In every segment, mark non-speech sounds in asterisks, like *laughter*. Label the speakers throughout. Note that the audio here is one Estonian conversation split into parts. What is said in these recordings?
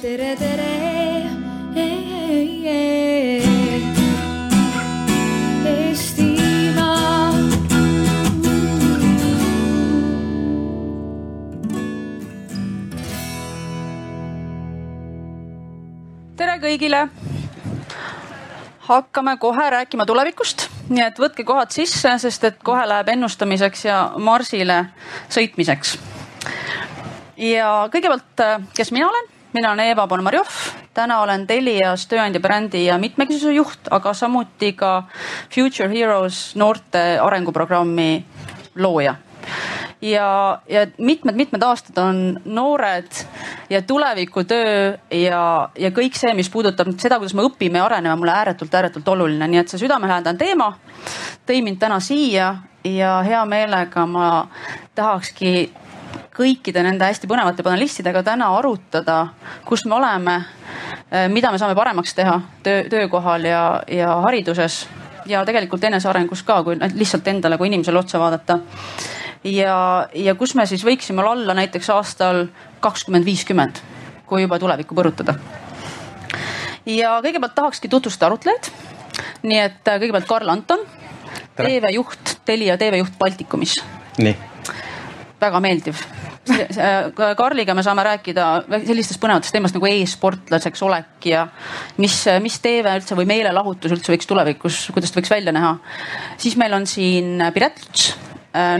Speaker 1: tere, tere. Eestimaa.
Speaker 2: tere kõigile. hakkame kohe rääkima tulevikust, nii et võtke kohad sisse, sest et kohe läheb ennustamiseks ja marsile sõitmiseks. ja kõigepealt, kes mina olen? Mina olen Eva Ponomarjov, täna olen Telias tööandja brändi ja mitmekesisuse juht, aga samuti ka Future Heroes noorte arenguprogrammi looja. Ja, ja mitmed-mitmed aastad on noored ja tulevikutöö ja, ja kõik see, mis puudutab seda, kuidas me õpime ja areneme, mulle ääretult-ääretult oluline, nii et see südamelähedane teema tõi mind täna siia ja hea meelega ma tahakski kõikide nende hästi põnevate panelistidega täna arutada, kus me oleme, mida me saame paremaks teha töö, töökohal ja, ja hariduses ja tegelikult enesearengus ka, kui lihtsalt endale kui inimesele otsa vaadata ja, ja kus me siis võiksime olla näiteks aastal kakskümmend viiskümmend, kui juba tulevikku põrutada. ja kõigepealt tahakski tutvustada arutlejaid. nii et äh, kõigepealt Karl Anton, TV-juht, Telia TV-juht Baltikumis.
Speaker 3: nii.
Speaker 2: Väga meeldiv Karliga me saame rääkida sellistest põnevatest teemast nagu e-sportlaseks olek ja mis, mis TV üldse või meelelahutus üldse võiks tulevikus, kuidas ta võiks välja näha. siis meil on siin Piret Luts,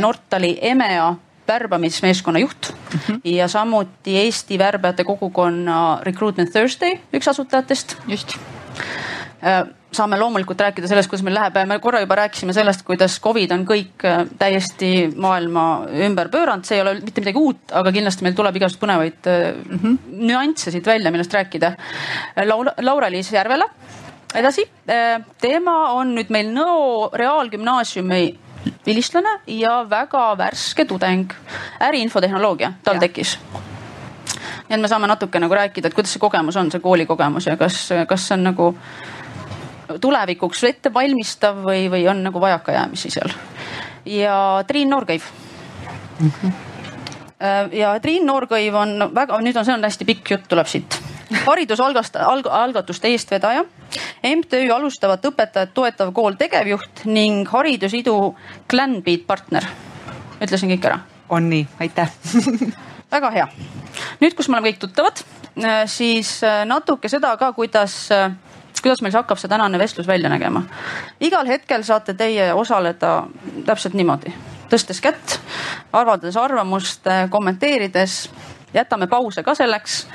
Speaker 2: Nortali EMEA värbamismeeskonna juht mm -hmm. ja samuti Eesti värbajate kogukonna Recruitment Thursday üks asutajatest.
Speaker 4: just
Speaker 2: saame loomulikult rääkida sellest, kuidas meil läheb, me korra juba rääkisime sellest, kuidas Covid on kõik täiesti maailma ümber pööranud, see ei ole mitte midagi uut, aga kindlasti meil tuleb igasuguseid põnevaid mm -hmm. nüansse siit välja, millest rääkida. Laura, Laura-Liis Järvela, edasi, teema on nüüd meil Nõo Reaalgümnaasiumi vilistlane ja väga värske tudeng, äriinfotehnoloogia tal ja. tekkis nii et me saame natuke nagu rääkida, et kuidas see kogemus on, see koolikogemus ja kas, kas see on nagu tulevikuks ettevalmistav või, või on nagu vajakajäämisi seal. ja Triin Noorkõiv mm. -hmm. ja Triin Noorkõiv on väga, nüüd on, see on hästi pikk jutt tuleb siit. haridusalgast- alg,, algatuste eestvedaja, MTÜ alustavat õpetajat toetav kool tegevjuht ning Haridusidu Clanbeat partner. ütlesin kõik ära?
Speaker 4: on nii, aitäh *laughs*
Speaker 2: väga hea. nüüd, kus me oleme kõik tuttavad, siis natuke seda ka, kuidas kuidas meil hakkab see tänane vestlus välja nägema? igal hetkel saate teie osaleda täpselt niimoodi, tõstes kätt, avaldades arvamust, kommenteerides jätame pause ka selleks.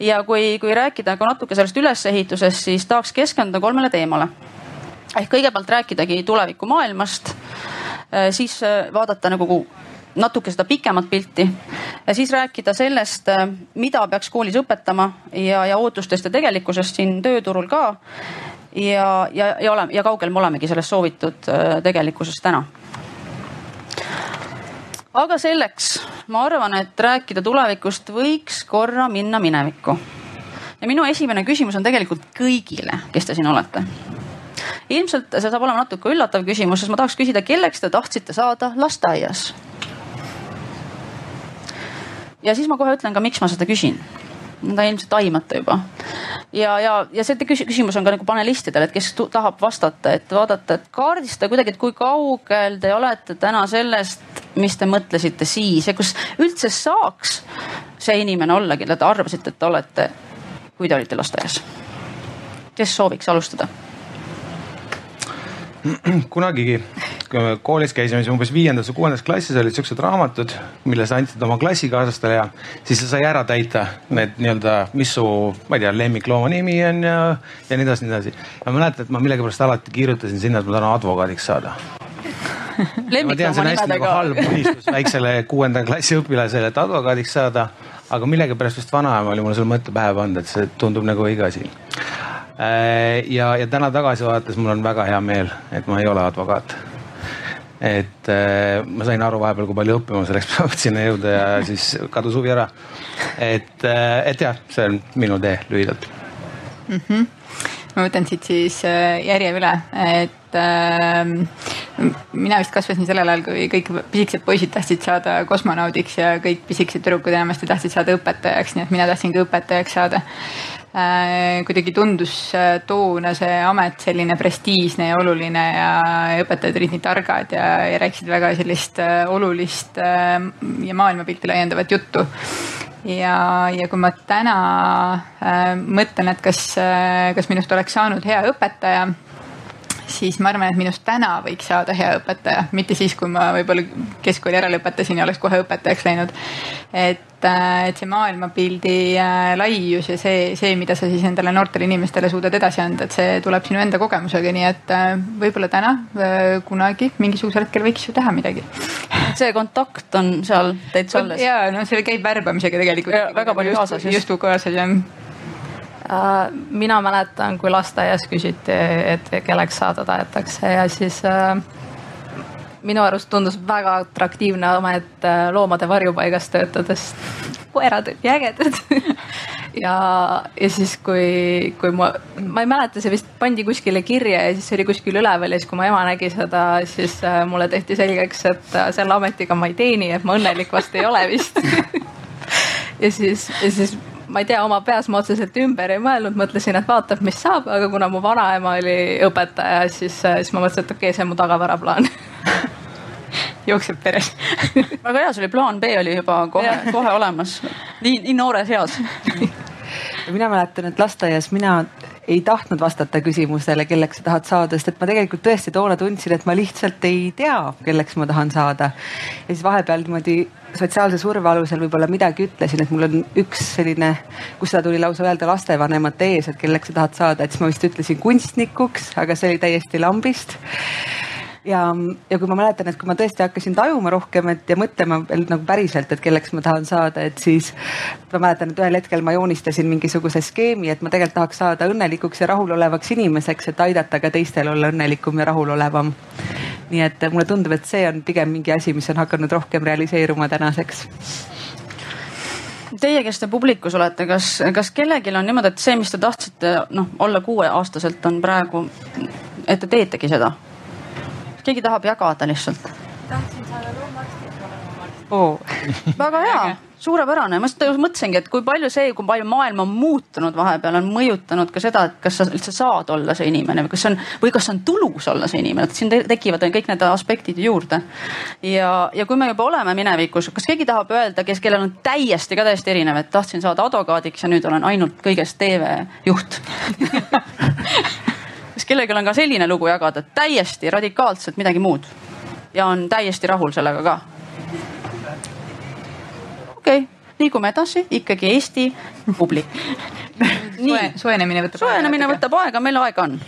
Speaker 2: ja kui, kui rääkida ka natuke sellest ülesehitusest, siis tahaks keskenduda kolmele teemale. ehk kõigepealt rääkidagi tulevikumaailmast, siis vaadata nagu natuke seda pikemat pilti ja siis rääkida sellest, mida peaks koolis õpetama ja, ja ootustest ja tegelikkusest siin tööturul ka. ja, ja, ja oleme ja kaugel me olemegi sellest soovitud tegelikkusest täna. aga selleks ma arvan, et rääkida tulevikust võiks korra minna minevikku. ja minu esimene küsimus on tegelikult kõigile, kes te siin olete ilmselt see saab olema natuke üllatav küsimus, sest ma tahaks küsida, kelleks te tahtsite saada lasteaias? Ja siis ma kohe ütlen ka, miks ma seda küsin. On ilmselt aimata juba. ja, ja, ja see küsimus on ka nagu panelistidele, et kes tahab vastata, et vaadata, et kaardistada kuidagi, et kui kaugel te olete täna sellest, mis te mõtlesite siis ja kus üldse saaks see inimene olla, kelle te arvasite, et te olete, kui te olite lasteaias. kes sooviks alustada? *clears throat*
Speaker 3: kunagi, koolis käisime, siis umbes viiendas või kuuendas klassis olid siuksed raamatud, mille sa andsid oma klassikaaslastele ja siis sa sai ära täita need nii-öelda, mis su, ma ei tea, lemmiklooma nimi on ja, ja nii edasi, nii edasi. ma mäletan, et ma millegipärast alati kirjutasin sinna, et ma tahan advokaadiks saada *laughs* ma tean, see on hästi nagu halb unistus väiksele kuuenda klassi õpilasele, et advokaadiks saada. aga millegipärast vist vanaema oli mulle selle mõtte pähe pannud, et see tundub nagu õige asi ja, ja täna tagasi vaadates mul on väga hea meel, et ma ei ole advokaat. et äh, ma sain aru vahepeal, kui palju õppima selleks peab sinna jõuda ja siis kadus huvi ära. et, äh, et jah, see on minu tee lühidalt
Speaker 4: mm. -hmm. ma võtan siit siis järje üle, et äh,
Speaker 1: mina vist kasvasin sellel ajal, kui kõik pisikesed poisid tahtsid saada kosmonaudiks ja kõik pisikesed tüdrukud enamasti tahtsid saada õpetajaks, nii et mina tahtsin ka õpetajaks saada äh,. Kuidagi tundus äh, toona see amet selline prestiižne ja oluline ja õpetajad olid nii targad ja, ja rääkisid väga sellist äh, olulist äh, ja maailmapilti laiendavat juttu. Ja, ja kui ma täna äh, mõtlen, et kas äh,, kas minust oleks saanud hea õpetaja siis ma arvan, et minust täna võiks saada hea õpetaja, mitte siis, kui ma võib-olla keskkooli ära lõpetasin ja oleks kohe õpetajaks läinud. et, äh, et see maailmapildi äh, laius ja see, see, mida sa siis endale noortele inimestele suudad edasi anda, et see tuleb sinu enda kogemusega, nii et äh, võib-olla täna, kunagi, mingisugusel hetkel võiks ju teha midagi.
Speaker 2: see kontakt on seal täitsa alles.
Speaker 1: ja no see käib värbamisega tegelikult.
Speaker 2: väga palju kaasas.
Speaker 1: justkui kaasas jah
Speaker 4: mina mäletan, kui lasteaias küsiti, et kelleks saada tahetakse ja siis äh, minu arust tundus väga atraktiivne amet äh, loomade varjupaigas töötades. koerad olid ägedad *laughs* ja, ja siis, kui, kui ma, ma ei mäleta, see vist pandi kuskile kirja ja siis oli kuskil üleval ja siis, kui mu ema nägi seda, siis mulle tehti selgeks, et selle ametiga ma ei teeni, et ma õnnelik vast ei ole vist *laughs* ja siis, ja siis ma ei tea, oma peas ma otseselt ümber ei mõelnud, mõtlesin, et vaatab, mis saab, aga kuna mu vanaema oli õpetaja, siis, siis ma mõtlesin, et okei okay,, see on mu tagavaraplaan *laughs* jookseb peres *laughs*
Speaker 2: väga hea, sul oli plaan B oli juba kohe, kohe olemas. nii, nii noores eas *laughs*
Speaker 5: mina mäletan, et lasteaias mina ei tahtnud vastata küsimusele, kelleks sa tahad saada, sest et ma tegelikult tõesti toona tundsin, et ma lihtsalt ei tea, kelleks ma tahan saada. ja siis vahepeal niimoodi sotsiaalse surve alusel võib-olla midagi ütlesin, et mul on üks selline, kus seda tuli lausa öelda lastevanemate ees, et kelleks sa tahad saada, et siis ma vist ütlesin kunstnikuks, aga see oli täiesti lambist ja, ja kui ma mäletan, et kui ma tõesti hakkasin tajuma rohkem, et ja mõtlema veel nagu päriselt, et kelleks ma tahan saada, et siis ma mäletan, et ühel hetkel ma joonistasin mingisuguse skeemi, et ma tegelikult tahaks saada õnnelikuks ja rahulolevaks inimeseks, et aidata ka teistel olla õnnelikum ja rahulolevam. nii et mulle tundub, et see on pigem mingi asi, mis on hakanud rohkem realiseeruma tänaseks
Speaker 2: Teie, kes te publikus olete, kas, kas kellelgi on niimoodi, et see, mis te tahtsite noh, olla kuueaastaselt, on praegu, et te teetegi seda? Keegi tahab jagada lihtsalt? tahtsin saada loomaarstiks olema oh. väga hea, suurepärane, ma just mõtlesingi, et kui palju see, kui palju maailm on muutunud vahepeal, on mõjutanud ka seda, et kas sa üldse saad olla see inimene või kas on või kas on tulus olla see inimene, et siin tekivad kõik need aspektid juurde. ja, ja kui me juba oleme minevikus, kas keegi tahab öelda, kes, kellel on täiesti ka täiesti erinev, et tahtsin saada advokaadiks ja nüüd olen ainult kõigest TV juht *laughs* kas kellelgi on ka selline lugu jagada, täiesti radikaalselt midagi muud. Ja on täiesti rahul sellega ka? okei okay,, liigume edasi, ikkagi Eesti publik. *laughs*
Speaker 1: Nii, soojenemine võtab
Speaker 2: soojenemine võtab aega, meil aega on.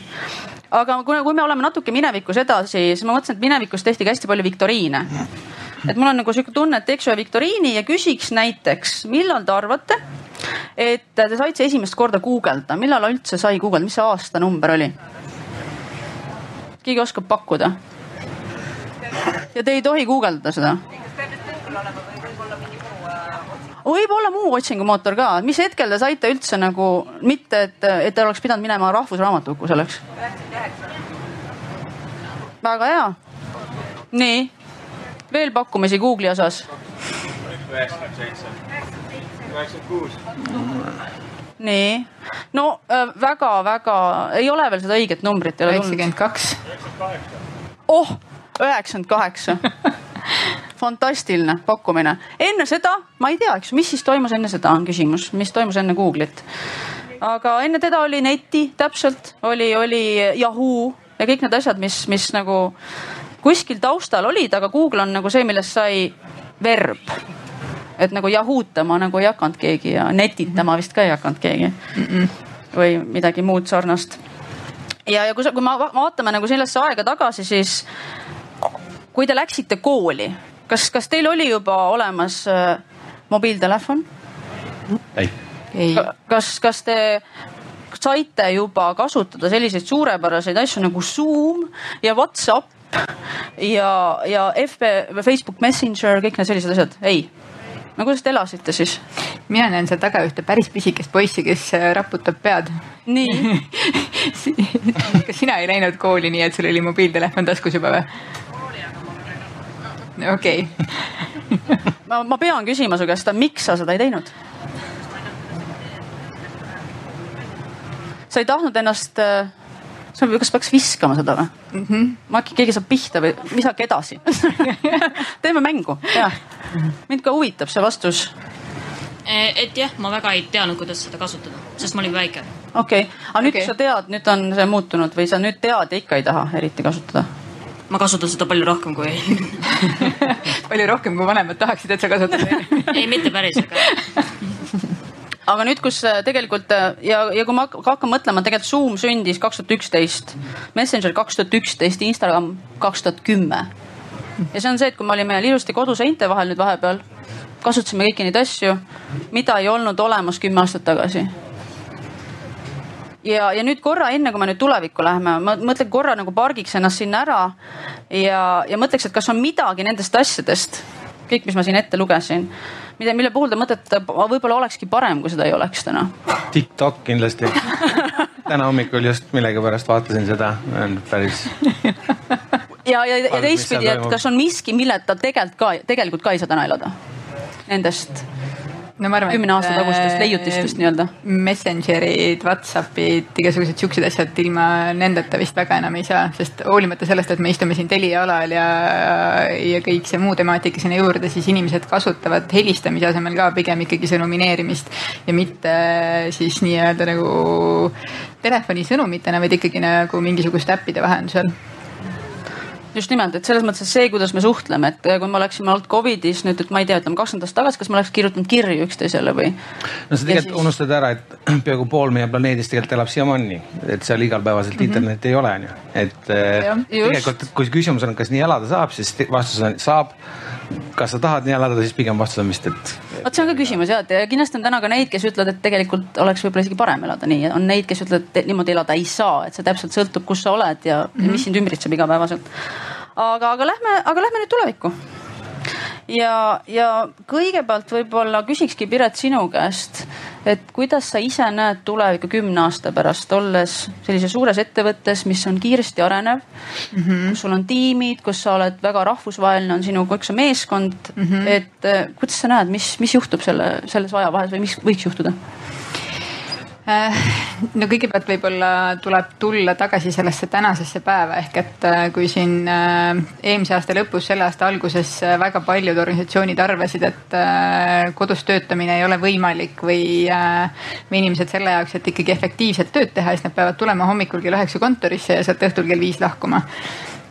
Speaker 2: Aga kui, kui me oleme natuke minevikus edasi, siis ma mõtlesin, et minevikus tehti ka hästi palju viktoriine. et mul on nagu sihuke tunne, et teeks ühe viktoriini ja küsiks näiteks, millal te arvate, et te saite esimest korda guugeldada, millal üldse sai guugeldada, mis see aastanumber oli? Keegi oskab pakkuda? ja te ei tohi guugeldada seda? võib-olla muu otsingumootor ka, mis hetkel te saite üldse nagu mitte, et, et te oleks pidanud minema Rahvusraamatukokku selleks? väga hea. nii, veel pakkumisi Google'i osas? üheksakümmend seitse, üheksakümmend kuus nii, no väga-väga äh, ei ole veel seda õiget numbrit.
Speaker 1: üheksakümmend kaks.
Speaker 2: oh, üheksakümmend kaheksa *laughs* fantastiline pakkumine. enne seda, ma ei tea, eks, mis siis toimus enne seda, on küsimus, mis toimus enne Google'it. aga enne teda oli neti täpselt, oli, oli Yahoo ja kõik need asjad, mis, mis nagu kuskil taustal olid, aga Google on nagu see, millest sai verb et nagu jahuutama nagu ei hakanud keegi ja netitama vist ka ei hakanud keegi mm. -mm. või midagi muud sarnast. ja, ja kui sa, kui me vaatame nagu sellesse aega tagasi, siis kui te läksite kooli, kas, kas teil oli juba olemas äh, mobiiltelefon?
Speaker 3: ei,
Speaker 2: kas, kas te saite juba kasutada selliseid suurepäraseid asju nagu Zoom ja Whatsapp ja, ja FB, Facebook Messenger, kõik need sellised asjad? ei no kuidas te elasite siis?
Speaker 1: mina näen seal taga ühte päris pisikest poissi, kes äh, raputab pead.
Speaker 2: nii *laughs*
Speaker 1: kas sina ei läinud kooli nii, et sul oli mobiiltelefon taskus juba või? okei.
Speaker 2: ma, ma pean küsima su käest, miks sa seda ei teinud? sa ei tahtnud ennast äh, kas peaks viskama seda või mm? -hmm. ma äkki keegi saab pihta või visake edasi *laughs* teeme mängu, jah. mind ka huvitab see vastus.
Speaker 6: Eh, et jah, ma väga ei teadnud, kuidas seda kasutada, sest ma olin väike.
Speaker 2: okei okay., aga nüüd okay. sa tead, nüüd on see muutunud või sa nüüd tead ja ikka ei taha eriti kasutada?
Speaker 6: ma kasutan seda palju rohkem kui *laughs*
Speaker 1: palju rohkem, kui vanemad tahaksid, et sa kasutad
Speaker 6: ei, mitte päris, aga *laughs*
Speaker 2: aga nüüd, kus äh, tegelikult äh, ja, ja kui ma hakkan mõtlema, tegelikult Zoom sündis kaks tuhat üksteist, Messenger kaks tuhat üksteist, Instagram kaks tuhat kümme. ja see on see, et kui me olime ilusti koduseinte vahel nüüd vahepeal, kasutasime kõiki neid asju, mida ei olnud olemas kümme aastat tagasi ja, ja nüüd korra enne, kui me nüüd tulevikku läheme, ma mõtlen korra nagu pargiks ennast sinna ära ja, ja mõtleks, et kas on midagi nendest asjadest, kõik, mis ma siin ette lugesin mida, mille puhul te mõtlete, võib-olla olekski parem, kui seda ei oleks täna?
Speaker 3: TikTok kindlasti täna hommikul just millegipärast vaatasin seda, päris.
Speaker 2: ja, ja, ja teistpidi, et kas on miski, milleta tegelikult ka, tegelikult ka ei saa täna elada? Nendest no ma arvan, kümne aasta tagustest äh, leiutistest nii-öelda.
Speaker 1: Messengerid, Whatsappid, igasugused siuksed asjad, ilma nendeta vist väga enam ei saa, sest hoolimata sellest, et me istume siin Telia alal ja, ja kõik see muu temaatika sinna juurde, siis inimesed kasutavad helistamise asemel ka pigem ikkagi sõnumineerimist ja mitte siis nii-öelda nagu telefonisõnumitena, vaid ikkagi nagu mingisuguste äppide vahendusel
Speaker 2: just nimelt, et selles mõttes, see, kuidas me suhtleme, et kui me oleksime olnud Covidis nüüd, et ma ei tea, ütleme kaks nädalat tagasi, kas me oleks kirjutanud kirju üksteisele või?
Speaker 3: no sa tegelikult siis... unustad ära, et *clears throat* peaaegu pool meie planeedist tegelikult elab siiamaani, et seal igapäevaselt mm -hmm. internetti ei ole, onju. et ja, tegelikult, kui küsimus on, kas nii elada saab, siis vastus on saab kas sa tahad nii elada, siis pigem vastus on vist, et.
Speaker 2: vot see on ka küsimus jah, et kindlasti on täna ka neid, kes ütlevad, et tegelikult oleks võib-olla isegi parem elada nii, on neid, kes ütlevad, et niimoodi elada ei saa, et see täpselt sõltub, kus sa oled ja mm -hmm. mis sind ümbritseb igapäevaselt. aga, aga lähme, aga lähme nüüd tulevikku ja, ja kõigepealt võib-olla küsikski Piret sinu käest, et kuidas sa ise näed tulevikku kümne aasta pärast, olles sellises suures ettevõttes, mis on kiiresti arenev mm, -hmm. kus sul on tiimid, kus sa oled väga rahvusvaheline, on sinu kõik see meeskond mm, -hmm. et eh, kuidas sa näed, mis, mis juhtub selle, selles ajavahes või mis võiks juhtuda?
Speaker 1: Äh, no kõigepealt võib-olla tuleb tulla tagasi sellesse tänasesse päeva ehk et äh, kui siin äh, eelmise aasta lõpus, selle aasta alguses väga paljud organisatsioonid arvasid, et kodus töötamine ei ole võimalik või, või inimesed selle jaoks, et ikkagi efektiivset tööd teha, siis nad peavad tulema hommikul kell üheksa kontorisse ja sealt õhtul kell viis lahkuma.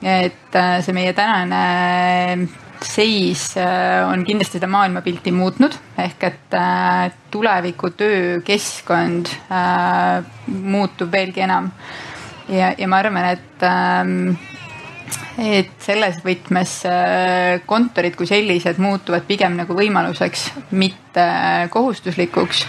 Speaker 1: et see meie tänane seis äh, on kindlasti seda maailmapilti muutnud, ehk et äh, tuleviku töökeskkond äh, muutub veelgi enam. ja, ja ma arvan, et ähm, et selles võtmes kontorid kui sellised muutuvad pigem nagu võimaluseks, mitte kohustuslikuks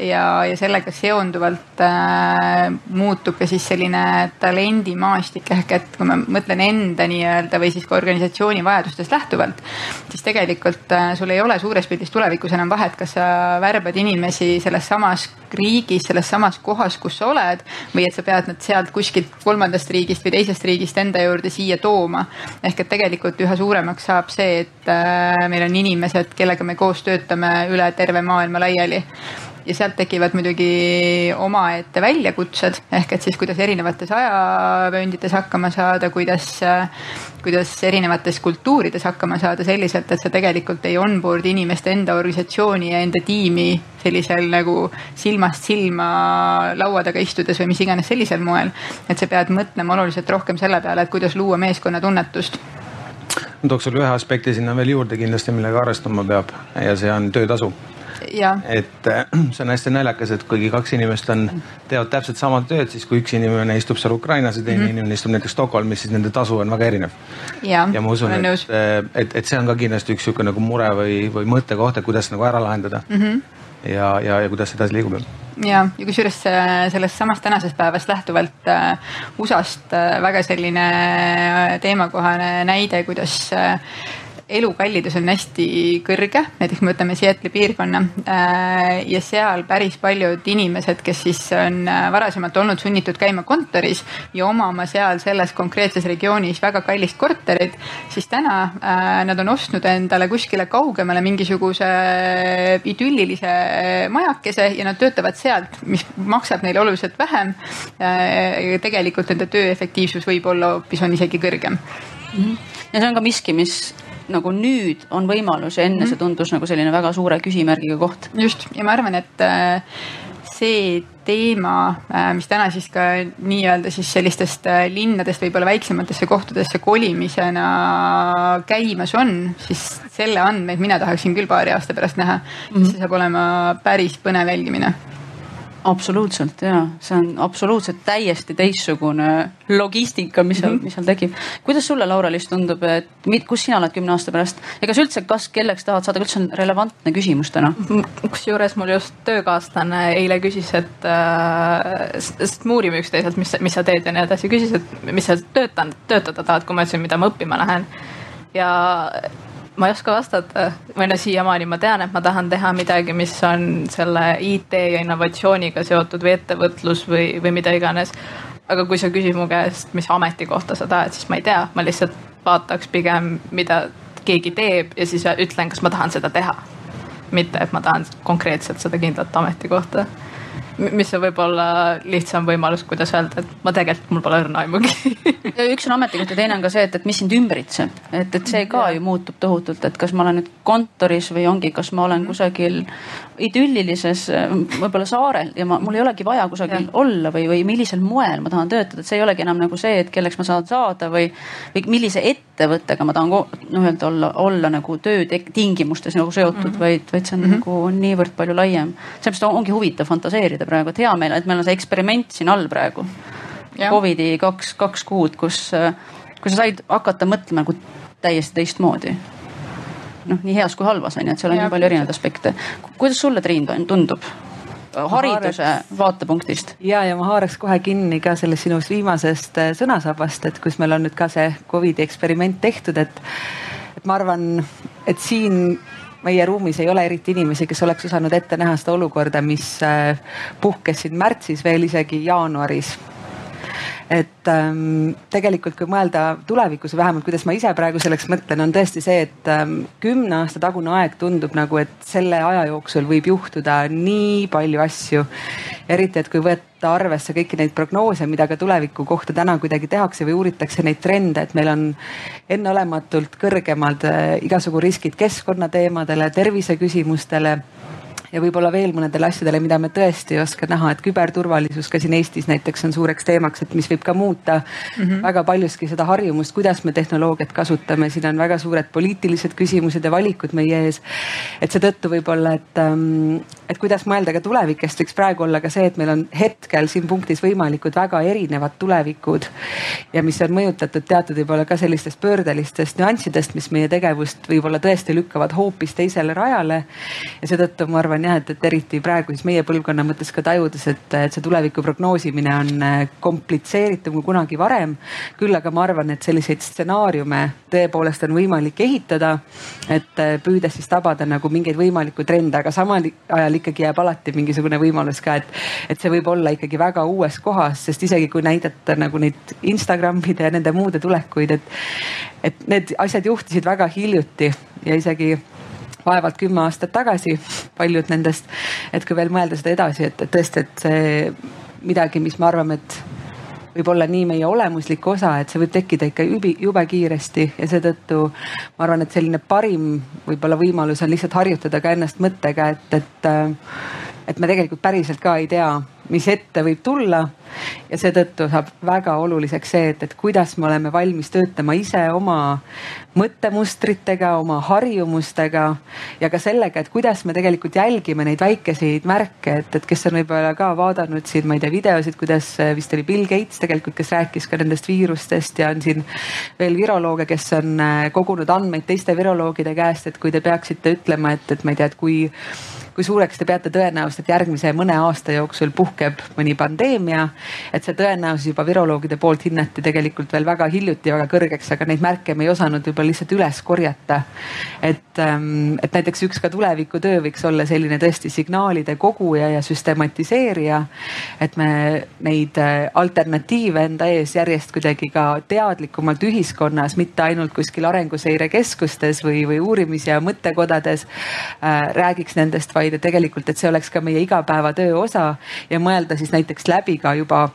Speaker 1: ja, ja sellega seonduvalt äh, muutub ka siis selline talendimaastik ehk et kui ma mõtlen enda nii-öelda või siis ka organisatsiooni vajadustest lähtuvalt, siis tegelikult äh, sul ei ole suures pildis tulevikus enam vahet, kas sa värbad inimesi selles samas riigis, selles samas kohas, kus sa oled või et sa pead nad sealt kuskilt kolmandast riigist või teisest riigist enda juurde siia tooma. ehk et tegelikult üha suuremaks saab see, et äh, meil on inimesed, kellega me koos töötame üle terve maailma laiali ja sealt tekivad muidugi omaette väljakutsed. Ehk et siis kuidas erinevates ajavööndites hakkama saada, kuidas, kuidas erinevates kultuurides hakkama saada selliselt, et sa tegelikult ei onboard'i inimeste enda organisatsiooni ja enda tiimi sellisel nagu silmast silma laua taga istudes või mis iganes sellisel moel. et sa pead mõtlema oluliselt rohkem selle peale, et kuidas luua meeskonnatunnetust
Speaker 3: ma tooks sulle ühe aspekti sinna veel juurde kindlasti, millega arvestama peab. Ja see on töötasu et äh, *clears throat* see on hästi naljakas, et kuigi kaks inimest on, teevad täpselt sama tööd, siis kui üks inimene istub seal Ukrainas ja teine mm -hmm. inimene istub näiteks Stockholmis, siis nende tasu on väga erinev.
Speaker 1: ja,
Speaker 3: ma usun, et, äh, et, et see on ka kindlasti üks sihuke nagu mure või, või mõttekoht, et kuidas nagu ära lahendada mm. -hmm. ja, ja, ja kuidas edasi liigub
Speaker 1: ja, ja kusjuures sellest samast tänasest päevast lähtuvalt äh, USA-st äh, väga selline teemakohane näide, kuidas äh, elukallidus on hästi kõrge, näiteks me võtame Seattle'i piirkonna ja seal päris paljud inimesed, kes siis on varasemalt olnud sunnitud käima kontoris ja omama seal selles konkreetses regioonis väga kallist korterit, siis täna nad on ostnud endale kuskile kaugemale mingisuguse idüllilise majakese ja nad töötavad sealt, mis maksab neile oluliselt vähem. tegelikult nende töö efektiivsus võib olla hoopis on isegi kõrgem.
Speaker 2: -hmm. ja see on ka miski, mis nagu nüüd on võimalus ja enne mm -hmm. see tundus nagu selline väga suure küsimärgiga koht.
Speaker 1: just ja ma arvan, et äh, see teema, äh, mis täna siis ka nii-öelda siis sellistest äh, linnadest võib-olla väiksematesse kohtadesse kolimisena käimas on, siis selle andmeid mina tahaksin küll paari aasta pärast näha mm. -hmm. see saab olema päris põnev jälgimine
Speaker 2: absoluutselt ja see on absoluutselt täiesti teistsugune logistika, mis seal, mis seal tekib. kuidas sulle, Laura-Liis tundub, et kus sina oled kümne aasta pärast? Ja kas üldse, kas kelleks tahad saada, üldse on relevantne küsimus täna?
Speaker 4: kusjuures mul just töökaaslane eile küsis, et äh,, sest me uurime üksteiselt, mis, mis sa teed ja nii edasi, küsis, et mis sa töötan, töötada tahad, kui ma ütlesin, mida ma õppima lähen. Ja ma ei oska vastata või no siiamaani ma tean, et ma tahan teha midagi, mis on selle IT ja innovatsiooniga seotud või ettevõtlus või, või mida iganes. aga kui sa küsid mu käest, mis ametikohta sa tahad, siis ma ei tea, ma lihtsalt vaataks pigem, mida keegi teeb ja siis ütlen, kas ma tahan seda teha. mitte, et ma tahan konkreetselt seda kindlat ametikohta mis on võib-olla lihtsam võimalus, kuidas öelda, et ma tegelikult, mul pole õrna aimugi.
Speaker 2: Üks on ametikoht ja teine on ka see, et, et mis sind ümbritseb, et, et see ka ju muutub tohutult, et kas ma olen nüüd kontoris või ongi, kas ma olen kusagil idüllilises võib-olla saarel ja ma, mul ei olegi vaja kusagil ja. olla või, või millisel moel ma tahan töötada, et see ei olegi enam nagu see, et kelleks ma saan saada või, või millise ettevõttega ma tahan noh, öelda olla, olla nagu töötingimustes nagu seotud mm, -hmm. vaid, vaid see on mm -hmm. nagu niivõrd palju laiem. sellepärast ongi huvitav fantaseerida praegu, et hea meel, et meil on see eksperiment siin all praegu. Covidi kaks, kaks kuud, kus, kus sa said hakata mõtlema nagu täiesti teistmoodi. Noh, nii heas kui halvas on ju, et seal on ja, nii palju erinevaid aspekte. kuidas sulle, Triin, tundub? hariduse haaraks, vaatepunktist.
Speaker 5: ja, ja ma haaraks kohe kinni ka sellest sinust viimasest äh, sõnasabast, et kus meil on nüüd ka see Covidi eksperiment tehtud, et, et ma arvan, et siin meie ruumis ei ole eriti inimesi, kes oleks osanud ette näha seda olukorda, mis äh, puhkes siin märtsis, veel isegi jaanuaris et ähm, tegelikult, kui mõelda tulevikus või vähemalt kuidas ma ise praegu selleks mõtlen, on tõesti see, et ähm, kümne aasta tagune aeg tundub nagu, et selle aja jooksul võib juhtuda nii palju asju. eriti, et kui võtta arvesse kõiki neid prognoose, mida ka tuleviku kohta täna kuidagi tehakse või uuritakse neid trende, et meil on enneolematult kõrgemad äh, igasugu riskid keskkonnateemadele, terviseküsimustele ja võib-olla veel mõnedele asjadele, mida me tõesti ei oska näha, et küberturvalisus ka siin Eestis näiteks on suureks teemaks, et mis võib ka muuta mm -hmm. väga paljuski seda harjumust, kuidas me tehnoloogiat kasutame, siin on väga suured poliitilised küsimused ja valikud meie ees. et seetõttu võib-olla, et, ähm, et kuidas mõelda ka tulevikest, võiks praegu olla ka see, et meil on hetkel siin punktis võimalikud väga erinevad tulevikud ja mis on mõjutatud teatud võib-olla ka sellistest pöördelistest nüanssidest, mis meie tegevust võib-olla tõesti lükkavad hoopis teisele rajale. ja seetõttu ma arvan jah, et, et eriti praegu siis meie põlvkonna mõttes ka tajudes, et, et see tuleviku prognoosimine on äh, komplitseeritum kui kunagi varem. küll aga ma arvan, et selliseid stsenaariume tõepoolest on võimalik ehitada, et äh, püüdes siis tabada nagu mingeid võimalikku trende, aga samal ajal ikkagi jääb alati mingisugune võimalus ka, et, et see võib olla ikkagi väga uues kohas, sest isegi kui näidata nagu neid Instagramide ja nende muude tulekuid, et, et need asjad juhtusid väga hiljuti ja isegi vaevalt kümme aastat tagasi, paljud nendest. et kui veel mõelda seda edasi, et, tõesti, et see midagi, mis me arvame, et võib olla nii meie olemuslik osa, et see võib tekkida ikka jube, jube kiiresti ja seetõttu ma arvan, et selline parim võib-olla võimalus on lihtsalt harjutada ka ennast mõttega, et, et et me tegelikult päriselt ka ei tea, mis ette võib tulla. ja seetõttu saab väga oluliseks see, et, et kuidas me oleme valmis töötama ise oma mõttemustritega, oma harjumustega ja ka sellega, et kuidas me tegelikult jälgime neid väikeseid märke, et, et kes on võib-olla ka vaadanud siin, ma ei tea, videosid, kuidas vist oli Bill Gates tegelikult, kes rääkis ka nendest viirustest ja on siin veel virolooge, kes on äh, kogunud andmeid teiste viroloogide käest, et kui te peaksite ütlema, et, et ma ei tea, et kui kui suureks te peate tõenäosust, et järgmise mõne aasta jooksul puhkeb mõni pandeemia. et see tõenäosus juba viroloogide poolt hinnati tegelikult veel väga hiljuti väga kõrgeks, aga neid märke me ei osanud võib-olla lihtsalt üles korjata. et, ähm, et näiteks üks ka tulevikutöö võiks olla selline tõesti signaalide koguja ja süstematiseerija. et me neid äh, alternatiive enda ees järjest kuidagi ka teadlikumalt ühiskonnas, mitte ainult kuskil arenguseire keskustes või, või uurimis- ja mõttekodades äh, räägiks nendest, vaid et tegelikult, et see oleks ka meie igapäevatöö osa ja mõelda siis näiteks läbi ka juba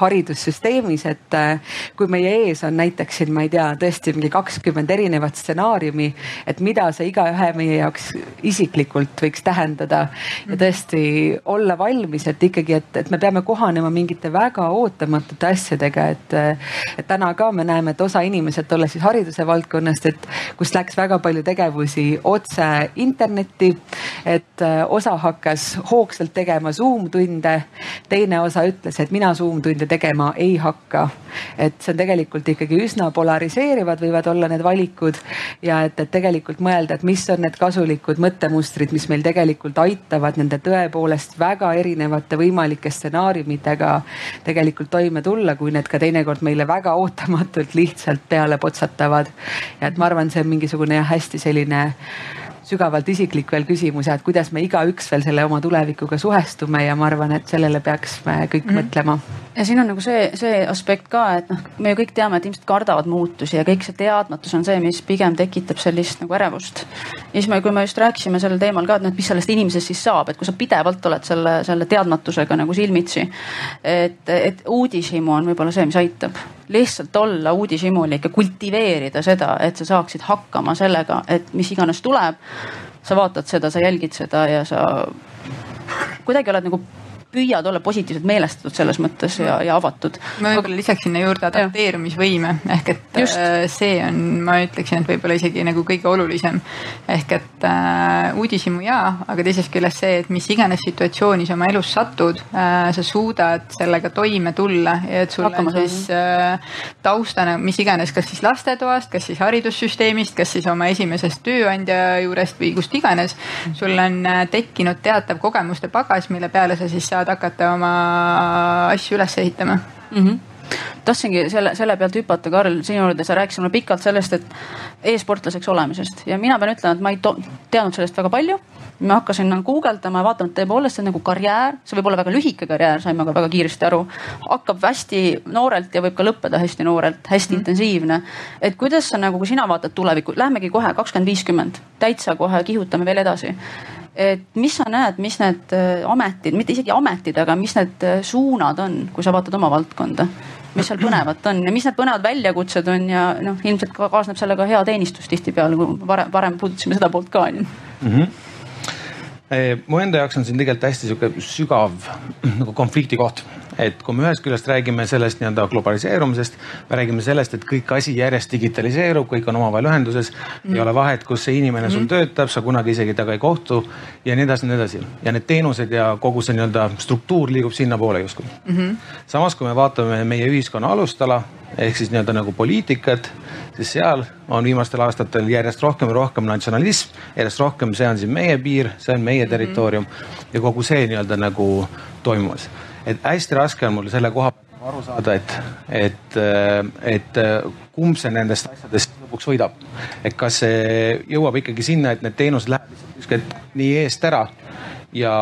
Speaker 5: haridussüsteemis, et äh, kui meie ees on näiteks siin, ma ei tea, tõesti mingi kakskümmend erinevat stsenaariumi, et mida see igaühe meie jaoks isiklikult võiks tähendada ja mhm. tõesti olla valmis, et ikkagi, et, et me peame kohanema mingite väga ootamatute asjadega, et, et täna ka me näeme, et osa inimesed, olles siis hariduse valdkonnast, et kus läks väga palju tegevusi otse internetti, et äh, osa hakkas hoogsalt tegema Zoom tunde, teine osa ütles, et mina Zoom tunde juurde tegema ei hakka. et see on tegelikult ikkagi üsna polariseerivad võivad olla need valikud ja et, et tegelikult mõelda, et mis on need kasulikud mõttemustrid, mis meil tegelikult aitavad nende tõepoolest väga erinevate võimalike stsenaariumitega tegelikult toime tulla, kui need ka teinekord meile väga ootamatult lihtsalt peale potsatavad. ja et ma arvan, see on mingisugune jah, hästi selline sügavalt isiklik veel küsimus ja et kuidas me igaüks veel selle oma tulevikuga suhestume ja ma arvan, et sellele peaks me kõik mm -hmm. mõtlema.
Speaker 2: ja siin on nagu see, see aspekt ka, et noh, me ju kõik teame, et inimesed kardavad muutusi ja kõik see teadmatus on see, mis pigem tekitab sellist nagu ärevust. ja siis me, kui me just rääkisime sellel teemal ka, et noh, et mis sellest inimesest siis saab, et kui sa pidevalt oled selle, selle teadmatusega nagu silmitsi. et, et uudishimu on võib-olla see, mis aitab lihtsalt olla uudishimulik ja kultiveerida seda, et sa saaksid hakkama sellega, et mis iganes tuleb. sa vaatad seda, sa jälgid seda ja sa kuidagi oled nagu püüad olla positiivselt meelestatud selles mõttes ja, ja avatud.
Speaker 1: ma võib-olla lisaks sinna juurde adapteerumisvõime ehk et Just. Äh, see on, ma ütleksin, et võib-olla isegi nagu kõige olulisem. ehk et äh, uudishimu jaa, aga teisest küljest see, et mis iganes situatsioonis oma elus satud äh,, sa suudad sellega toime tulla ja et sul on siis äh, taustana mis iganes, kas siis lastetoast, kas siis haridussüsteemist, kas siis oma esimesest tööandja juurest või kust iganes. sul on äh, tekkinud teatav kogemuste pagas, mille peale sa siis saad saad hakata oma asju üles ehitama mm.
Speaker 2: -hmm tahtsingi selle, selle pealt hüpata, Karl, sinu juurde, sa rääkisid mulle pikalt sellest, et e-sportlaseks olemisest ja mina pean ütlema, et ma ei teadnud sellest väga palju. ma hakkasin nagu guugeldama ja vaatama, et tõepoolest see on nagu karjäär, see võib olla väga lühike karjäär, saime ka väga kiiresti aru. hakkab hästi noorelt ja võib ka lõppeda hästi noorelt, hästi mm -hmm. intensiivne. et kuidas sa nagu, kui sina vaatad tulevikku, lähmegi kohe kakskümmend, viiskümmend, täitsa kohe kihutame veel edasi et mis sa näed, mis need äh, ametid, mitte isegi ametid, aga mis need äh, suunad on, kui sa vaatad oma valdkonda? mis seal põnevat on ja mis need põnevad väljakutsed on ja noh, ilmselt ka kaasneb sellega hea teenistus tihtipeale, kui varem, varem puudutasime seda poolt ka on ju. Mm -hmm
Speaker 3: mu enda jaoks on siin tegelikult hästi sihuke sügav nagu konflikti koht et kui me ühest küljest räägime sellest nii-öelda globaliseerumisest, me räägime sellest, et kõik asi järjest digitaliseerub, kõik on omavahel ühenduses mm.. ei ole vahet, kus see inimene sul mm. töötab, sa kunagi isegi temaga ei kohtu ja nii edasi ja nii edasi. ja need teenused ja kogu see nii-öelda struktuur liigub sinnapoole justkui mm. -hmm. samas, kui me vaatame meie ühiskonna alustala ehk siis nii-öelda nagu poliitikat, siis seal on viimastel aastatel järjest rohkem ja rohkem natsionalism, järjest rohkem, see on siin meie piir, see on meie mhm. territoorium mm -hmm. ja kogu see nii-öelda nagu toimumas et hästi raske on mul selle koha pealt aru saada, et, et, et kumb see nendest asjadest lõpuks võidab. et kas see jõuab ikkagi sinna, et need teenused lähevad lihtsalt kuskilt nii eest ära ja,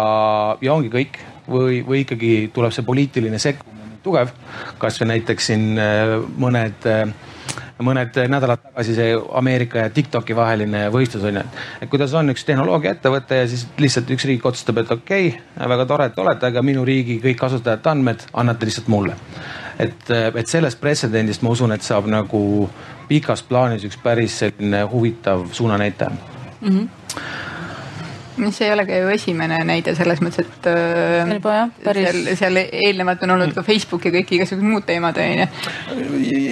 Speaker 3: ja ongi kõik või, või ikkagi tuleb see poliitiline sekkumine tugev. kasvõi näiteks siin mõned mõned nädalad tagasi see Ameerika ja TikToki vaheline võistlus on ju, et kuidas on üks tehnoloogiaettevõte ja siis lihtsalt üks riik otsustab, et okei okay,, väga tore, et olete, aga minu riigi kõik kasutajate andmed annate lihtsalt mulle. et, et sellest pretsedendist ma usun, et saab nagu pikas plaanis üks päris selline huvitav suunanäitaja mm. -hmm
Speaker 1: see ei ole ka ju esimene näide selles mõttes, et
Speaker 2: äh, juba jah, päris.
Speaker 1: seal, seal eelnevalt on olnud ka Facebook ja kõik igasugused muud teemad on ju.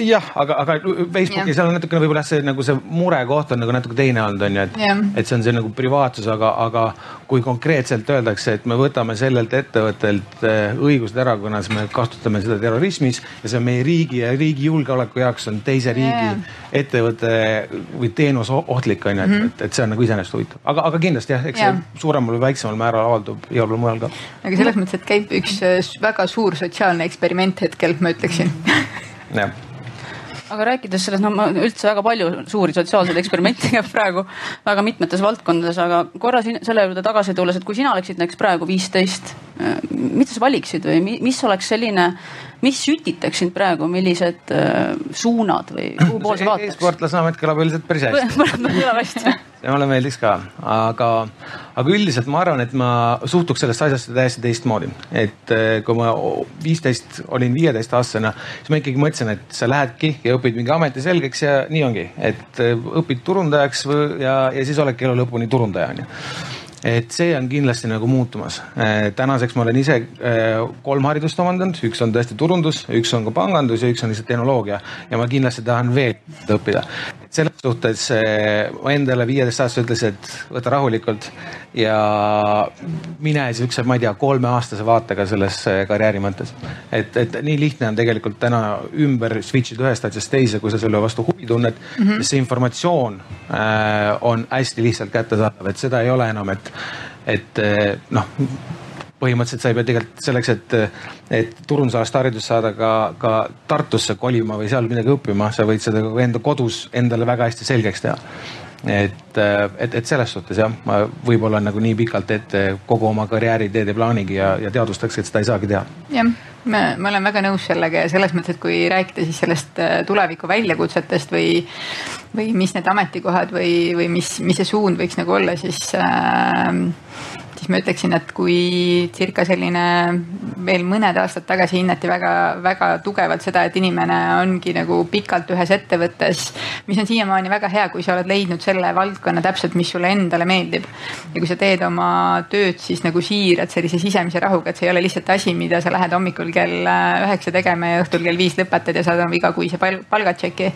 Speaker 3: jah, aga, aga Facebooki seal on natukene võib-olla see nagu see murekoht on nagu natuke teine olnud on ju, et, et see on see nagu privaatsus, aga, aga kui konkreetselt öeldakse, et me võtame sellelt ettevõttelt äh, õigused ära, kuna siis me kasutame seda terrorismis ja see on meie riigi ja riigi julgeoleku jaoks on teise riigi yeah. ettevõte või teenus ohtlik on ju, et, et see on nagu iseenesest huvitav, aga, aga kindlasti jah, eks see suuremal või väiksemal määral avaldub igal pool mujal ka.
Speaker 1: aga selles mõttes, et käib üks äh, väga suur sotsiaalne eksperiment hetkel, ma ütleksin. *laughs*
Speaker 3: jah
Speaker 2: aga rääkides sellest, no ma üldse väga palju suuri sotsiaalseid eksperimente *laughs* käib praegu väga mitmetes valdkondades, aga korra selle juurde tagasi tulles, et kui sina oleksid näiteks praegu viisteist, äh, mida sa valiksid või mis oleks selline, mis sütitaks sind praegu, millised äh, suunad või *clears throat* kuhu poole sa vaataks?
Speaker 3: e-sportlasena hetkel kõlab üldiselt päris hästi. *laughs*
Speaker 2: kõlab hästi
Speaker 3: see mulle meeldiks ka, aga, aga üldiselt ma arvan, et ma suhtuks sellesse asjasse täiesti teistmoodi. et eh, kui ma viisteist olin viieteistaastasena, siis ma ikkagi mõtlesin, et sa lähedki ja õpid mingi ameti selgeks ja nii ongi, et eh, õpid turundajaks või, ja, ja siis oledki elu lõpuni turundaja onju et see on kindlasti nagu muutumas. Eh, tänaseks ma olen ise eh, kolm haridust omandanud, üks on tõesti turundus, üks on ka pangandus ja üks on lihtsalt tehnoloogia ja ma kindlasti tahan veel õppida. selles suhtes eh, ma endale viieteistaastaselt ütlesin, et võta rahulikult ja mine siukse, ma ei tea, kolmeaastase vaatega selles karjääri mõttes. et, et nii lihtne on tegelikult täna ümber switch ida ühest asjast teise, kui sa selle vastu huvi tunned mm. -hmm. see informatsioon äh, on hästi lihtsalt kättesaadav, et seda ei ole enam, et et eh, noh, põhimõtteliselt sa ei pea tegelikult selleks, et, et turundusalast haridust saada ka, ka Tartusse kolima või seal midagi õppima, sa võid seda enda kodus endale väga hästi selgeks teha et, et, et selles suhtes jah, ma võib-olla nagu nii pikalt ette kogu oma karjääri teed ja plaanigi ja, ja teadvustaks, et seda ei saagi teha.
Speaker 1: jah, ma, ma olen väga nõus sellega ja selles mõttes, et kui rääkida siis sellest äh, tuleviku väljakutsetest või, või mis need ametikohad või, või mis, mis see suund võiks nagu olla, siis äh, siis ma ütleksin, et kui circa selline veel mõned aastad tagasi hinnati väga-väga tugevalt seda, et inimene ongi nagu pikalt ühes ettevõttes, mis on siiamaani väga hea, kui sa oled leidnud selle valdkonna täpselt, mis sulle endale meeldib. ja kui sa teed oma tööd siis nagu siirad sellise sisemise rahuga, et see ei ole lihtsalt asi, mida sa lähed hommikul kell üheksa tegema ja õhtul kell viis lõpetad ja saad oma igakuise palgatšeki.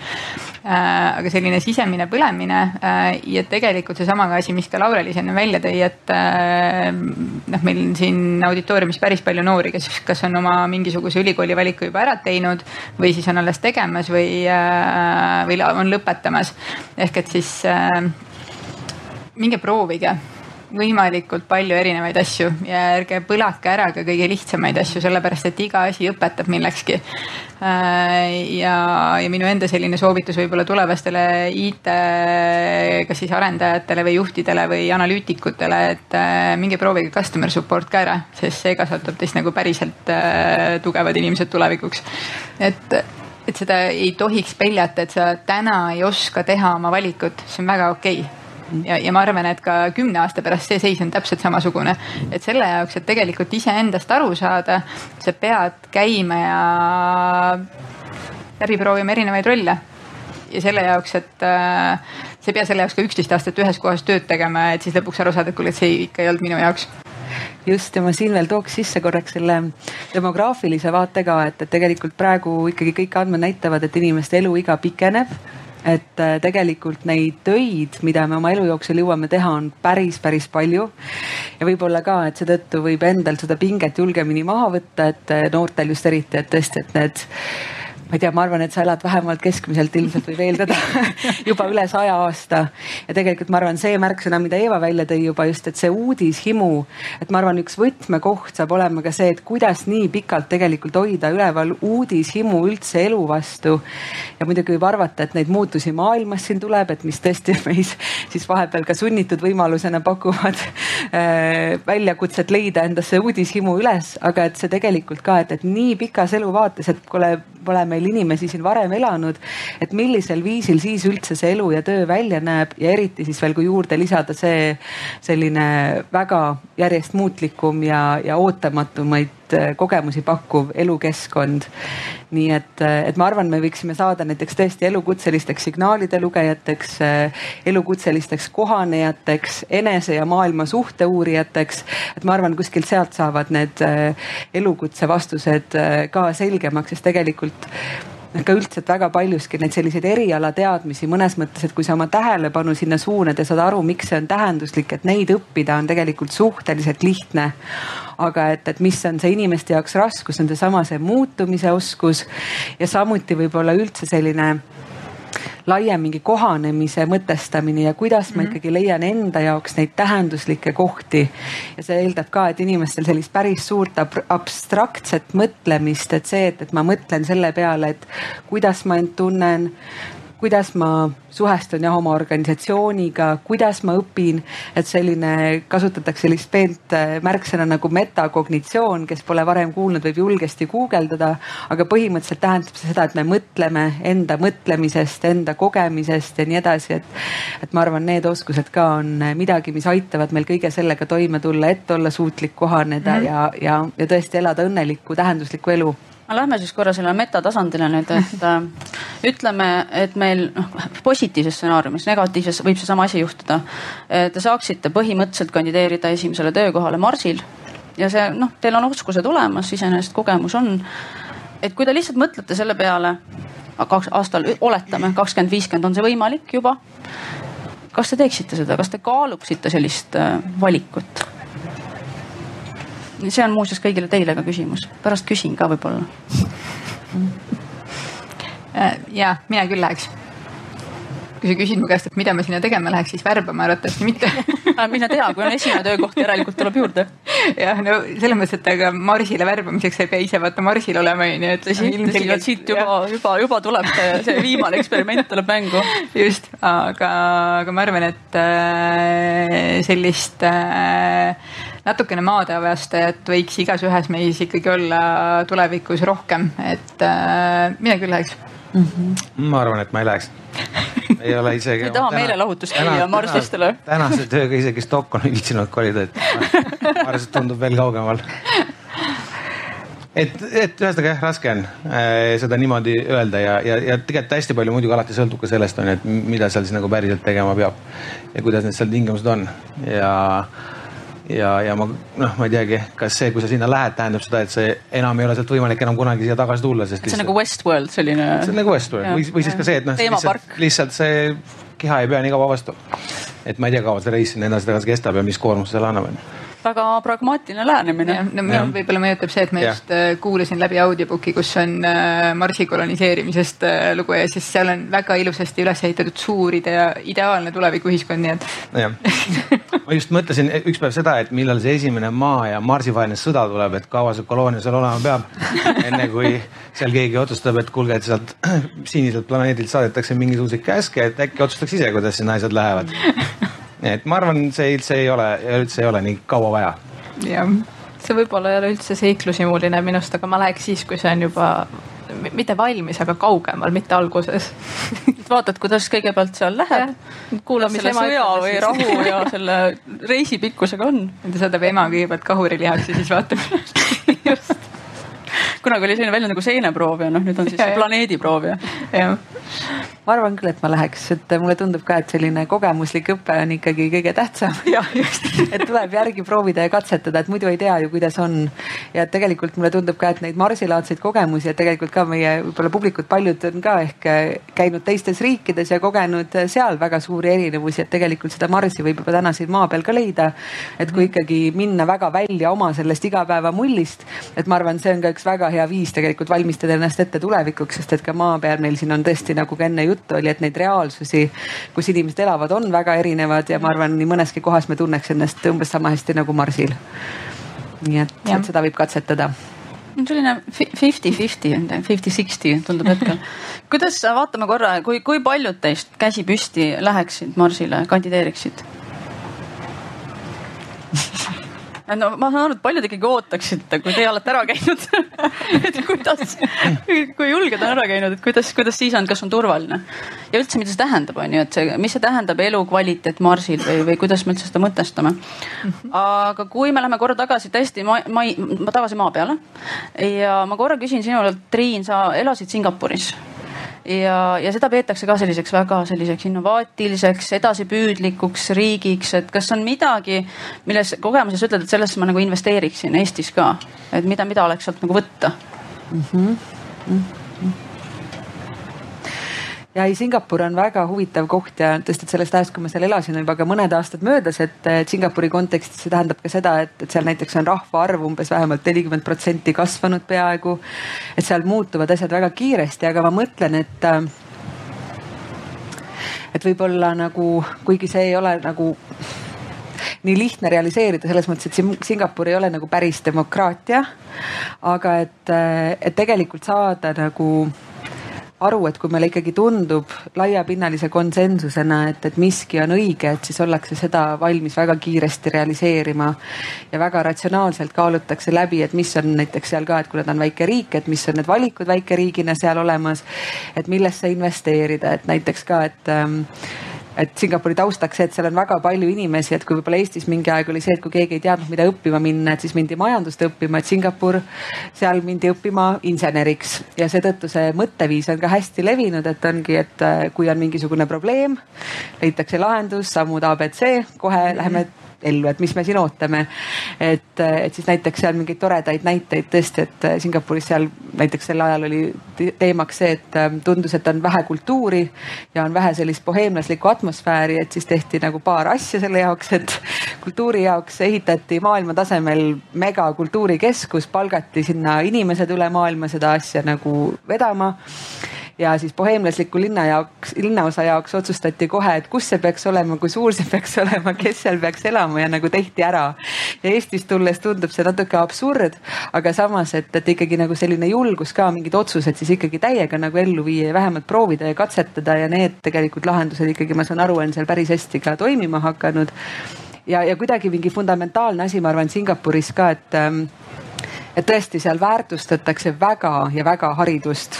Speaker 1: Äh, aga selline sisemine põlemine äh, ja tegelikult seesama asi, mis ka Laurelis enne välja tõi, et äh, noh, meil on siin auditooriumis päris palju noori, kes kas on oma mingisuguse ülikooli valiku juba ära teinud või siis on alles tegemas või, äh, või on lõpetamas. ehk et siis äh, minge proovige võimalikult palju erinevaid asju ja ärge põlake ära ka kõige lihtsamaid asju, sellepärast et iga asi õpetab millekski. Äh, ja, ja minu enda selline soovitus võib-olla tulevastele IT, kas siis arendajatele või juhtidele või analüütikutele, et äh, minge proovige customer support ka ära, sest see kasvatab teist nagu päriselt äh, tugevad inimesed tulevikuks. et et seda ei tohiks peljata, et sa täna ei oska teha oma valikut, see on väga okei okay ja, ja ma arvan, et ka kümne aasta pärast see seis on täpselt samasugune. et selle jaoks, et tegelikult iseendast aru saada, sa pead käima ja läbi proovima erinevaid rolle. ja selle jaoks, et äh, sa ei pea selle jaoks ka üksteist aastat ühes kohas tööd tegema, et siis lõpuks aru saada, et kuule, et see ikka ei olnud minu jaoks
Speaker 5: just ja ma siin veel tooks sisse korraks selle demograafilise vaate ka, et, et tegelikult praegu ikkagi kõik andmed näitavad, et inimeste eluiga pikeneb et äh, tegelikult neid töid, mida me oma elu jooksul jõuame teha, on päris, päris palju. ja võib-olla ka, et seetõttu võib endal seda pinget julgemini maha võtta, et äh, noortel just eriti, et tõesti, et need ma ei tea, ma arvan, et sa elad vähemalt keskmiselt ilmselt võib eeldada *laughs* juba üle saja aasta. ja tegelikult ma arvan, see märksõna, mida Eeva välja tõi juba just, et see uudishimu, et ma arvan, üks võtmekoht saab olema ka see, et kuidas nii pikalt tegelikult hoida üleval uudishimu üldse elu vastu. ja muidugi võib arvata, et neid muutusi maailmas siin tuleb, et mis tõesti *laughs* meis siis vahepeal ka sunnitud võimalusena pakuvad *laughs* äh, väljakutset leida endasse uudishimu üles, aga et see tegelikult ka, et, et nii pikas eluvaates, et pole, pole meil meil inimesi siin varem elanud. et millisel viisil siis üldse see elu ja töö välja näeb ja eriti siis veel, kui juurde lisada see selline väga järjest muutlikum ja, ja ootamatumaid kogemusi pakkuv elukeskkond. nii et, äh, et ma arvan, me võiksime saada näiteks tõesti elukutselisteks signaalide lugejateks, äh, elukutselisteks kohanejateks, enese ja maailma suhte uurijateks. et ma arvan, kuskilt sealt saavad need elukutse vastused ka selgemaks, sest tegelikult ka üldse, et väga paljuski neid selliseid erialateadmisi mõnes mõttes, et kui sa oma tähelepanu sinna suunad ja saad aru, miks see on tähenduslik, et neid õppida on tegelikult suhteliselt lihtne. aga et, et mis on see inimeste jaoks raskus, on seesama see muutumise oskus ja samuti võib-olla üldse selline laiem mingi kohanemise mõtestamine ja kuidas ma -hmm. ikkagi leian enda jaoks neid tähenduslikke kohti. ja see eeldab ka, et inimestel sellist päris suurt abstraktset mõtlemist, et see, et, et ma mõtlen selle peale, et kuidas ma end tunnen kuidas ma suhestun jah oma organisatsiooniga, kuidas ma õpin. et selline, kasutatakse sellist peent äh, märksõna nagu metakognitsioon, kes pole varem kuulnud, võib julgesti guugeldada. aga põhimõtteliselt tähendab see seda, et me mõtleme enda mõtlemisest, enda kogemisest ja nii edasi, et. et ma arvan, need oskused ka on midagi, mis aitavad meil kõige sellega toime tulla, et olla suutlik kohaneda mm -hmm. ja, ja, ja tõesti elada õnnelikku, tähenduslikku elu
Speaker 2: aga lähme siis korra selle metatasandile nüüd, et *laughs* äh, ütleme, et meil noh, positiivses stsenaariumis, negatiivses võib seesama asi juhtuda. Te saaksite põhimõtteliselt kandideerida esimesele töökohale Marsil ja see noh, teil on oskused olemas, iseenesest kogemus on. et kui te lihtsalt mõtlete selle peale, kaks aastal oletame kakskümmend, viiskümmend on see võimalik juba. kas te teeksite seda, kas te kaaluksite sellist äh, valikut? See on muuseas kõigile teile ka küsimus, pärast küsin ka võib-olla.
Speaker 1: Äh, ja mina küll läheks. kui sa küsid mu käest, et mida ma sinna tegema läheks, siis värbama arvatavasti mitte *laughs*
Speaker 2: mine tea, kui on esimene töökoht, järelikult tuleb juurde. *laughs*
Speaker 1: jah, no selles mõttes, et aga Marsile värbamiseks ei pea ise vaata Marsil olema, onju, et.
Speaker 2: tõsi, tõsi, et siit juba, juba, juba tuleb see, see viimane eksperiment tuleb mängu. *laughs*
Speaker 1: just, aga, aga ma arvan, et äh, sellist äh, natukene maadeavastajat võiks igas ühes meis ikkagi olla tulevikus rohkem, et äh, mina küll läheks
Speaker 3: mm. -hmm. ma arvan, et ma ei läheks ei ole isegi. *laughs*
Speaker 2: ei taha meelelahutust käia marslistele.
Speaker 3: tänase tööga isegi Stockholmi viitsinud kolida, et ma arvan, et tundub veel kaugemal. et, et ühesõnaga jah, raske on äh, seda niimoodi öelda ja, ja, ja tegelikult hästi palju muidugi alati sõltub ka sellest on ju, et mida seal siis nagu päriselt tegema peab. ja kuidas need seal tingimused on ja ja, ja ma noh, ma ei teagi, kas see, kui sa sinna lähed, tähendab seda, et see enam ei ole sealt võimalik enam kunagi siia tagasi tulla, sest.
Speaker 2: see on nagu Westworld selline.
Speaker 3: see on nagu Westworld või, või siis ka see, et noh, lihtsalt, lihtsalt see keha ei pea nii kaua vastu. et ma ei tea, kaua see reis sinna edasi-tagasi kestab ja mis koormust see annab
Speaker 2: väga pragmaatiline lähenemine.
Speaker 1: no minul võib-olla mõjutab see, et ma just äh, kuulasin läbi audiobooki, kus on äh, Marsi koloniseerimisest äh, lugu ja siis seal on väga ilusasti üles ehitatud suur idea, ideaalne tulevikuühiskond, nii et.
Speaker 3: jah, ma just mõtlesin üks päev seda, et millal see esimene Maa ja Marsi vaheline sõda tuleb, et kaua see koloonia seal olema peab. enne kui seal keegi otsustab, et kuulge, et sealt *clears throat* siniselt planeedilt saadetakse mingisuguseid käske, et äkki otsustaks ise, kuidas sinna asjad lähevad et ma arvan, see üldse ei ole, üldse ei ole nii kaua vaja.
Speaker 4: jah, see võib-olla ei ole üldse seiklusimuline minust, aga ma läheks siis, kui see on juba mitte valmis, aga kaugemal, mitte alguses *laughs*
Speaker 2: vaatad, kuidas kõigepealt seal läheb, kuulad selle sõja või rahu ja *laughs* selle reisi pikkusega on.
Speaker 1: ta saadab ema kõigepealt kahurilihaks ja siis vaatab *laughs*
Speaker 2: just kunagi oli selline väljend nagu seeneproov ja noh, nüüd on siis planeediproov ja. jah.
Speaker 5: Ma arvan küll, et ma läheks, et mulle tundub ka, et selline kogemuslik õpe on ikkagi kõige tähtsam. *laughs* jah, just. et tuleb järgi proovida ja katsetada, et muidu ei tea ju, kuidas on. ja tegelikult mulle tundub ka, et neid marsilaadseid kogemusi, et tegelikult ka meie võib-olla publikud, paljud on ka ehk käinud teistes riikides ja kogenud seal väga suuri erinevusi, et tegelikult seda marsi võib juba täna siin maa peal ka leida. et kui ikkagi minna väga välja oma sellest igapäevamullist, et ma arvan, see on ka üks väga hea viis tegelikult valmistada ennast ette tulevikuks, sest et ka maa peal meil siin on tõesti nagu ka enne juttu oli, et neid reaalsusi, kus inimesed elavad, on väga erinevad ja ma arvan, nii mõneski kohas me tunneks ennast umbes sama hästi nagu Marsil. nii et, et seda võib katsetada
Speaker 2: selline fifty-fifty, fifty-sixty tundub hetkel. kuidas, vaatame korra, kui, kui paljud teist käsi püsti läheksid Marsile, kandideeriksid *laughs* no ma saan aru, et paljud ikkagi ootaksite, kui teie olete ära käinud *laughs* et kuidas, kui julged on ära käinud, et kuidas, kuidas siis on, kas on turvaline? ja üldse, mida see tähendab, on ju, et see, mis see tähendab elukvaliteet Marsil või, või kuidas me üldse seda mõtestame. aga kui me läheme korra tagasi tõesti ma, ma, ma tagasi maa peale ja ma korra küsin sinult, Triin, sa elasid Singapuris ja, ja seda peetakse ka selliseks väga selliseks innovaatiliseks, edasipüüdlikuks riigiks, et kas on midagi, milles kogemuses ütled, et sellesse ma nagu investeeriksin Eestis ka, et mida, mida oleks sealt nagu võtta mm? -hmm. Mm -hmm
Speaker 5: ja ei, Singapur on väga huvitav koht ja tõesti, et sellest ajast, kui ma seal elasin, on juba ka mõned aastad möödas, et Singapuri kontekstis see tähendab ka seda, et, et seal näiteks on rahvaarv umbes vähemalt nelikümmend protsenti kasvanud peaaegu. et seal muutuvad asjad väga kiiresti, aga ma mõtlen, et et võib-olla nagu, kuigi see ei ole nagu nii lihtne realiseerida selles mõttes, et Singapur ei ole nagu päris demokraatia. aga et, et tegelikult saada nagu aru, et kui meile ikkagi tundub laiapinnalise konsensusena, et, et miski on õige, et siis ollakse seda valmis väga kiiresti realiseerima. ja väga ratsionaalselt kaalutakse läbi, et mis on näiteks seal ka, et kuna ta on väike riik, et mis on need valikud väikeriigina seal olemas. et millesse investeerida, et näiteks ka, et ähm, et Singapuri taustaks see, et seal on väga palju inimesi, et kui võib-olla Eestis mingi aeg oli see, et kui keegi ei teadnud, mida õppima minna, et siis mindi majandust õppima, et Singapur, seal mindi õppima inseneriks ja seetõttu see mõtteviis on ka hästi levinud, et ongi, et äh, kui on mingisugune probleem, leitakse lahendus, sammud abc, kohe mm -hmm. läheme ellu, et mis me siin ootame. et, et siis näiteks seal mingeid toredaid näiteid tõesti, et Singapuris seal näiteks sel ajal oli teemaks see, et ähm, tundus, et on vähe kultuuri ja on vähe sellist boheemlaslikku atmosfääri, et siis tehti nagu paar asja selle jaoks, et kultuuri jaoks ehitati maailma tasemel megakultuurikeskus, palgati sinna inimesed üle maailma seda asja nagu vedama ja siis boheemlasliku linna jaoks, linnaosa jaoks otsustati kohe, et kus see peaks olema, kui suur see *laughs* peaks olema, kes seal peaks elama ja nagu tehti ära. ja Eestist tulles tundub see natuke absurd, aga samas, et, et ikkagi nagu selline julgus ka mingid otsused siis ikkagi täiega nagu ellu viia ja vähemalt proovida ja katsetada ja need tegelikult lahendused ikkagi, ma saan aru, on seal päris hästi ka toimima hakanud. ja, ja kuidagi mingi fundamentaalne asi, ma arvan, Singapuris ka, et ähm, et tõesti seal väärtustatakse väga ja väga haridust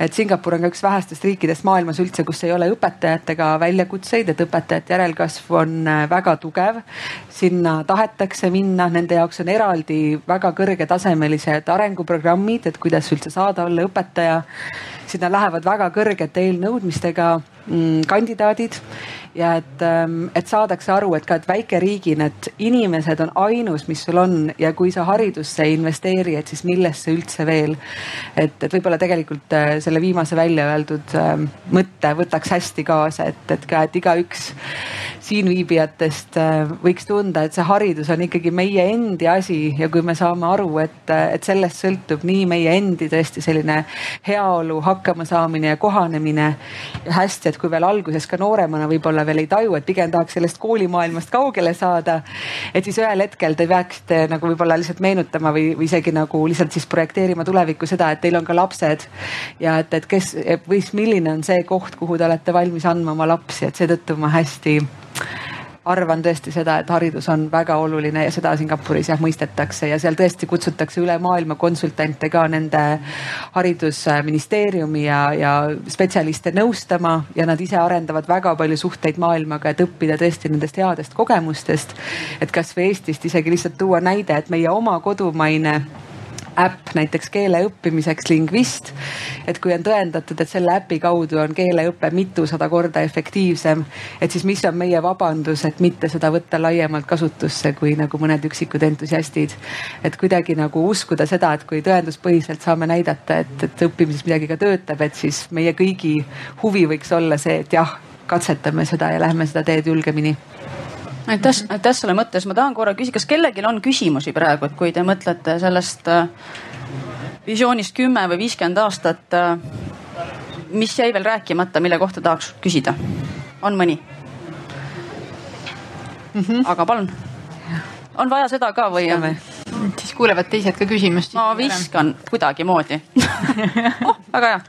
Speaker 5: et Singapur on ka üks vähestest riikidest maailmas üldse, kus ei ole õpetajatega väljakutseid, et õpetajate järelkasv on äh, väga tugev. sinna tahetakse minna, nende jaoks on eraldi väga kõrgetasemelised arenguprogrammid, et kuidas üldse saada olla õpetaja. sinna lähevad väga kõrgete eelnõudmistega mm, kandidaadid ja et, ähm, et saadakse aru, et ka, et väikeriigina, et inimesed on ainus, mis sul on ja kui sa haridusse ei investeeri, et siis millesse üldse veel. et, et võib-olla tegelikult äh, selle viimase välja öeldud ähm, mõtte võtaks hästi kaasa, et, et ka, et igaüks siinviibijatest äh, võiks tunda, et see haridus on ikkagi meie endi asi ja kui me saame aru, et, et sellest sõltub nii meie endi tõesti selline heaolu, hakkamasaamine ja kohanemine. ja hästi, et kui veel alguses ka nooremana võib-olla võib-olla veel ei taju, et pigem tahaks sellest koolimaailmast kaugele saada. et siis ühel hetkel te peaksite nagu võib-olla lihtsalt meenutama või, või isegi nagu lihtsalt siis projekteerima tulevikku seda, et teil on ka lapsed. ja et, et kes või milline on see koht, kuhu te olete valmis andma oma lapsi, et seetõttu ma hästi arvan tõesti seda, et haridus on väga oluline ja seda Singapuris jah mõistetakse ja seal tõesti kutsutakse üle maailma konsultante ka nende haridusministeeriumi ja, ja spetsialiste nõustama ja nad ise arendavad väga palju suhteid maailmaga, et õppida tõesti nendest headest kogemustest. et kasvõi Eestist isegi lihtsalt tuua näide, et meie oma kodumaine äpp näiteks keele õppimiseks Lingvist. et kui on tõendatud, et selle äpi kaudu on keeleõpe mitusada korda efektiivsem, et siis mis on meie vabandus, et mitte seda võtta laiemalt kasutusse, kui nagu mõned üksikud entusiastid. et kuidagi nagu uskuda seda, et kui tõenduspõhiselt saame näidata, et, et õppimises midagi ka töötab, et siis meie kõigi huvi võiks olla see, et jah, katsetame seda ja lähme seda teed julgemini
Speaker 2: aitäh, aitäh selle mõtte eest, ma tahan korra küsida, kas kellelgi on küsimusi praegu, et kui te mõtlete sellest äh, visioonist kümme või viiskümmend aastat. Äh, mis jäi veel rääkimata, mille kohta tahaks küsida, on mõni mm? -hmm. aga palun, on vaja seda ka või?
Speaker 1: siis kuulevad teised ka küsimust.
Speaker 2: ma viskan kuidagimoodi *laughs* oh, väga hea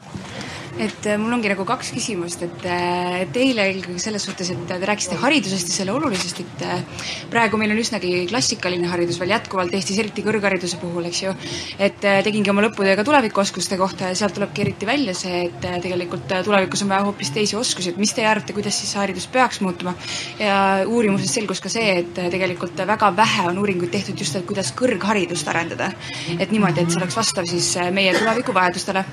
Speaker 7: et äh, mul ongi nagu kaks küsimust, et äh, teile eelkõige selles suhtes, et te rääkisite haridusest ja selle olulisusest, et äh, praegu meil on üsnagi klassikaline haridus veel jätkuvalt Eestis, eriti kõrghariduse puhul, eks ju. et tegingi oma lõputöö ka tulevikuoskuste kohta ja sealt tulebki eriti välja see, et tegelikult tulevikus on vaja hoopis teisi oskusi, et mis teie arvate, kuidas siis haridus peaks muutuma? ja uurimusest selgus ka see, et tegelikult väga vähe on uuringuid tehtud just, et kuidas kõrgharidust arendada. et niimoodi, et see oleks vastav siis meie tuleviku vajadustele.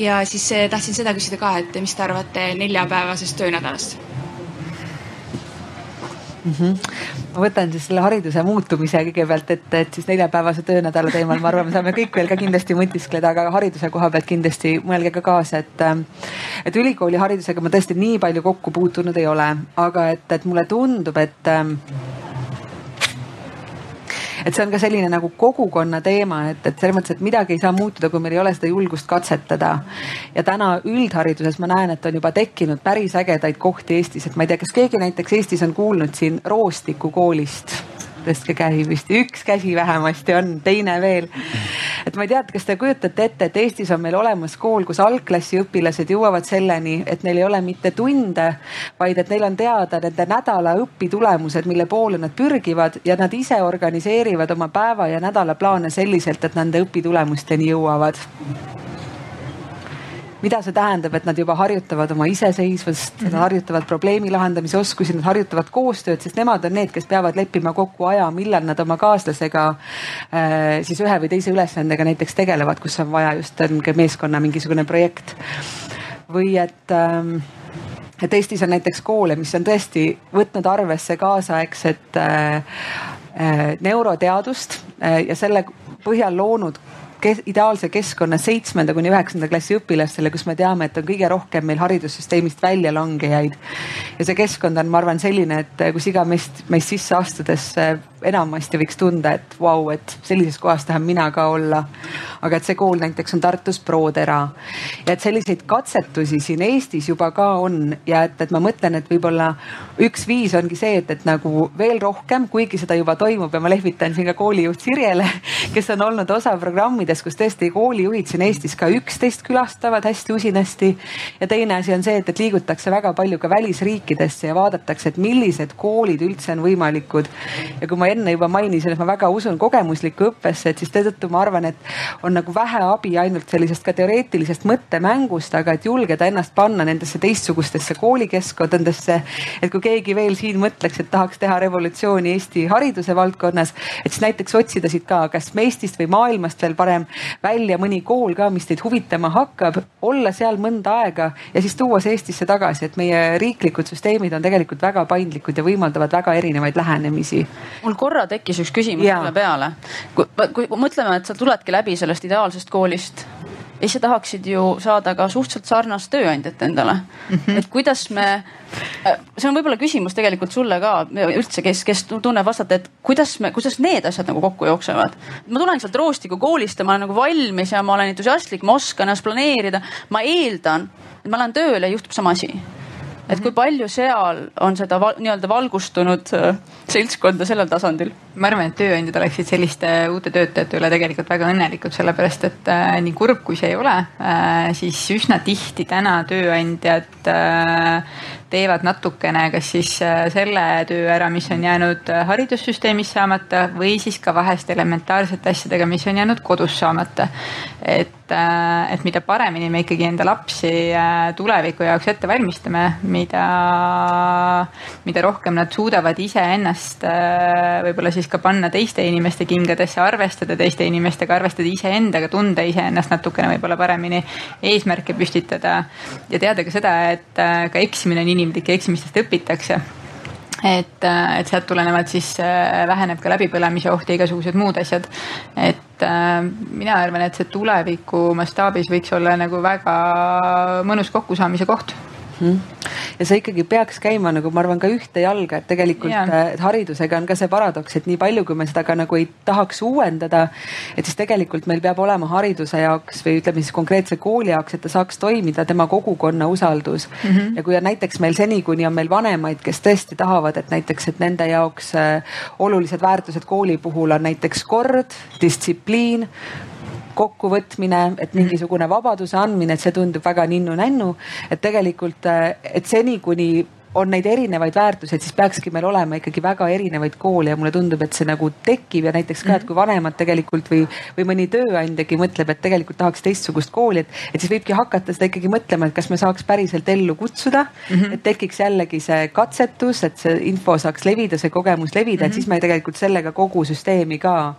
Speaker 7: ja siis tahtsin seda küsida ka, et mis te arvate neljapäevasest töönädalast?
Speaker 5: Mm -hmm. ma võtan siis selle hariduse muutumise kõigepealt ette, et siis neljapäevase töönädala teemal, ma arvan, me saame kõik veel ka kindlasti mõtiskleda, aga hariduse koha pealt kindlasti mõelge ka kaasa, et. et ülikooli haridusega ma tõesti nii palju kokku puutunud ei ole, aga et, et mulle tundub, et et see on ka selline nagu kogukonna teema, et, et selles mõttes, et midagi ei saa muutuda, kui meil ei ole seda julgust katsetada. ja täna üldhariduses ma näen, et on juba tekkinud päris ägedaid kohti Eestis, et ma ei tea, kas keegi näiteks Eestis on kuulnud siin Roostiku koolist tõstke käsi püsti, üks käsi vähemasti on, teine veel. et ma ei tea, kas te kujutate ette, et Eestis on meil olemas kool, kus algklassi õpilased jõuavad selleni, et neil ei ole mitte tunde, vaid et neil on teada nende nädala õpitulemused, mille poole nad pürgivad ja nad ise organiseerivad oma päeva ja nädalaplaane selliselt, et nende õpitulemusteni jõuavad mida see tähendab, et nad juba harjutavad oma iseseisvust mm, -hmm. nad harjutavad probleemi lahendamise oskusi, nad harjutavad koostööd, sest nemad on need, kes peavad leppima kokku aja, millal nad oma kaaslasega äh, siis ühe või teise ülesandega näiteks tegelevad, kus on vaja just on meeskonna mingisugune projekt. või et ähm, et Eestis on näiteks koole, mis on tõesti võtnud arvesse kaasaegset äh, äh, neuroteadust äh, ja selle põhjal loonud kes, ideaalse keskkonna seitsmenda kuni üheksanda klassi õpilastele, kus me teame, et on kõige rohkem meil haridussüsteemist väljalangejaid. ja see keskkond on, ma arvan, selline, et kus iga meist, meist sisse astudes enamasti võiks tunda, et vau wow,, et sellises kohas tahan mina ka olla. aga et see kool näiteks on Tartus Prodera ja et selliseid katsetusi siin Eestis juba ka on ja et, et ma mõtlen, et võib-olla üks viis ongi see, et, et nagu veel rohkem, kuigi seda juba toimub ja ma lehvitan siin ka koolijuht Sirjele, kes on olnud osa programmidest, kus tõesti koolijuhid siin Eestis ka üksteist külastavad hästi usinasti. ja teine asi on see, et, et liigutakse väga palju ka välisriikidesse ja vaadatakse, et millised koolid üldse on võimalikud. ja kui ma enne juba mainisin, et ma väga usun kogemuslikku õppesse, et siis seetõttu ma arvan, et on nagu vähe abi ainult sellisest ka teoreetilisest mõttemängust, aga et julgeda ennast panna nendesse teistsugustesse koolikeskkondadesse. et kui keegi veel siin mõtleks, et tahaks teha revolutsiooni Eesti hariduse valdkonnas, et siis näiteks otsida siit ka, kas Eestist või maailmast veel parem välja mõni kool ka, mis teid huvitama hakkab, olla seal mõnda aega ja siis tuua see Eestisse tagasi, et meie riiklikud süsteemid on tegelikult väga paindlikud ja võimaldavad väga erinevaid lähenemisi.
Speaker 2: mul korra tekkis üks küsimus selle peale. kui, kui mõtleme, et sa tuledki läbi sellest ideaalsest koolist ja siis sa tahaksid ju saada ka suhteliselt sarnast tööandjat endale mm. -hmm. et kuidas me, äh, see on võib-olla küsimus tegelikult sulle ka üldse, kes, kes tunneb vastata, et kuidas me, kuidas need asjad nagu kokku jooksevad. ma tulen sealt Roostiku koolist ja ma olen nagu valmis ja ma olen entusiastlik, ma oskan ennast planeerida. ma eeldan, et ma lähen tööle ja juhtub sama asi et kui palju seal on seda val, nii-öelda valgustunud äh, seltskonda sellel tasandil?
Speaker 1: ma arvan, et tööandjad oleksid selliste uute töötajate üle tegelikult väga õnnelikud, sellepärast et äh, nii kurb kui see ei ole äh,, siis üsna tihti täna tööandjad äh, teevad natukene kas siis äh, selle töö ära, mis on jäänud äh, haridussüsteemis saamata või siis ka vahest elementaarsete asjadega, mis on jäänud kodus saamata. et, äh, et mida paremini me ikkagi enda lapsi tuleviku jaoks ette valmistame, mida, mida rohkem nad suudavad iseennast võib-olla siis ka panna teiste inimeste kingadesse, arvestada teiste inimestega, arvestada iseendaga, tunda iseennast natukene võib-olla paremini, eesmärke püstitada ja teada ka seda, et ka eksimine on inimlik ja eksimistest õpitakse et, et sealt tulenevalt siis äh, väheneb ka läbipõlemise oht ja igasugused muud asjad. et äh, mina arvan, et see tuleviku mastaabis võiks olla nagu väga mõnus kokkusaamise koht.
Speaker 5: -hmm. ja see ikkagi peaks käima nagu ma arvan ka ühte jalga, et tegelikult yeah. haridusega on ka see paradoks, et nii palju, kui me seda ka nagu ei tahaks uuendada, et siis tegelikult meil peab olema hariduse jaoks või ütleme siis konkreetse kooli jaoks, et ta saaks toimida tema kogukonna usaldus mm. -hmm. ja kui on näiteks meil seni, kuni on meil vanemaid, kes tõesti tahavad, et näiteks, et nende jaoks äh, olulised väärtused kooli puhul on näiteks kord, distsipliin kokkuvõtmine, et mingisugune vabaduse andmine, et see tundub väga ninnu-nännu. et tegelikult, et seni, kuni on neid erinevaid väärtuseid, siis peakski meil olema ikkagi väga erinevaid koole ja mulle tundub, et see nagu tekib ja näiteks ka, et kui vanemad tegelikult või, või mõni tööandjagi mõtleb, et tegelikult tahaks teistsugust kooli, et, et siis võibki hakata seda ikkagi mõtlema, et kas me saaks päriselt ellu kutsuda mm. -hmm. et tekiks jällegi see katsetus, et see info saaks levida, see kogemus levida mm, -hmm. et mhm. siis me tegelikult sellega kogu süsteemi ka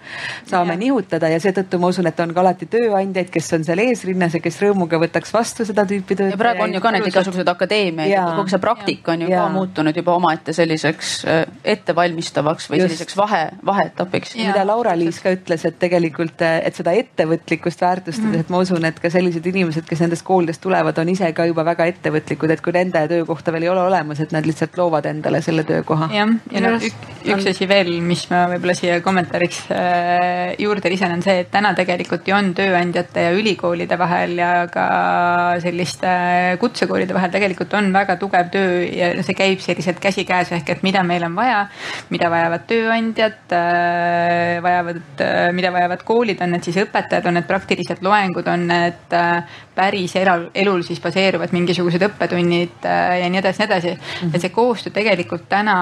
Speaker 5: saame ja. nihutada ja seetõttu ma usun, et on ka alati tööandjaid, kes on seal eesrinnas ja kes rõõmuga võtaks vastu seda tüüpi tööd.
Speaker 2: ja praegu on ju ka need igasugused akadeemiad, kogu see praktika on ju ja. ka muutunud juba omaette selliseks äh, ettevalmistavaks või Just. selliseks vahe, vaheetapiks.
Speaker 5: mida Laura-Liis ka ütles, et tegelikult, äh, et seda ettevõtlikkust väärtustades mm., et ma usun, et ka sellised inimesed, kes nendest koolidest tulevad, on ise ka juba väga ettevõtlikud, et kui nende töökohta veel ei ole olemas, et nad lihtsalt loovad endale selle töökoha.
Speaker 1: jah, ja noh, üks asi veel, mis ma võib-olla siia kommentaariks äh, juurde lisan, on see, et täna tegelikult ju on tööandjate ja ülikoolide vahel ja ka selliste kutsekoolide vahel tegelikult on väga tugev töö ja see käib selliselt käsikäes ehk et mida meil on vaja, mida vajavad tööandjad, äh, vajavad, äh, mida vajavad koolid, on need siis õpetajad, on need praktilised loengud, on need äh, päris elul, elul siis baseeruvad mingisugused õppetunnid ja nii edasi, nii edasi mm. -hmm. et see koostöö tegelikult täna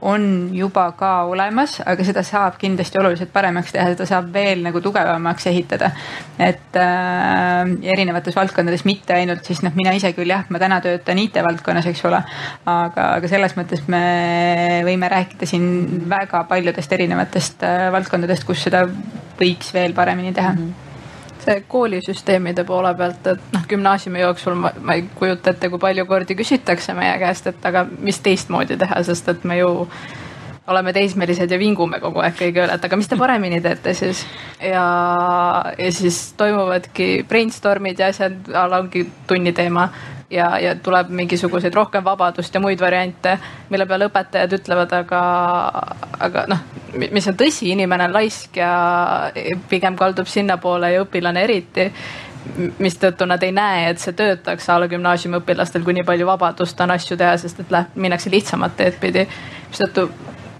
Speaker 1: on juba ka olemas, aga seda saab kindlasti oluliselt paremaks teha, seda saab veel nagu tugevamaks ehitada. et äh, erinevates valdkondades, mitte ainult siis noh, mina ise küll jah, ma täna töötan IT-valdkonnas, eks ole. Aga, aga selles mõttes me võime rääkida siin väga paljudest erinevatest äh, valdkondadest, kus seda võiks veel paremini teha mm. -hmm
Speaker 4: see koolisüsteemide poole pealt, et noh, gümnaasiumi jooksul ma, ma ei kujuta ette, kui palju kordi küsitakse meie käest, et aga mis teistmoodi teha, sest et me ju oleme teismelised ja vingume kogu aeg kõige üle, et aga mis te paremini teete siis. ja, ja siis toimuvadki brainstorm'id ja asjad, ongi tunni teema ja, ja tuleb mingisuguseid rohkem vabadust ja muid variante, mille peale õpetajad ütlevad, aga, aga noh, mis on tõsi, inimene on laisk ja pigem kaldub sinnapoole ja õpilane eriti mistõttu nad ei näe, et see töötaks a la gümnaasiumiõpilastel, kui nii palju vabadust on asju teha, sest et läheb, minnakse lihtsamat teed pidi. mistõttu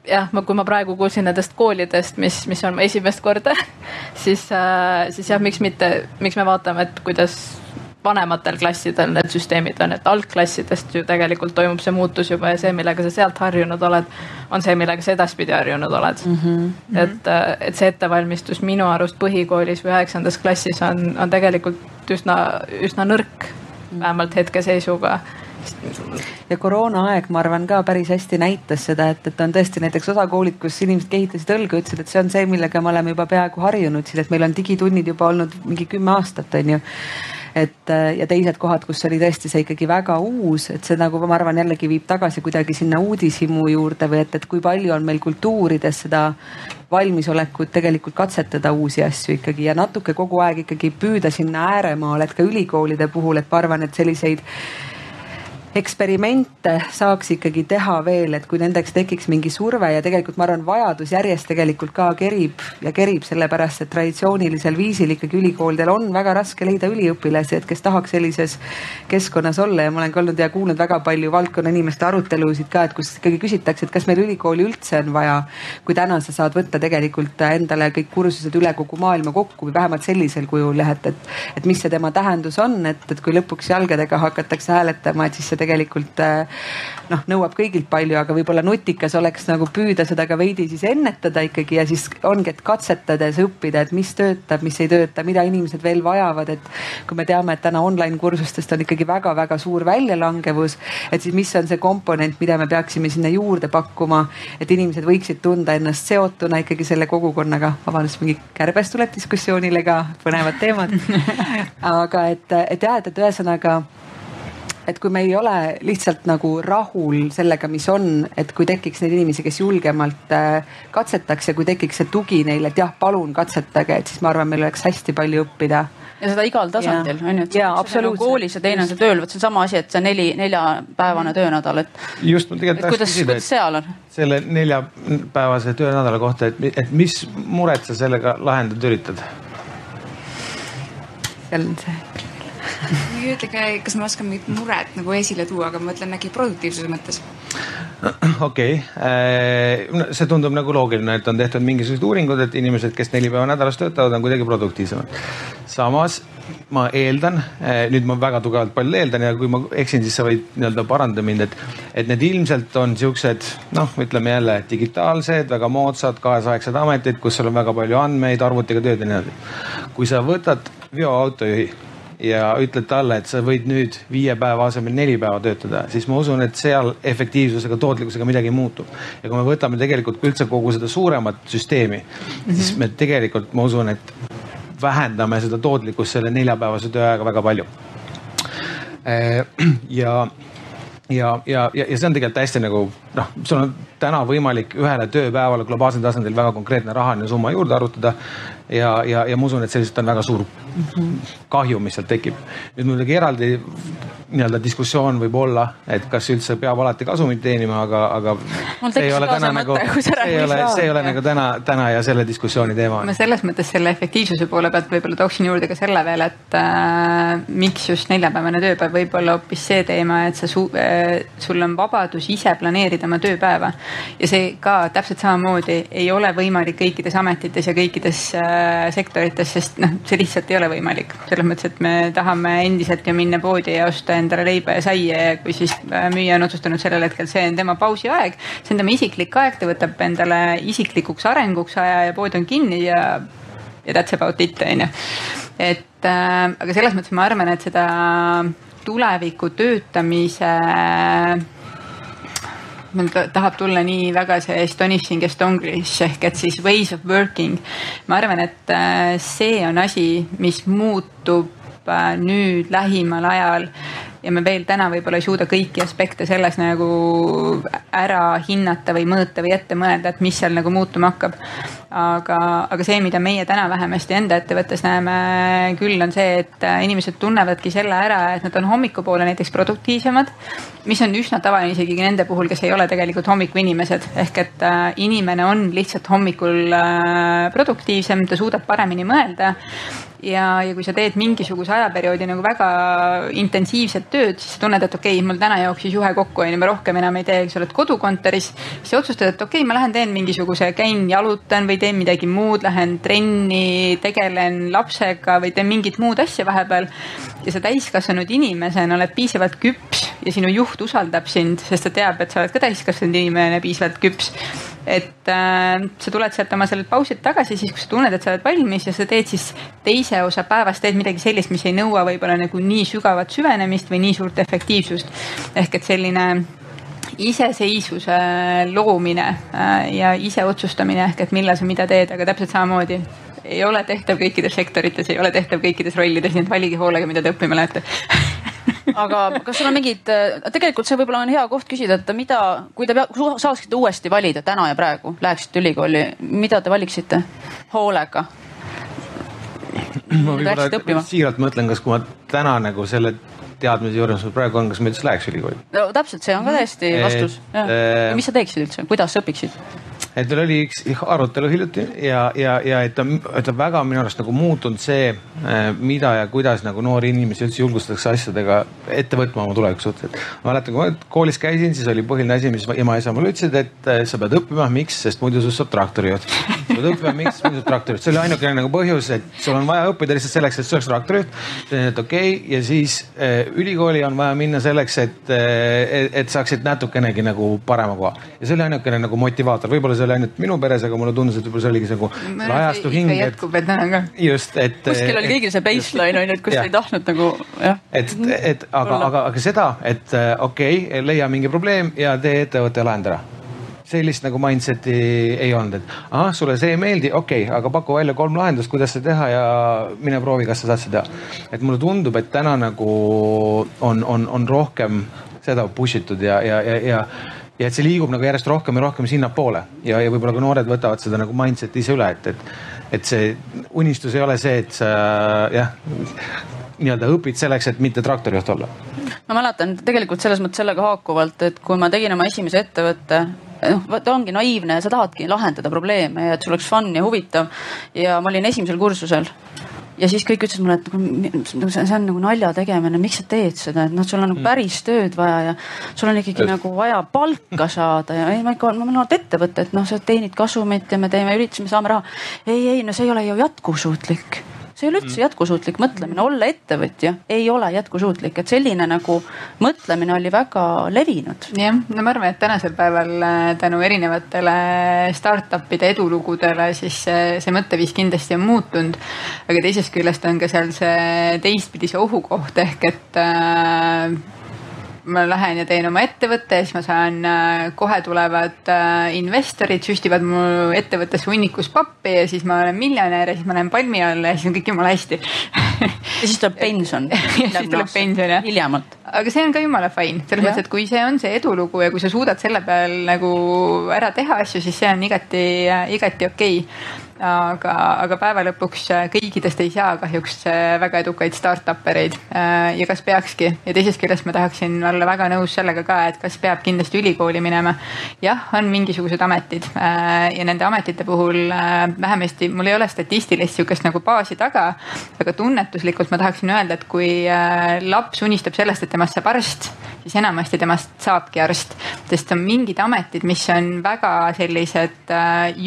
Speaker 4: jah, ma, kui ma praegu kuulsin nendest koolidest, mis, mis on esimest korda, *laughs* siis äh,, siis jah, miks mitte, miks me vaatame, et kuidas vanematel klassidel need süsteemid on, et algklassidest ju tegelikult toimub see muutus juba ja see, millega sa sealt harjunud oled, on see, millega sa edaspidi harjunud oled mm. -hmm. et, et see ettevalmistus minu arust põhikoolis või üheksandas klassis on, on tegelikult üsna, üsna nõrk, vähemalt hetkeseisuga
Speaker 5: ja koroonaaeg, ma arvan ka päris hästi näitas seda, et, et on tõesti näiteks osa koolid, kus inimesed kehitasid õlga, ütlesid, et see on see, millega me oleme juba peaaegu harjunud siin, et meil on digitunnid juba olnud mingi kümme aastat, on ju et äh, ja teised kohad, kus oli tõesti see ikkagi väga uus, et see nagu ma arvan, jällegi viib tagasi kuidagi sinna uudishimu juurde või et, et kui palju on meil kultuurides seda valmisolekut tegelikult katsetada uusi asju ikkagi ja natuke kogu aeg ikkagi püüda sinna ääremaale, et ka ülikoolide puhul, et ma arvan, et selliseid eksperimente saaks ikkagi teha veel, et kui nendeks tekiks mingi surve ja tegelikult ma arvan, vajadus järjest tegelikult ka kerib ja kerib, sellepärast et traditsioonilisel viisil ikkagi ülikoolidel on väga raske leida üliõpilasi, et kes tahaks sellises keskkonnas olla ja ma olen ka olnud ja kuulnud väga palju valdkonna inimeste arutelusid ka, et kus ikkagi küsitakse, et kas meil ülikooli üldse on vaja. kui täna sa saad võtta tegelikult endale kõik kursused üle kogu maailma kokku või vähemalt sellisel kujul jah, et, et, et mis see tema tähendus on, et, et kui lõpuks jalgadega hakatakse hääletama, et siis see tegelikult äh, noh, nõuab kõigilt palju, aga võib-olla nutikas oleks nagu püüda seda ka veidi siis ennetada ikkagi ja siis ongi, et katsetades õppida, et mis töötab, mis ei tööta, mida inimesed veel vajavad, et kui me teame, et täna online kursustest on ikkagi väga-väga suur väljalangevus, et siis mis on see komponent, mida me peaksime sinna juurde pakkuma, et inimesed võiksid tunda ennast seotuna ikkagi selle kogukonnaga. vabandust, mingi kärbes tuleb diskussioonile ka, põnevad teemad. *laughs* aga et, et jah, et, et ühesõnaga et kui me ei ole lihtsalt nagu rahul sellega, mis on, et kui tekiks neid inimesi, kes julgemalt äh, katsetaks ja kui tekiks see tugi neile, et jah, palun katsetage, et siis ma arvan, meil oleks hästi palju õppida
Speaker 2: ja seda igal tasandil on ju, et ja, see on koolis ja teine on see tööl, vot see on sama asi, et see neli, neljapäevane töönädal, et.
Speaker 3: just, ma tegelikult tahaks küsida, et seal on? selle neljapäevase töönädala kohta, et, et mis muret sa sellega lahendada üritad?
Speaker 5: seal on see
Speaker 7: ma ei ütle ka, kas ma oskan mingit muret nagu esile tuua, aga ma mõtlen äkki produktiivsuse mõttes.
Speaker 3: okei okay., äh, see tundub nagu loogiline, et on tehtud mingisugused uuringud, et inimesed, kes neli päeva nädalas töötavad, on kuidagi produktiivsemad. samas ma eeldan, äh, nüüd ma väga tugevalt palju eeldan ja kui ma eksin, siis sa võid nii-öelda paranda mind, et, et need ilmselt on siuksed noh, ütleme jälle digitaalsed, väga moodsad, kaasaegsed ametid, kus sul on väga palju andmeid, arvutiga tööd ja nii edasi. kui sa võtad veoautojuhi ja ütled talle, et sa võid nüüd viie päeva asemel neli päeva töötada, siis ma usun, et seal efektiivsusega, tootlikkusega midagi muutub. ja kui me võtame tegelikult üldse kogu seda suuremat süsteemi mm, -hmm. siis me tegelikult, ma usun, et vähendame seda tootlikkust selle neljapäevase tööajaga väga palju. Äh, *clears throat* ja ja, ja, ja, ja see on tegelikult hästi nagu noh, sul on täna võimalik ühele tööpäevale globaalsel tasandil väga konkreetne rahaline summa juurde arvutada. ja, ja, ja ma usun, et see lihtsalt on väga suur kahju, mis sealt tekib. nüüd muidugi eraldi nii-öelda diskussioon võib olla, et kas üldse peab alati kasumit teenima, aga, aga. see ei ole täna nagu, see ei ole, see ei ole nagu täna, täna ja selle diskussiooni teema.
Speaker 1: ma selles mõttes selle efektiivsuse poole pealt võib-olla tooksin juurde ka selle veel, et äh, miks just neljapäevane tööpäev võib olla hoopis see teema, et sa su, äh, sul on vabadus ise planeerida oma tööpäeva. Ja see ka täpselt samamoodi ei ole võimalik kõikides ametites ja kõikides äh, sektorites, sest noh, see lihtsalt ei ole võimalik. selles mõttes, et me tahame endiselt ju minna poodi ja osta endale leiba ja saia ja kui siis äh, müüja on otsustanud sellel hetkel, see on tema pausiaeg, see on tema isiklik aeg, ta võtab endale isiklikuks arenguks aja ja pood on kinni ja, ja that's about it on ju. et äh, aga selles mõttes ma arvan, et seda tuleviku töötamise mul tahab tulla nii väga see astonishing Estonglish ehk et siis ways of working. ma arvan, et äh, see on asi, mis muutub äh, nüüd lähimal ajal ja me veel täna võib-olla ei suuda kõiki aspekte selles nagu ära hinnata või mõõta või ette mõelda, et mis seal nagu muutuma hakkab. aga, aga see, mida meie täna vähemasti enda ettevõttes näeme küll, on see, et inimesed tunnevadki selle ära, et nad on hommikupoole näiteks produktiivsemad. mis on üsna tavaline isegi nende puhul, kes ei ole tegelikult hommikuinimesed, ehk et äh, inimene on lihtsalt hommikul äh, produktiivsem, ta suudab paremini mõelda ja, ja kui sa teed mingisuguse ajaperioodi nagu väga intensiivset tööd, siis sa tunned, et okei okay,, mul täna jooksis juhe kokku, onju, ma rohkem enam ei tee, sa oled kodukontoris. siis sa otsustad, et okei okay,, ma lähen teen mingisuguse, käin jalutan või teen midagi muud, lähen trenni, tegelen lapsega või teen mingit muud asja vahepeal. ja sa täiskasvanud inimesena oled piisavalt küps ja sinu juht usaldab sind, sest ta teab, et sa oled ka täiskasvanud inimene, piisavalt küps et äh, sa tuled sealt oma sellelt pausilt tagasi, siis kui sa tunned, et sa oled valmis ja sa teed siis teise osa päevast, teed midagi sellist, mis ei nõua võib-olla nagu nii sügavat süvenemist või nii suurt efektiivsust. ehk et selline iseseisvuse loomine äh, ja ise otsustamine ehk et millal sa mida teed, aga täpselt samamoodi ei ole tehtav kõikides sektorites, ei ole tehtav kõikides rollides, nii et valige hoolega, mida te õppima lähete *laughs*
Speaker 2: aga kas sul on mingid, tegelikult see võib-olla on hea koht küsida, et mida, kui te pea, saaksite uuesti valida täna ja praegu, läheksite ülikooli, mida te valiksite hoolega?
Speaker 3: ma võib-olla siiralt mõtlen, kas, kui ma täna nagu selle teadmise juures, mis praegu on, kas ma üldse läheks ülikooli?
Speaker 2: no täpselt, see on ka täiesti vastus. Äh, mis sa teeksid üldse, kuidas sa õpiksid?
Speaker 3: Et meil oli üks arutelu hiljuti ja, ja, ja et on, et on väga minu arust nagu muutunud see, äh, mida ja kuidas nagu noori inimesi üldse julgustatakse asjadega ette võtma oma tuleviku suhtes. ma mäletan, kui ma koolis käisin, siis oli põhiline asi, mis ema ja isa mulle ütlesid, et äh, sa pead õppima, miks, sest muidu sinust saab traktorijuht. sa pead õppima, miks, muidu saab traktorijuht, see oli ainukene nagu põhjus, et sul on vaja õppida lihtsalt selleks, et sa oleks traktorijuht. et okei okay. ja siis äh, ülikooli on vaja minna selleks, et, et, et saaksid natukenegi nagu parema koha ja see oli ainukene nagu motivaator, võib-olla see oli ainult minu peres, aga mulle tundus, et võib-olla see oligi nagu ajastu hing.
Speaker 1: jätkub veel täna ka.
Speaker 3: just, et.
Speaker 2: kuskil oli kõigil see baseline on ju, et kus ei tahtnud nagu jah.
Speaker 3: et, et aga, aga, aga seda, et äh, okei okay,, leia mingi probleem ja tee ettevõte ja lahenda ära sellist nagu mindset'i ei olnud, et ahah, sulle see ei meeldi, okei okay,, aga paku välja kolm lahendust, kuidas seda teha ja mine proovi, kas sa saad seda teha. et mulle tundub, et täna nagu on, on, on rohkem seda push itud ja, ja, ja, ja ja et see liigub nagu järjest rohkem ja rohkem sinnapoole ja, ja võib-olla ka noored võtavad seda nagu mindset'i ise üle, et, et, et see unistus ei ole see, et sa jah, nii-öelda õpid selleks, et mitte traktorijuht olla.
Speaker 2: ma mäletan tegelikult selles mõttes sellega haakuvalt, et kui ma tegin oma esimese ettevõtte noh, vaata ongi naiivne, sa tahadki lahendada probleeme ja et sul oleks fun ja huvitav. ja ma olin esimesel kursusel ja siis kõik ütlesid mulle, et nagu see on nagu nalja tegemine, miks sa teed seda, et noh, sul on nagu mm. päris tööd vaja ja sul on ikkagi et. nagu vaja palka saada ja ei, ma ikka, ma olen ettevõte, et noh, sa teenid kasumit ja me teeme üritusi, me saame raha. ei, ei, no see ei ole ju jätkusuutlik see ei ole üldse mm. jätkusuutlik mõtlemine, olla ettevõtja ei ole jätkusuutlik, et selline nagu mõtlemine oli väga levinud.
Speaker 1: jah, no ma arvan, et tänasel päeval äh, tänu erinevatele startup'ide edulugudele, siis see, see mõtteviis kindlasti on muutunud. aga teisest küljest on ka seal see teistpidi see ohukoht ehk et äh, ma lähen ja teen oma ettevõtte ja siis ma saan, äh, kohe tulevad äh, investorid, süstivad mu ettevõttesse hunnikus pappi ja siis ma olen miljonär ja siis ma lähen palmi alla ja siis on kõik jumala hästi
Speaker 2: ja siis tuleb pension. *laughs*
Speaker 1: ja siis tuleb pension jah.
Speaker 2: hiljemalt.
Speaker 1: aga see on ka jumala fine, selles mõttes, et kui see on see edulugu ja kui sa suudad selle peal nagu ära teha asju, siis see on igati, igati okei okay aga, aga päeva lõpuks äh, kõigidest ei saa kahjuks äh, väga edukaid startup ereid äh, ja kas peakski? Ja teisest küljest ma tahaksin olla väga nõus sellega ka, et kas peab kindlasti ülikooli minema. jah, on mingisugused ametid. Ja nende ametite puhul vähemasti mul ei ole statistilist sihukest nagu baasi taga, aga tunnetuslikult ma tahaksin öelda, et kui laps unistab sellest, et temast saab arst, siis enamasti temast saabki arst, sest on mingid ametid, mis on väga sellised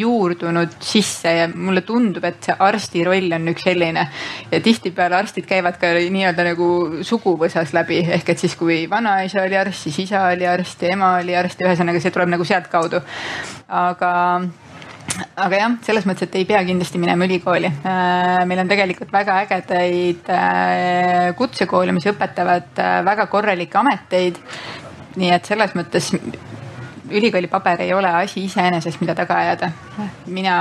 Speaker 1: juurdunud sisse ja mulle tundub, et see arsti roll on üks selline. ja tihtipeale arstid käivad ka nii-öelda nagu suguvõsas läbi, ehk et siis, kui vanaisa oli arst, siis isa oli arst ja ema oli arst ja ühesõnaga see tuleb nagu sealtkaudu. aga aga jah, selles mõttes, et ei pea kindlasti minema ülikooli. Äh, meil on tegelikult väga ägedaid äh, kutsekoole, mis õpetavad äh, väga korralikke ameteid. nii et selles mõttes ülikooli paber ei ole asi iseenesest, mida taga ajada. mina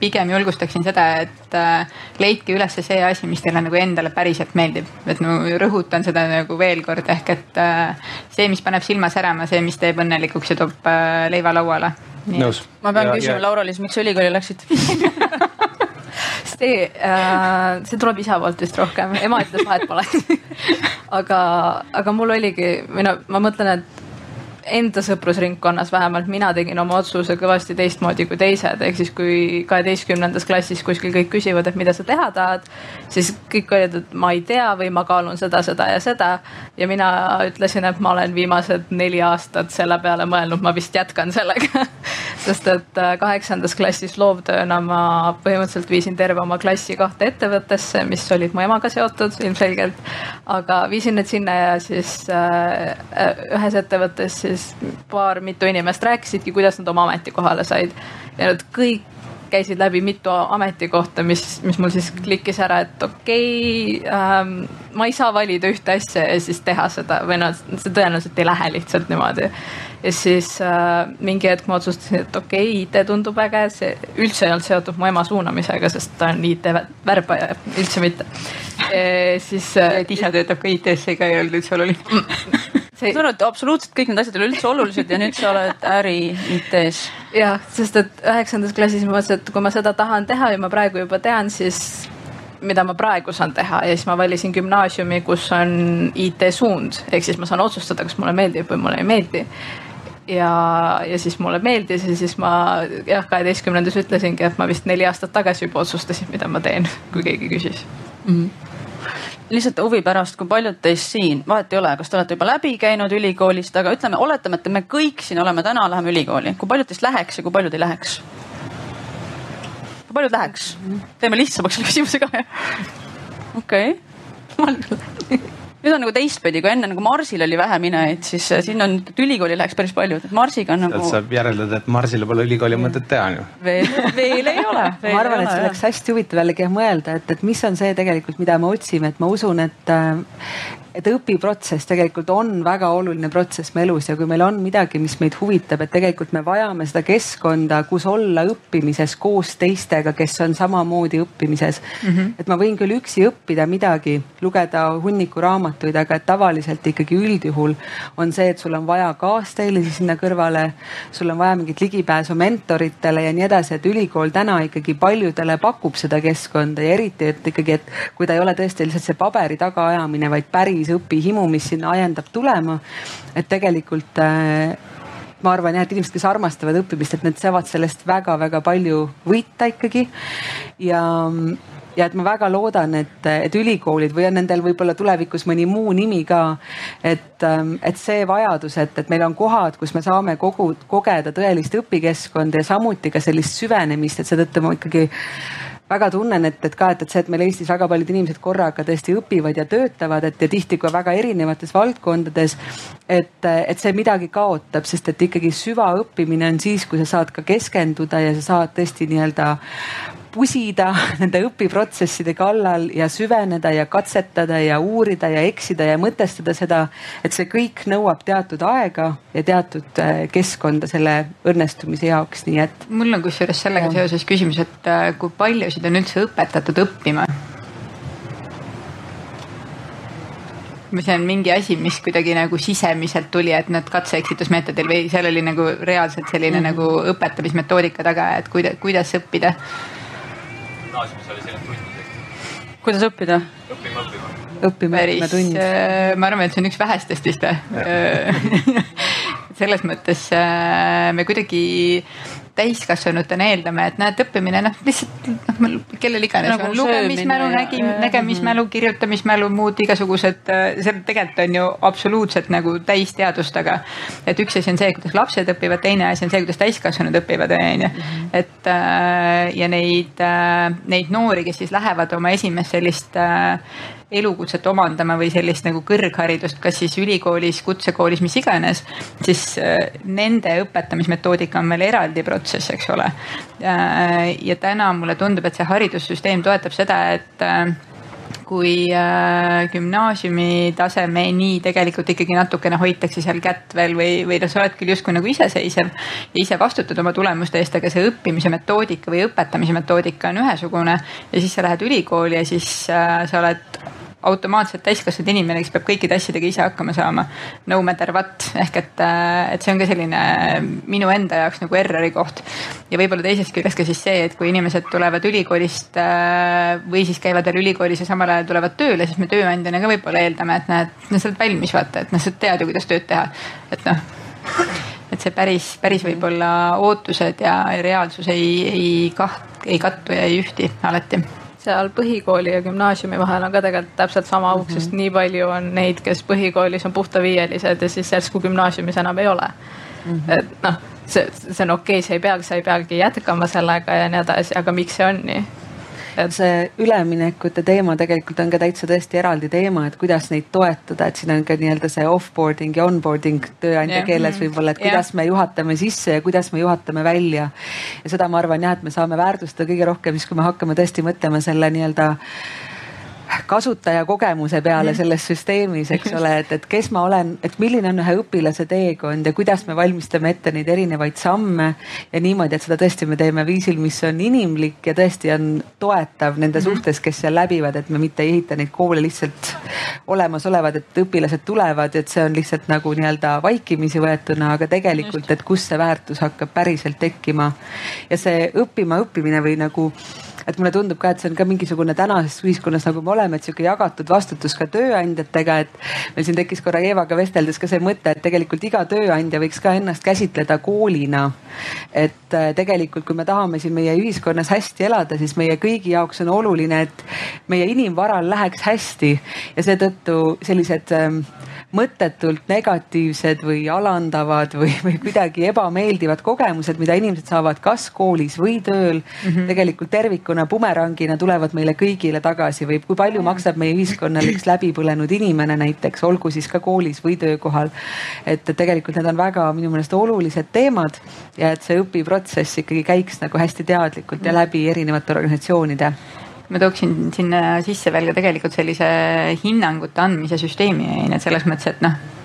Speaker 1: pigem julgustaksin seda, et äh, leidke üles see asi, mis teile nagu endale päriselt meeldib. et no rõhutan seda nagu veel kord, ehk et äh, see, mis paneb silma särama, see, mis teeb õnnelikuks ja toob äh, leiva lauale.
Speaker 3: nõus.
Speaker 2: ma pean ja, küsima, Laura-Liis, miks sa ülikooli läksid *laughs*
Speaker 4: see äh,, see tuleb isa poolt vist rohkem, ema ütles vahet pole *laughs* aga, aga mul oligi, või no ma mõtlen, et enda sõprusringkonnas vähemalt mina tegin oma otsuse kõvasti teistmoodi kui teised, ehk siis kui kaheteistkümnendas klassis kuskil kõik küsivad, et mida sa teha tahad, siis kõik olid, et ma ei tea või ma kaalun seda, seda ja seda. ja mina ütlesin, et ma olen viimased neli aastat selle peale mõelnud, ma vist jätkan sellega *laughs* sest et äh, kaheksandas klassis loovtööna ma põhimõtteliselt viisin terve oma klassi kahte ettevõttesse, mis olid mu emaga seotud ilmselgelt. aga viisin need sinna ja siis äh, äh ühes ettevõttes siis siis paar mitu inimest rääkisidki, kuidas nad oma ametikohale said ja nad kõik käisid läbi mitu ametikohta, mis, mis mul siis klikkis ära, et okei okay, ähm,, ma ei saa valida ühte asja ja siis teha seda või noh, see tõenäoliselt ei lähe lihtsalt niimoodi. ja siis äh, mingi hetk ma otsustasin, et okei okay,, IT tundub äge, see üldse ei olnud seotud mu ema suunamisega, sest ta on IT värbaja, üldse mitte
Speaker 1: e,. siis äh,. et isa töötab ka IT-s, see ka ei olnud üldse oluline
Speaker 2: see.... ma saan aru, et absoluutselt kõik need asjad ei ole üldse olulised ja nüüd sa oled äri IT-s.
Speaker 4: jah, sest et üheksandas klassis ma mõtlesin, et kui ma seda tahan teha ja ma praegu juba tean, siis mida ma praegu saan teha ja siis ma valisin gümnaasiumi, kus on IT-suund, ehk siis ma saan otsustada, kas mulle meeldib või mulle ei meeldi ja, ja siis mulle meeldis ja siis ma jah, kaheteistkümnendas ütlesingi, et ma vist neli aastat tagasi juba otsustasin, mida ma teen, kui keegi küsis mm. -hmm
Speaker 2: lihtsalt huvi pärast, kui paljud teist siin, vahet ei ole, kas te olete juba läbi käinud ülikoolist, aga ütleme, oletame, et me kõik siin oleme täna, läheme ülikooli, kui paljud teist läheks ja kui paljud ei läheks? kui paljud läheks? teeme lihtsamaks selle küsimuse ka. okei *laughs* okay nüüd on nagu teistpidi, kui enne nagu Marsil oli vähe minejaid, siis äh, siin on, et ülikooli läheks päris palju, et Marsiga on nagu.
Speaker 3: saab järeldada, et Marsile pole ülikooli mõtet teha on ju.
Speaker 2: veel, veel ei ole.
Speaker 5: ma arvan, et see oleks hästi huvitav jällegi mõelda, et, et mis on see tegelikult, mida me otsime, et ma usun, et äh, et õpiprotsess tegelikult on väga oluline protsess me elus ja kui meil on midagi, mis meid huvitab, et tegelikult me vajame seda keskkonda, kus olla õppimises koos teistega, kes on samamoodi õppimises mm. -hmm. et ma võin küll üksi õppida midagi, lugeda hunniku raamatuid, aga et tavaliselt ikkagi üldjuhul on see, et sul on vaja kaasteelisi sinna kõrvale, sul on vaja mingit ligipääsu mentoritele ja nii edasi, et ülikool täna ikkagi paljudele pakub seda keskkonda ja eriti, et ikkagi, et kui ta ei ole tõesti lihtsalt see paberi tagaajamine, vaid päris see õpihimu, mis sinna ajendab tulema. et tegelikult äh, ma arvan jah, et inimesed, kes armastavad õppimist, et need saavad sellest väga-väga palju võita ikkagi. ja, ja et ma väga loodan, et, et ülikoolid või on nendel võib-olla tulevikus mõni muu nimi ka. et, ähm, et see vajadus, et, et meil on kohad, kus me saame kogu, kogeda tõelist õpikeskkonda ja samuti ka sellist süvenemist, et seetõttu ma ikkagi väga tunnen, et, et ka, et, et see, et meil Eestis väga paljud inimesed korraga tõesti õpivad ja töötavad, et ja tihti ka väga erinevates valdkondades. et, et see midagi kaotab, sest et ikkagi süvaõppimine on siis, kui sa saad ka keskenduda ja sa saad tõesti nii-öelda pusida *laughs* nende õpiprotsesside kallal ja süveneda ja katsetada ja uurida ja eksida ja mõtestada seda, et see kõik nõuab teatud aega ja teatud äh, keskkonda selle õnnestumise jaoks, nii et.
Speaker 1: mul on kusjuures sellega ja. seoses küsimus, et äh, kui paljusid on üldse õpetatud õppima? või see on mingi asi, mis kuidagi nagu sisemiselt tuli, et need katse-eksitusmeetodil või seal oli nagu reaalselt selline mm -hmm. nagu õpetamismetoodika taga, et kuida, kuidas õppida?
Speaker 3: Gümnaasiumis oli selline tund.
Speaker 2: kuidas õppida?
Speaker 3: õppima, õppima.
Speaker 5: õppima, õppima tund.
Speaker 1: Äh, ma arvan, et see on üks vähestest vist või *laughs* selles mõttes äh, me kuidagi täiskasvanutena eeldame, et näed, õppimine noh, lihtsalt noh, kellel iganes nagu on lugemismälu, nägi, nägemismälu, mhm. kirjutamismälu, muud igasugused, äh, seal tegelikult on ju absoluutselt nagu täisteadust, aga et üks asi on see, kuidas lapsed õpivad, teine asi on see, kuidas täiskasvanud õpivad, onju. Mhm. et äh, ja neid, neid noori, kes siis lähevad oma esimest sellist elukutset omandama või sellist nagu kõrgharidust, kas siis ülikoolis, kutsekoolis, mis iganes, siis äh, nende õpetamismetoodika on veel eraldi protsess, eks ole. ja täna mulle tundub, et see haridussüsteem toetab seda, et äh, kui äh, gümnaasiumi tasemeni tegelikult ikkagi natukene hoitakse seal kätt veel või, või noh, sa oled küll justkui nagu iseseisev ja ise vastutad oma tulemuste eest, aga see õppimise metoodika või õpetamise metoodika on ühesugune. ja siis sa lähed ülikooli ja siis äh, sa oled automaatselt täiskasvanud inimene, kes peab kõikide asjadega ise hakkama saama. No matter what ehk et, äh, et see on ka selline minu enda jaoks nagu errori koht. ja võib-olla teisest küljest ka siis see, et kui inimesed tulevad ülikoolist äh, või siis käivad veel ülikoolis ja samal ajal tulevad tööle, siis me tööandjana ka võib-olla eeldame, et näed, no sa oled valmis vaata, et noh, sa tead ju, kuidas tööd teha, et noh et see päris, päris võib-olla ootused ja reaalsus ei, ei kaht-, ei kattu ja ei ühti alati
Speaker 4: seal põhikooli ja gümnaasiumi vahel on ka tegelikult täpselt sama auk mm, -hmm. sest nii palju on neid, kes põhikoolis on puhtaviielised ja siis järsku gümnaasiumis enam ei ole mm. -hmm. et noh, see, see on okei okay,, sa ei peagi, sa ei peagi jätkama sellega ja nii edasi, aga miks see on nii?
Speaker 5: Et see üleminekute teema tegelikult on ka täitsa tõesti eraldi teema, et kuidas neid toetada, et siin on ka nii-öelda see offboarding ja onboarding tööandja yeah. keeles võib-olla, et kuidas yeah. me juhatame sisse ja kuidas me juhatame välja. ja seda ma arvan jah, et me saame väärtustada kõige rohkem siis, kui me hakkame tõesti mõtlema selle nii-öelda kasutajakogemuse peale selles süsteemis, eks ole, et, et kes ma olen, et milline on ühe õpilase teekond ja kuidas me valmistame ette neid erinevaid samme. ja niimoodi, et seda tõesti me teeme viisil, mis on inimlik ja tõesti on toetav nende mm. suhtes, kes seal läbivad, et me mitte ei ehita neid koole lihtsalt olemasolevad, et õpilased tulevad, et see on lihtsalt nagu nii-öelda vaikimisi võetuna, aga tegelikult, et kus see väärtus hakkab päriselt tekkima. ja see õppima õppimine või nagu et mulle tundub ka, et see on ka mingisugune tänases ühiskonnas, nagu me oleme, et sihuke jagatud vastutus ka tööandjatega, et meil siin tekkis korra Eevaga vesteldes ka see mõte, et tegelikult iga tööandja võiks ka ennast käsitleda koolina. et äh, tegelikult, kui me tahame siin meie ühiskonnas hästi elada, siis meie kõigi jaoks on oluline, et meie inimvaral läheks hästi ja seetõttu sellised ähm, mõttetult negatiivsed või alandavad või, või kuidagi ebameeldivad kogemused, mida inimesed saavad kas koolis või tööl mm, -hmm. tegelikult tervikuna bumerangina tulevad meile kõigile tagasi või kui palju maksab meie ühiskonnale üks läbipõlenud inimene näiteks, olgu siis ka koolis või töökohal. et tegelikult need on väga minu meelest olulised teemad ja et see õpiprotsess ikkagi käiks nagu hästi teadlikult ja läbi erinevate organisatsioonide
Speaker 1: ma tooksin sinna sisse veel ka tegelikult sellise hinnangute andmise süsteemi, et selles mõttes, et noh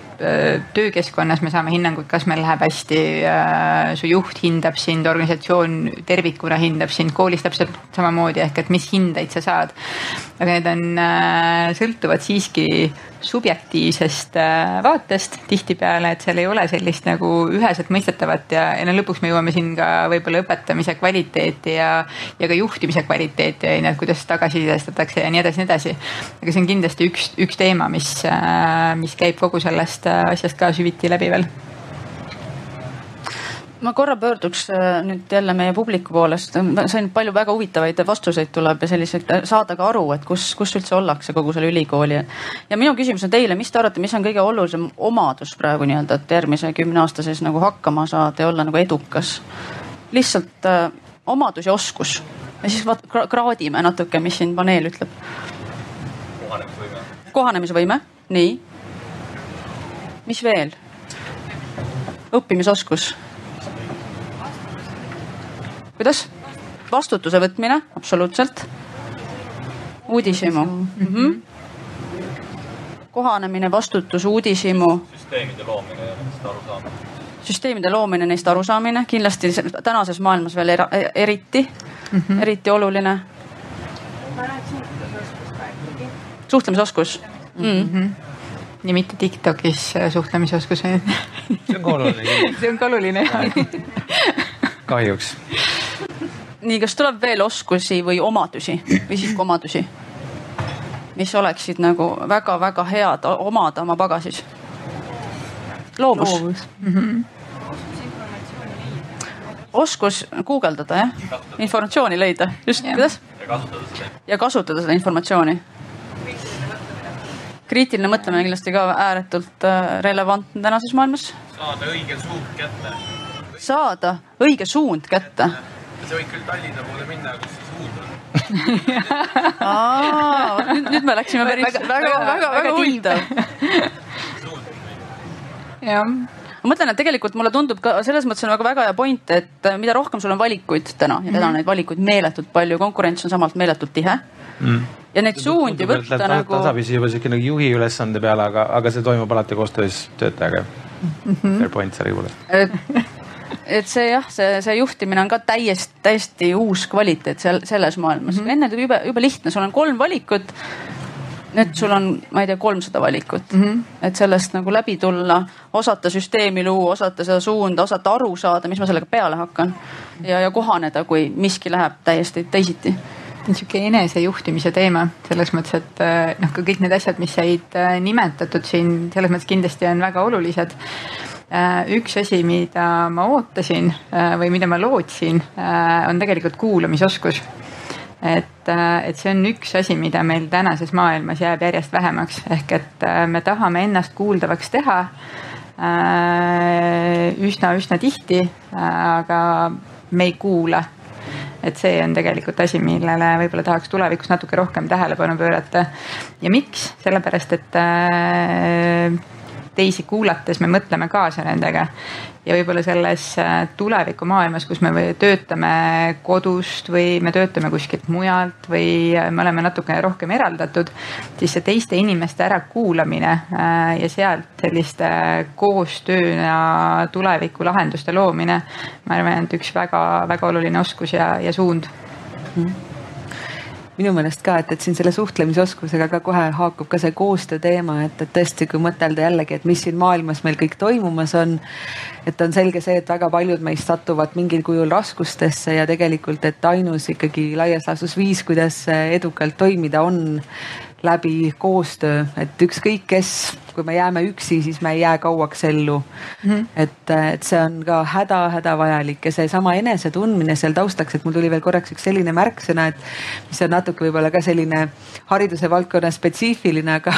Speaker 1: töökeskkonnas me saame hinnanguid, kas meil läheb hästi, su juht hindab sind, organisatsioon tervikuna hindab sind, koolis täpselt samamoodi ehk et mis hindeid sa saad. aga need on, äh, sõltuvad siiski subjektiivsest äh, vaatest tihtipeale, et seal ei ole sellist nagu üheselt mõistetavat ja, ja no lõpuks me jõuame siin ka võib-olla õpetamise kvaliteeti ja, ja ka juhtimise kvaliteeti on ju, et kuidas tagasisidestatakse ja nii edasi, nii edasi. aga see on kindlasti üks, üks teema, mis, äh, mis käib kogu sellest asjast ka süviti läbi veel
Speaker 2: ma korra pöörduks äh, nüüd jälle meie publiku poolest, sain palju väga huvitavaid vastuseid tuleb ja selliseid, äh, saada ka aru, et kus, kus üldse ollakse kogu selle ülikooli. ja minu küsimus on teile, mis te arvate, mis on kõige olulisem omadus praegu nii-öelda, et järgmise kümne aasta sees nagu hakkama saada ja olla nagu edukas? lihtsalt äh, omadus ja oskus ja siis vaat kraadime natuke, mis siin paneel ütleb.
Speaker 3: kohanemisvõime.
Speaker 2: kohanemisvõime, nii. mis veel? õppimisoskus kuidas? vastutuse võtmine, absoluutselt. uudishimu mm. -hmm. kohanemine, vastutus, uudishimu.
Speaker 8: süsteemide loomine ja nendest arusaamine.
Speaker 2: süsteemide loomine, neist arusaamine, kindlasti tänases maailmas veel era, eriti mm, -hmm. eriti oluline. suhtlemisoskus mm. -hmm
Speaker 1: ja mitte Tiktokis suhtlemisoskus.
Speaker 3: see on ka oluline *laughs*
Speaker 1: see on ka oluline jah
Speaker 3: kahjuks.
Speaker 2: Nii, kas tuleb veel oskusi või omadusi, isikuomadusi, mis oleksid nagu väga-väga head omada oma pagasis? loovus, loovus.. Mm -hmm. oskus guugeldada jah, informatsiooni leida, just, kuidas? ja kasutada seda informatsiooni kriitiline mõtlemine kindlasti ka ääretult äh, relevantne tänases maailmas.
Speaker 8: saada õige suund kätte.
Speaker 2: saada õige suund kätte.
Speaker 8: Sa võid küll Tallinna poole minna, kus see suund on
Speaker 2: nüüd, nüüd me läksime päris väga, väga, väga, väga huvitav.
Speaker 1: jah
Speaker 2: ma mõtlen, et tegelikult mulle tundub ka selles mõttes on väga, väga hea point, et äh, mida rohkem sul on valikuid täna ja täna on neid valikuid meeletult palju, konkurents on samalt meeletult tihe mm ja neid suundi tundub, võtta nagu.
Speaker 3: tasapisi juba sihuke nagu juhi ülesande peale, aga, aga see toimub alati koostöös töötajaga mm. -hmm. Fair point sellegipoolest
Speaker 2: et see jah, see, see juhtimine on ka täiesti, täiesti uus kvaliteet seal selles maailmas mm. -hmm. enne oli jube, jube lihtne, sul on kolm valikut. nüüd sul on, ma ei tea, kolmsada valikut mm. -hmm. et sellest nagu läbi tulla, osata süsteemi luua, osata seda suunda, osata aru saada, mis ma sellega peale hakkan. ja, ja kohaneda, kui miski läheb täiesti teisiti
Speaker 1: niisugune enesejuhtimise teema selles mõttes, et äh, noh, ka kõik need asjad, mis said äh, nimetatud siin, selles mõttes kindlasti on väga olulised. Äh, üks asi, mida ma ootasin või mida ma lootsin, on tegelikult kuulamisoskus. et, et see on üks asi, mida meil tänases maailmas jääb järjest vähemaks, ehk et me tahame ennast kuuldavaks teha üsna-üsna tihti, aga me ei kuula et see on tegelikult asi, millele võib-olla tahaks tulevikus natuke rohkem tähelepanu pöörata. ja miks, sellepärast et äh, teisi kuulates me mõtleme kaasa nendega ja võib-olla selles äh, tulevikumaailmas, kus me töötame kodust või me töötame kuskilt mujalt või äh, me oleme natukene rohkem eraldatud, siis see teiste inimeste ärakuulamine äh, ja sealt selliste koostööna tuleviku lahenduste loomine, ma arvan, et üks väga-väga oluline oskus ja, ja suund mm. -hmm
Speaker 5: minu meelest ka, et, et siin selle suhtlemisoskusega ka kohe haakub ka see koostöö teema, et, et tõesti, kui mõtelda jällegi, et mis siin maailmas meil kõik toimumas on. et on selge see, et väga paljud meist satuvad mingil kujul raskustesse ja tegelikult, et ainus ikkagi laias laastus viis, kuidas edukalt toimida, on läbi koostöö, et ükskõik kes, kui me jääme üksi, siis me ei jää kauaks ellu mm. -hmm. et, et see on ka häda-hädavajalik ja seesama enesetundmine seal taustaks, et mul tuli veel korraks üks selline märksõna, et mis on natuke võib-olla ka selline hariduse valdkonna spetsiifiline, aga,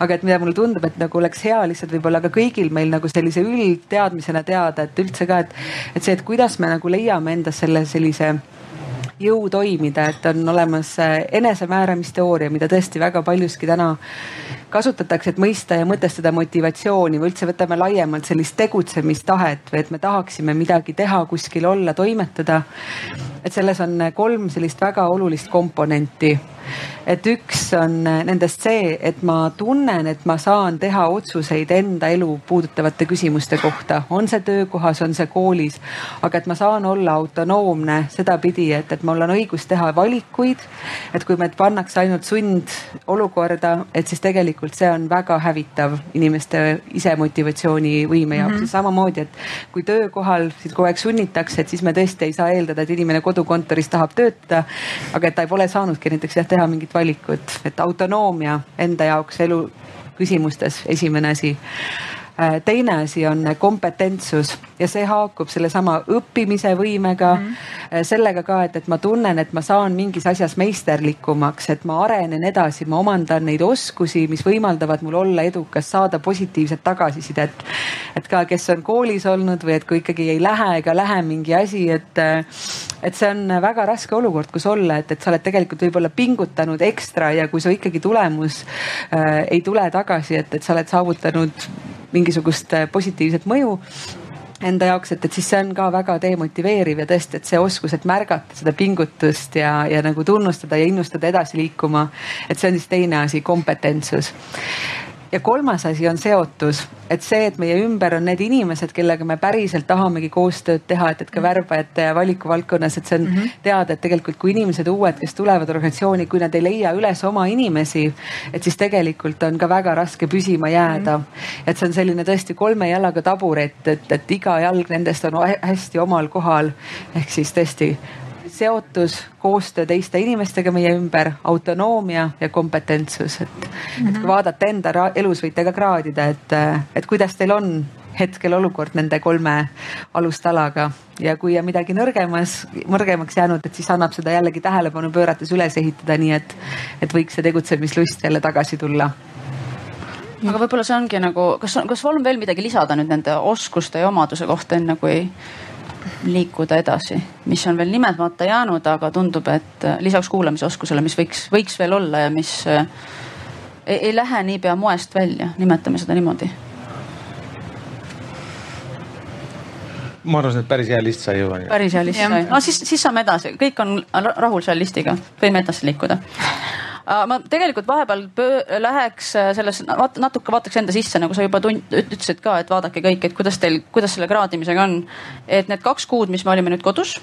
Speaker 5: aga et mida mulle tundub, et nagu oleks hea lihtsalt võib-olla ka kõigil meil nagu sellise üldteadmisena teada, et üldse ka, et, et see, et kuidas me nagu leiame endas selle sellise jõu toimida, et on olemas äh, enesemääramisteooria, mida tõesti väga paljuski täna kasutatakse, et mõista ja mõtestada motivatsiooni või üldse võtame laiemalt sellist tegutsemistahet või et me tahaksime midagi teha, kuskil olla, toimetada. Et selles on kolm sellist väga olulist komponenti et üks on nendest see, et ma tunnen, et ma saan teha otsuseid enda elu puudutavate küsimuste kohta, on see töökohas, on see koolis. aga et ma saan olla autonoomne sedapidi, et, et mul on õigus teha valikuid. et kui meid pannakse ainult sundolukorda, et siis tegelikult see on väga hävitav inimeste isemotivatsioonivõime jaoks mm -hmm. ja samamoodi, et kui töökohal sind kogu aeg sunnitakse, et siis me tõesti ei saa eeldada, et inimene kodukontoris tahab töötada. aga et ta pole saanudki näiteks jah teha mingit valikut, et autonoomia enda jaoks elu küsimustes esimene asi teine asi on kompetentsus ja see haakub sellesama õppimise võimega mm, -hmm. sellega ka, et, et ma tunnen, et ma saan mingis asjas meisterlikumaks, et ma arenen edasi, ma omandan neid oskusi, mis võimaldavad mul olla edukas, saada positiivset tagasisidet. et ka, kes on koolis olnud või et kui ikkagi ei lähe ega lähe mingi asi, et, et see on väga raske olukord, kus olla, et, et sa oled tegelikult võib-olla pingutanud ekstra ja kui su ikkagi tulemus äh, ei tule tagasi, et, et sa oled saavutanud mingisugust äh, positiivset mõju enda jaoks, et, et siis see on ka väga demotiveeriv ja tõesti, et see oskus, et märgata seda pingutust ja, ja nagu tunnustada ja innustada edasi liikuma. et see on siis teine asi, kompetentsus ja kolmas asi on seotus, et see, et meie ümber on need inimesed, kellega me päriselt tahamegi koostööd teha, et, et ka värbajate ja valikuvaldkonnas, et see on mm -hmm. teada, et tegelikult kui inimesed uued, kes tulevad organisatsiooni, kui nad ei leia üles oma inimesi, et siis tegelikult on ka väga raske püsima jääda mm. -hmm. et see on selline tõesti kolme jalaga taburet, et, et iga jalg nendest on hästi omal kohal ehk siis tõesti seotus, koostöö teiste inimestega meie ümber, autonoomia ja kompetentsus, et mm, -hmm. et kui mhm. vaadata enda elus võite ka kraadida, et, et kuidas teil on hetkel olukord nende kolme alustalaga ja kui on midagi nõrgemas, nõrgemaks jäänud, et siis annab seda jällegi tähelepanu pöörates üles ehitada, nii et, et võiks see tegutsemislust jälle tagasi tulla
Speaker 2: aga võib-olla see ongi nagu, kas, kas on veel midagi lisada nüüd nende oskuste ja omaduse kohta, enne kui liikuda edasi, mis on veel nimetamata jäänud, aga tundub, et äh, lisaks kuulamisoskusele, mis võiks, võiks veel olla ja mis äh, ei, ei lähe niipea moest välja, nimetame seda niimoodi.
Speaker 3: ma arvasin, et päris hea list sai juba.
Speaker 2: päris hea list sai, no siis, siis saame edasi, kõik on rahul selle listiga, võime edasi liikuda ma tegelikult vahepeal läheks äh, selles natuke vaataks enda sisse, nagu sa juba ütlesid ka, et vaadake kõik, et kuidas teil, kuidas selle kraadimisega on. et need kaks kuud, mis me olime nüüd kodus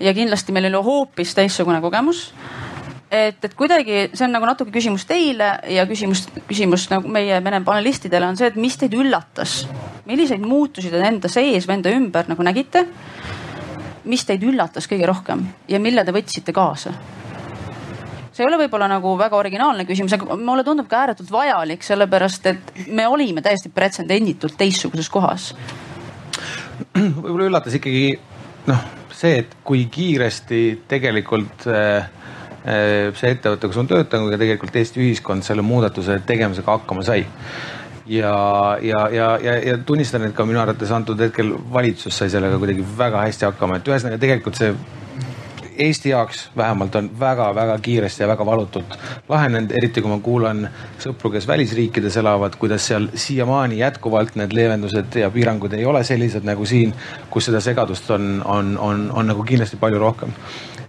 Speaker 2: ja kindlasti meil oli hoopis teistsugune kogemus et, et kuidagi see on nagu natuke küsimus teile ja küsimus, küsimus nagu meie Vene panelistidele on see, et mis teid üllatas, milliseid muutusi te enda sees või enda ümber nagu nägite? mis teid üllatas kõige rohkem ja mille te võtsite kaasa? See ei ole võib-olla nagu väga originaalne küsimus, aga mulle tundub ka ääretult vajalik, sellepärast et me olime täiesti pretsedenditult teistsuguses kohas.
Speaker 3: võib-olla üllatas ikkagi noh, see, et kui kiiresti tegelikult äh, äh, see ettevõte, kus ma töötan, kui ka tegelikult Eesti ühiskond selle muudatuse tegemisega hakkama sai ja, ja, ja, ja, ja tunnistan, et ka minu arvates antud hetkel valitsus sai sellega kuidagi väga hästi hakkama, et ühesõnaga tegelikult see Eesti jaoks vähemalt on väga-väga kiiresti ja väga valutult lahenenud, eriti kui ma kuulan sõpru, kes välisriikides elavad, kuidas seal siiamaani jätkuvalt need leevendused ja piirangud ei ole sellised nagu siin, kus seda segadust on, on, on, on nagu kindlasti palju rohkem.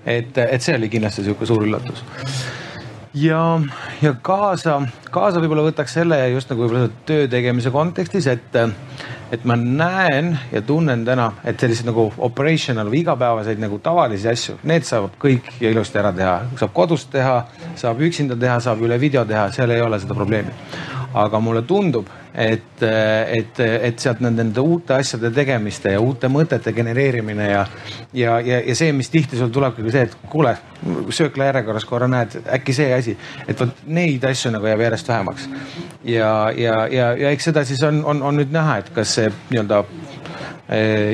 Speaker 3: et, et see oli kindlasti sihuke suur üllatus ja, ja kaasa, kaasa võib-olla võtaks selle just nagu võib-olla töö tegemise kontekstis, et, et ma näen ja tunnen täna, et selliseid nagu operational või igapäevaseid nagu tavalisi asju, need saab kõik ilusti ära teha. saab kodus teha, saab üksinda teha, saab üle video teha, seal ei ole seda probleemi. Aga mulle tundub, et, et, et sealt nende, nende uute asjade tegemiste ja uute mõtete genereerimine ja, ja, ja, ja see, mis tihti sul tulebki see, et kuule, söökla järjekorras korra näed, äkki see asi, et vot neid asju nagu jääb järjest vähemaks. ja, ja, ja, ja eks seda siis on, on, on nüüd näha, et kas see nii-öelda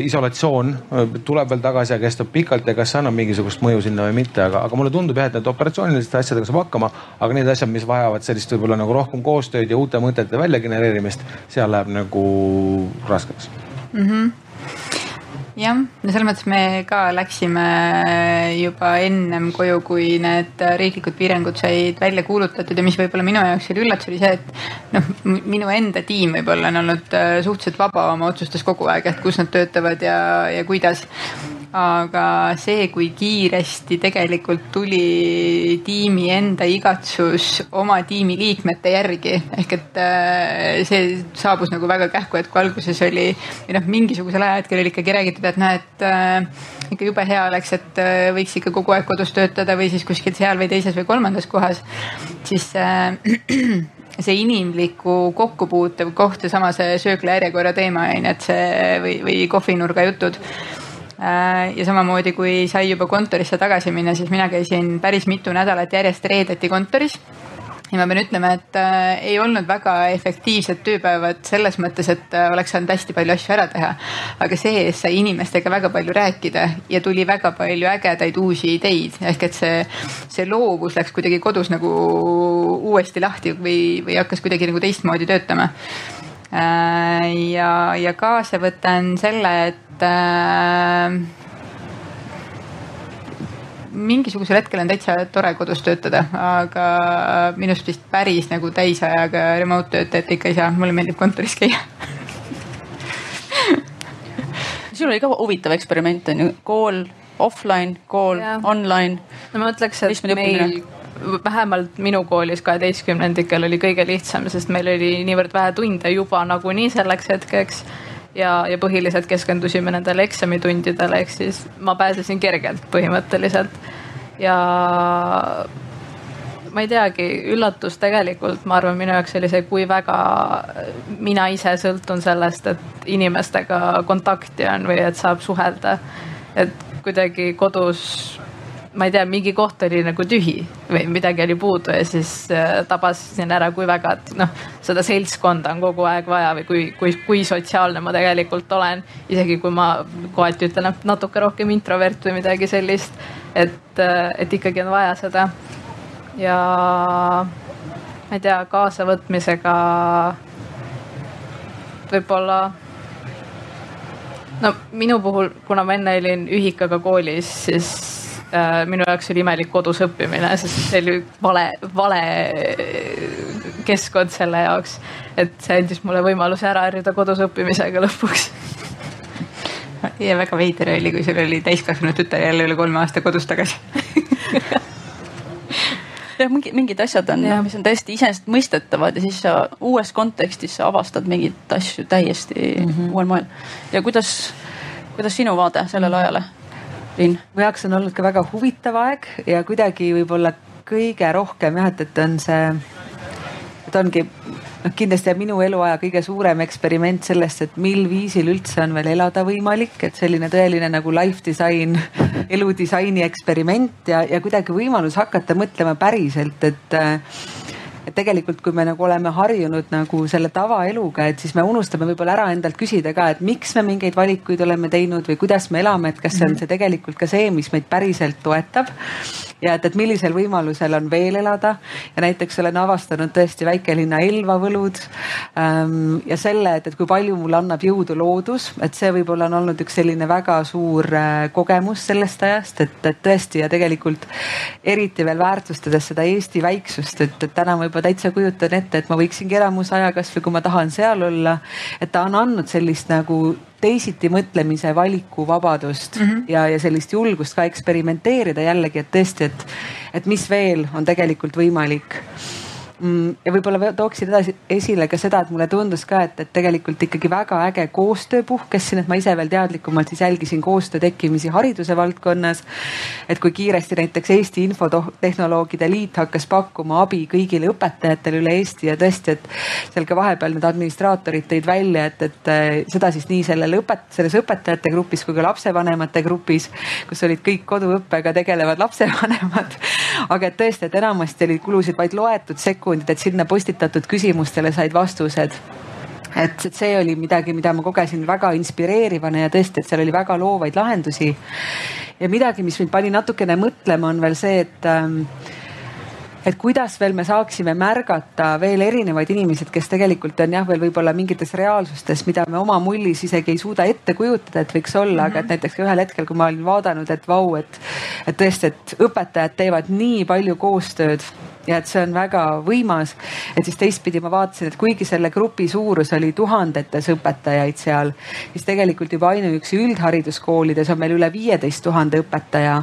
Speaker 3: isolatsioon eh, tuleb veel tagasi ja kestab pikalt ja kas see annab mingisugust mõju sinna või mitte, aga, aga mulle tundub jah, et need operatsiooniliste asjadega saab hakkama. aga need asjad, mis vajavad sellist võib-olla nagu rohkem koostööd ja uute mõtete väljagenereerimist, seal läheb nagu raskeks mm.
Speaker 1: -hmm jah, no selles mõttes me ka läksime juba ennem koju, kui need riiklikud piirangud said välja kuulutatud ja mis võib-olla minu jaoks oli üllatus, oli see, et noh, minu enda tiim võib-olla on olnud äh, suhteliselt vaba oma otsustes kogu aeg, et kus nad töötavad ja, ja kuidas aga see, kui kiiresti tegelikult tuli tiimi enda igatsus oma tiimi liikmete järgi ehk et äh, see saabus nagu väga kähku, et kui alguses oli või noh, mingisugusel ajahetkel oli ikkagi räägitud, et noh, et äh, ikka jube hea oleks, et äh, võiks ikka kogu aeg kodus töötada või siis kuskil seal või teises või kolmandas kohas, siis äh, *clears throat* see inimliku kokkupuute koht ja sama see söökla järjekorra teema on ju, et see või, või kohvinurga jutud ja samamoodi, kui sai juba kontorisse tagasi minna, siis mina käisin päris mitu nädalat järjest reedeti kontoris ja ma pean ütlema, et äh, ei olnud väga efektiivsed tööpäevad selles mõttes, et äh, oleks saanud hästi palju asju ära teha. aga see-eest sai inimestega väga palju rääkida ja tuli väga palju ägedaid uusi ideid, ehk et see, see loovus läks kuidagi kodus nagu uuesti lahti või, või hakkas kuidagi nagu teistmoodi töötama äh,. ja, ja kaasa võtan selle, et et äh, mingisugusel hetkel on täitsa tore kodus töötada, aga minust vist päris nagu täisajaga remote töötajat ikka ei saa, mulle meeldib kontoris käia *laughs*
Speaker 2: sul oli ka huvitav eksperiment on ju, kool offline, kool
Speaker 4: Jah.
Speaker 2: online.
Speaker 4: no ma ütleks, et meil
Speaker 2: õppimine.
Speaker 4: vähemalt minu koolis kaheteistkümnendikel oli kõige lihtsam, sest meil oli niivõrd vähe tunde juba nagunii selleks hetkeks. Ja, ja põhiliselt keskendusime nendele eksamitundidele, ehk siis ma pääsesin kergelt põhimõtteliselt. ja ma ei teagi, üllatus tegelikult, ma arvan, minu jaoks oli see, kui väga mina ise sõltun sellest, et inimestega kontakti on või et saab suhelda. et kuidagi kodus ma ei tea, mingi koht oli nagu tühi või midagi oli puudu ja siis äh, tabasin ära, kui väga, noh, seda seltskonda on kogu aeg vaja või kui, kui, kui sotsiaalne ma tegelikult olen. isegi kui ma kohati ütlen, et natuke rohkem introvert või midagi sellist, et, et ikkagi on vaja seda. ja ma ei tea, kaasavõtmisega võib-olla no minu puhul, kuna ma enne olin ühikaga koolis, siis äh, minu jaoks oli imelik kodus õppimine, sest see oli vale, vale keskkond selle jaoks. et see andis mulle võimaluse ära harjuda kodus õppimisega lõpuks.
Speaker 1: ja väga veider oli, kui sul oli täiskasvanud tütar jälle üle kolme aasta kodus tagasi *laughs*
Speaker 2: jah, mingi, mingid asjad on, mis on täiesti iseenesestmõistetavad ja siis sa uues kontekstis sa avastad mingeid asju täiesti mm -hmm. uuel moel. ja kuidas, kuidas sinu vaade sellele ajale, Riin?
Speaker 5: mu jaoks on olnud ka väga huvitav aeg ja kuidagi võib-olla kõige rohkem jah, et, et on see, et ongi noh, kindlasti minu eluaja kõige suurem eksperiment sellest, et mil viisil üldse on veel elada võimalik, et selline tõeline nagu life design, *laughs* eludisaini eksperiment ja, ja kuidagi võimalus hakata mõtlema päriselt, et et tegelikult, kui me nagu oleme harjunud nagu selle tavaeluga, et siis me unustame võib-olla ära endalt küsida ka, et miks me mingeid valikuid oleme teinud või kuidas me elame, et kas see on see tegelikult ka see, mis meid päriselt toetab. ja et, et millisel võimalusel on veel elada ja näiteks olen avastanud tõesti väikelinna Elva võlud ähm,. ja selle, et, et kui palju mulle annab jõudu loodus, et see võib-olla on olnud üks selline väga suur äh, kogemus sellest ajast, et, et tõesti ja tegelikult eriti veel väärtustades seda Eesti väiksust, et, et täna ma täitsa kujutan ette, et ma võiksingi elamusaja kasvõi kui ma tahan seal olla. et ta on andnud sellist nagu teisiti mõtlemise valikuvabadust mm -hmm. ja, ja sellist julgust ka eksperimenteerida jällegi, et tõesti, et, et mis veel on tegelikult võimalik ja võib-olla tooksin edasi esile ka seda, et mulle tundus ka, et, et tegelikult ikkagi väga äge koostöö puhkes siin, et ma ise veel teadlikumalt siis jälgisin koostöö tekkimisi hariduse valdkonnas. et kui kiiresti näiteks Eesti Infotehnoloogide Liit hakkas pakkuma abi kõigile õpetajatele üle Eesti ja tõesti, et seal ka vahepeal need administraatorid tõid välja, et, et seda siis nii sellel õpet-, selles õpetajate grupis kui ka lapsevanemate grupis, kus olid kõik koduõppega tegelevad lapsevanemad. *laughs* aga et tõesti, et enamasti oli kulusid vaid loetud sekundid sekundit, et sinna postitatud küsimustele said vastused et, et see oli midagi, mida ma kogesin väga inspireerivana ja tõesti, et seal oli väga loovaid lahendusi. ja midagi, mis mind pani natukene mõtlema, on veel see, et ähm, et kuidas veel me saaksime märgata veel erinevaid inimesi, kes tegelikult on jah, veel võib-olla mingites reaalsustes, mida me oma mullis isegi ei suuda ette kujutada, et võiks olla mm, -hmm. aga et
Speaker 2: Mhm.
Speaker 5: näiteks ühel hetkel, kui ma olin vaadanud, et vau, et, et tõesti, et õpetajad teevad nii palju koostööd ja et see on väga võimas. et siis teistpidi ma vaatasin, et kuigi selle grupi suurus oli tuhandetes õpetajaid seal, siis tegelikult juba ainuüksi üldhariduskoolides on meil üle viieteist tuhande õpetaja.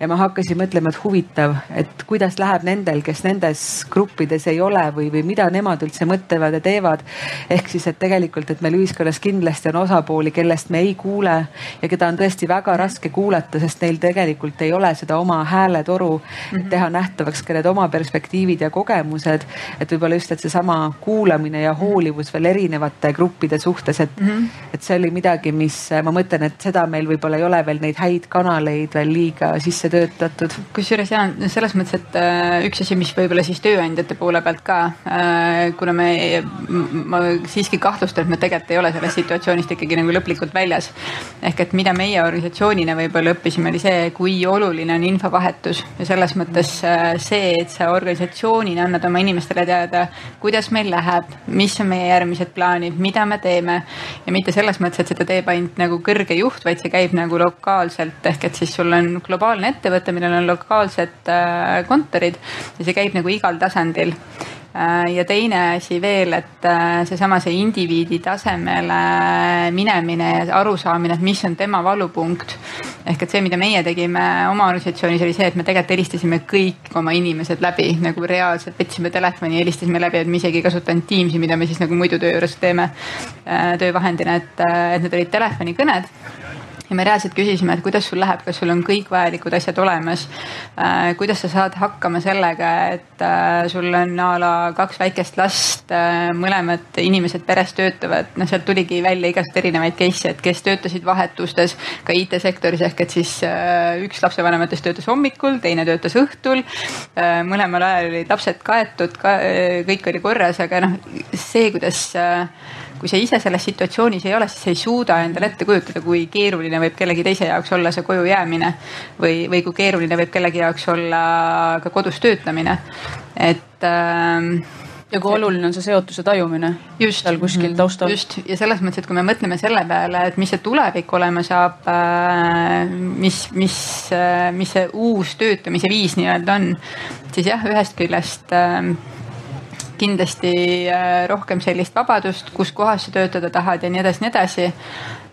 Speaker 5: ja ma hakkasin mõtlema, et huvitav, et kuidas läheb nendel, kes nendes gruppides ei ole või, või mida nemad üldse mõtlevad ja teevad. ehk siis, et tegelikult, et meil ühiskonnas kindlasti on osapooli, kellest me ei kuule ja keda on tõesti väga raske kuulata, sest neil tegelikult ei ole seda oma hääletoru mm, -hmm. teha nähtavaks ka need oma perspektiivid ja kogemused. et võib-olla just, et seesama kuulamine ja hoolivus veel erinevate gruppide suhtes, et mm, -hmm. et see oli midagi, mis ma mõtlen, et seda meil võib-olla ei ole veel neid häid kanaleid veel liiga sisse töötatud.
Speaker 1: kusjuures ja selles mõttes, et äh, üks asi, mis võib-olla siis tööandjate poole pealt ka, kuna me, ma siiski kahtlustan, et me tegelikult ei ole sellest situatsioonist ikkagi nagu lõplikult väljas. ehk et mida meie organisatsioonina võib-olla õppisime, oli see, kui oluline on infovahetus ja selles mõttes äh, see, et sa organisatsioonina annad oma inimestele teada, kuidas meil läheb, mis on meie järgmised plaanid, mida me teeme. Ja mitte selles mõttes, et seda teeb ainult nagu kõrge juht, vaid see käib nagu lokaalselt. Ehk et siis sul on globaalne ettevõte, millel on lokaalsed äh, kontorid ja see käib nagu igal tasandil ja teine asi veel, et äh, seesama see indiviidi tasemele minemine ja arusaamine, et mis on tema valupunkt. ehk et see, mida meie tegime oma organisatsioonis, oli see, et me tegelikult helistasime kõik oma inimesed läbi nagu reaalselt, võtsime telefoni, helistasime läbi, et me isegi ei kasutanud Teamsi, mida me siis nagu muidu töö juures teeme töövahendina, et, et need olid telefonikõned ja me reaalselt küsisime, et kuidas sul läheb, kas sul on kõik vajalikud asjad olemas äh,. kuidas sa saad hakkama sellega, et äh, sul on a la kaks väikest last äh,, mõlemad inimesed peres töötavad, noh, sealt tuligi välja igast erinevaid case'e, et kes töötasid vahetustes ka IT-sektoris ehk et siis üks lapsevanematest töötas hommikul, teine töötas õhtul mõlemal ajal olid lapsed kaetud ka,, kõik oli korras, aga noh, see, kuidas kui sa ise selles situatsioonis ei ole, siis sa ei suuda endale ette kujutada, kui keeruline võib kellegi teise jaoks olla see koju jäämine või, või kui keeruline võib kellegi jaoks olla ka kodus töötamine, et ähm,
Speaker 2: ja kui oluline on see seotuse tajumine
Speaker 1: just,
Speaker 2: seal kuskil mhm. taustal.
Speaker 1: just ja selles mõttes, et kui me mõtleme selle peale, et mis see tulevik olema saab, äh, mis, mis, äh, mis see uus töötamise viis nii-öelda on, siis jah, ühest küljest äh, kindlasti äh, rohkem sellist vabadust, kus kohas sa töötada tahad ja nii edasi, nii edasi.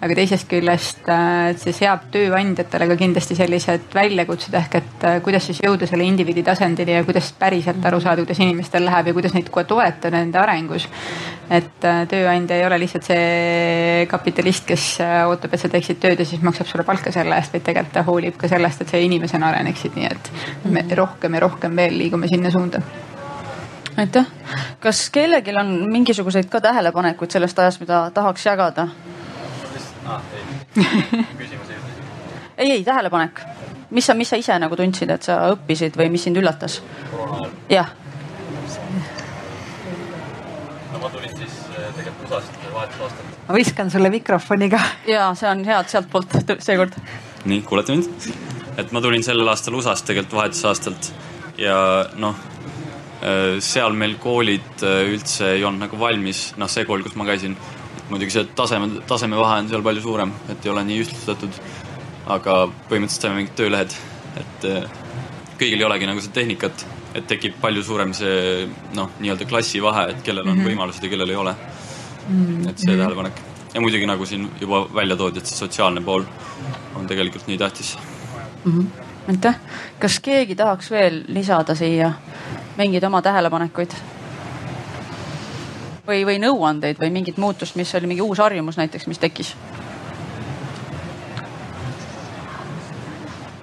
Speaker 1: aga teisest küljest äh, see seab tööandjatele ka kindlasti sellised väljakutsed ehk et äh, kuidas siis jõuda selle indiviidi tasandini ja kuidas päriselt aru saada, kuidas inimestel läheb ja kuidas neid kohe toetada nende arengus. et tööandja ei ole lihtsalt see kapitalist, kes ootab, et sa teeksid tööd ja siis maksab sulle palka selle eest, vaid tegelikult ta hoolib ka sellest, et sa inimesena areneksid, nii et me rohkem ja rohkem veel liigume sinna suunda
Speaker 2: aitäh. kas kellelgi on mingisuguseid ka tähelepanekuid sellest ajast, mida tahaks jagada *laughs* ei, ei tähelepanek, mis sa, mis sa ise nagu tundsid, et sa õppisid või mis sind üllatas? jah.
Speaker 8: no ma tulin siis eh, tegelikult USA-st vahetusaastalt.
Speaker 5: ma viskan sulle mikrofoni ka.
Speaker 2: ja see on hea, et sealtpoolt seekord.
Speaker 9: nii, kuulete mind? et ma tulin sellel aastal USA-st tegelikult vahetusaastalt ja noh Äh, seal meil koolid äh, üldse ei olnud nagu valmis, noh, see kool, kus ma käisin. muidugi see taseme, tasemevahe on seal palju suurem, et ei ole nii ühtlustatud. aga põhimõtteliselt saime mingid töölehed, et äh, kõigil ei olegi nagu seda tehnikat, et tekib palju suurem see noh, nii-öelda klassivahe, et kellel on mm -hmm. võimalused ja kellel ei ole mm. -hmm. et see tähelepanek ja muidugi nagu siin juba välja toodi, et see sotsiaalne pool on tegelikult nii tähtis
Speaker 2: mm. -hmm. Aitäh, kas keegi tahaks veel lisada siia mingeid oma tähelepanekuid? või, või nõuandeid või mingit muutust, mis oli mingi uus harjumus näiteks, mis tekkis?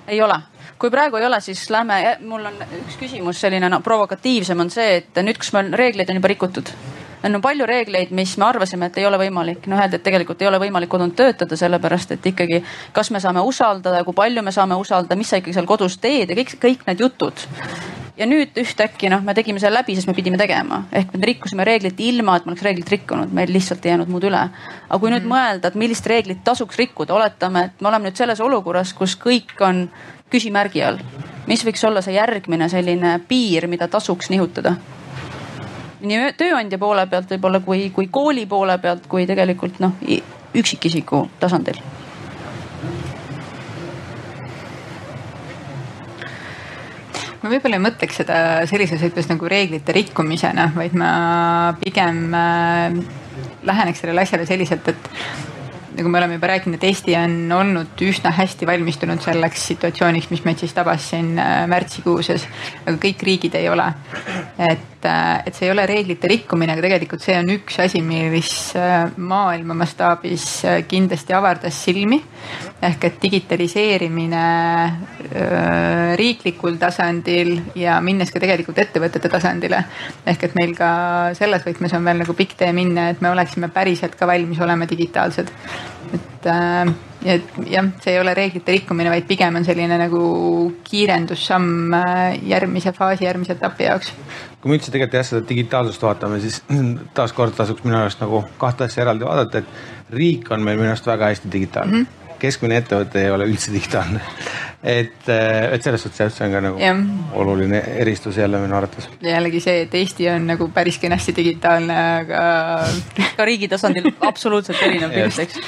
Speaker 2: ei ole, kui praegu ei ole, siis lähme, mul on üks küsimus selline no, provokatiivsem on see, et nüüd, kus meil reegleid on juba rikutud on palju reegleid, mis me arvasime, et ei ole võimalik, noh öeldi, et tegelikult ei ole võimalik kodus töötada, sellepärast et ikkagi, kas me saame usaldada, kui palju me saame usaldada, mis sa ikkagi seal kodus teed ja kõik, kõik need jutud ja nüüd ühtäkki noh, me tegime selle läbi, sest me pidime tegema, ehk me rikkusime reeglit ilma, et me oleks reeglit rikkunud, meil lihtsalt ei jäänud muud üle. aga kui nüüd mm. mõelda, et millist reeglit tasuks rikkuda, oletame, et me oleme nüüd selles olukorras, kus kõik on küsimärgi all. mis võiks olla see järgmine selline piir, mida tasuks nihutada? Nii tööandja poole pealt võib-olla kui, kui kooli poole pealt, kui tegelikult noh üksikisiku tasandil
Speaker 1: ma võib-olla ei mõtleks seda sellises võtmes nagu reeglite rikkumisena, vaid ma pigem äh, läheneks sellele asjale selliselt, et nagu me oleme juba rääkinud, et Eesti on olnud üsna hästi valmistunud selleks situatsiooniks, mis meid siis tabas siin äh, märtsikuuses, aga kõik riigid ei ole. et, äh, et see ei ole reeglite rikkumine, aga tegelikult see on üks asi, mis äh, maailma mastaabis kindlasti avardas silmi. ehk et digitaliseerimine riiklikul tasandil ja minnes ka tegelikult ettevõtete tasandile. ehk et meil ka selles võtmes on veel nagu pikk tee minna, et me oleksime päriselt ka valmis olema digitaalsed et äh, et jah, see ei ole reeglite rikkumine, vaid pigem on selline nagu kiirendussamm äh, järgmise faasi, järgmise etapi jaoks.
Speaker 3: Kui me üldse tegelikult jah seda digitaalsust vaatame, siis *clears throat* taaskord tasuks minu arust nagu kahte asja eraldi vaadata, et riik on meil minu arust väga hästi digitaalne mm. -hmm keskmine ettevõte ei ole üldse digitaalne. *laughs* et, äh, et selles suhtes jah, see on ka nagu ja. oluline eristus jälle minu arvates.
Speaker 1: jällegi see, et Eesti on nagu päris kenasti digitaalne, aga
Speaker 2: ka riigi tasandil absoluutselt erinev *laughs* pilt, eks.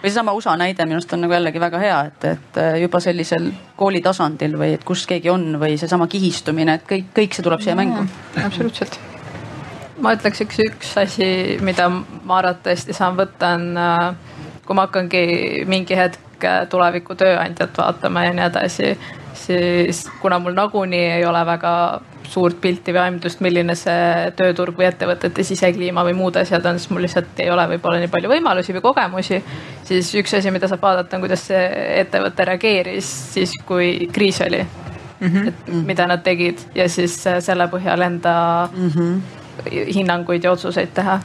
Speaker 2: Või seesama USA näide minu arust on nagu jällegi väga hea, et, et äh, juba sellisel kooli tasandil või et kus keegi on või seesama kihistumine, et kõik, kõik see tuleb siia mängu.
Speaker 1: absoluutselt
Speaker 4: ma ütleks üks, üks asi, mida ma arvatavasti saan võtta, on kui ma hakkangi mingi hetk tuleviku tööandjat vaatama ja nii edasi, siis kuna mul nagunii ei ole väga suurt pilti või aimdust, milline see tööturg või ettevõtete sisekliima või muud asjad on, siis mul lihtsalt ei ole võib-olla nii palju võimalusi või kogemusi. siis üks asi, mida saab vaadata, on kuidas see ettevõte reageeris siis, kui kriis oli mm. -hmm. et mida nad tegid ja siis selle põhjal enda mm -hmm. hinnanguid ja otsuseid teha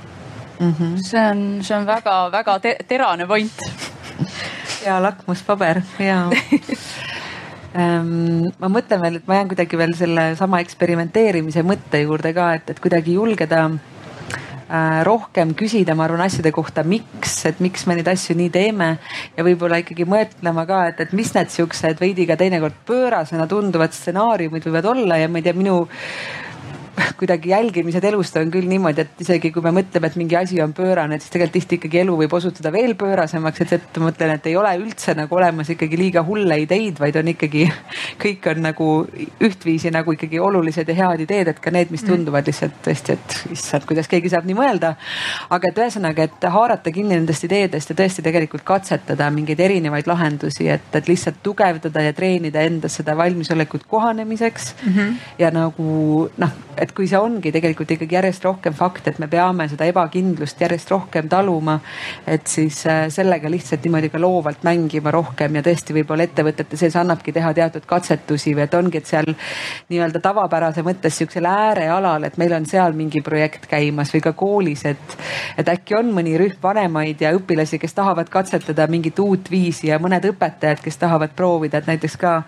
Speaker 2: mm. -hmm. see on, see on väga-väga te terane point
Speaker 5: hea lakmuspaber ja *laughs* *laughs* ma mõtlen veel, et ma jään kuidagi veel selle sama eksperimenteerimise mõtte juurde ka, et, et kuidagi julgeda äh, rohkem küsida, ma arvan, asjade kohta, miks, et miks me neid asju nii teeme. Ja võib-olla ikkagi mõtlema ka, et, et mis need siuksed veidi ka teinekord pöörasena tunduvad stsenaariumid võivad olla ja ma ei tea, minu *laughs* kuidagi jälgimised elust on küll niimoodi, et isegi kui me mõtleme, et mingi asi on pöörane, siis tegelikult tihti ikkagi elu võib osutuda veel pöörasemaks, et, et ma mõtlen, et ei ole üldse nagu olemas ikkagi liiga hulle ideid, vaid on ikkagi, *laughs* kõik on nagu ühtviisi nagu ikkagi olulised ja head ideed, et ka need, mis mm. tunduvad lihtsalt tõesti, et issand, kuidas keegi saab nii mõelda. aga et ühesõnaga, et haarata kinni nendest ideedest ja tõesti tegelikult katsetada mingeid erinevaid lahendusi, et, et lihtsalt tugevdada ja treenida endas seda valmisolekut kohanemiseks mm -hmm. ja nagu noh et kui see ongi tegelikult ikkagi järjest rohkem fakt, et me peame seda ebakindlust järjest rohkem taluma, et siis äh, sellega lihtsalt niimoodi ka loovalt mängima rohkem ja tõesti võib-olla ettevõtete sees annabki teha teatud katsetusi või et ongi, et seal nii-öelda tavapärase mõttes sihukesel äärealal, et meil on seal mingi projekt käimas või ka koolis, et, et äkki on mõni rühm vanemaid ja õpilasi, kes tahavad katsetada mingit uut viisi ja mõned õpetajad, kes tahavad proovida, et näiteks ka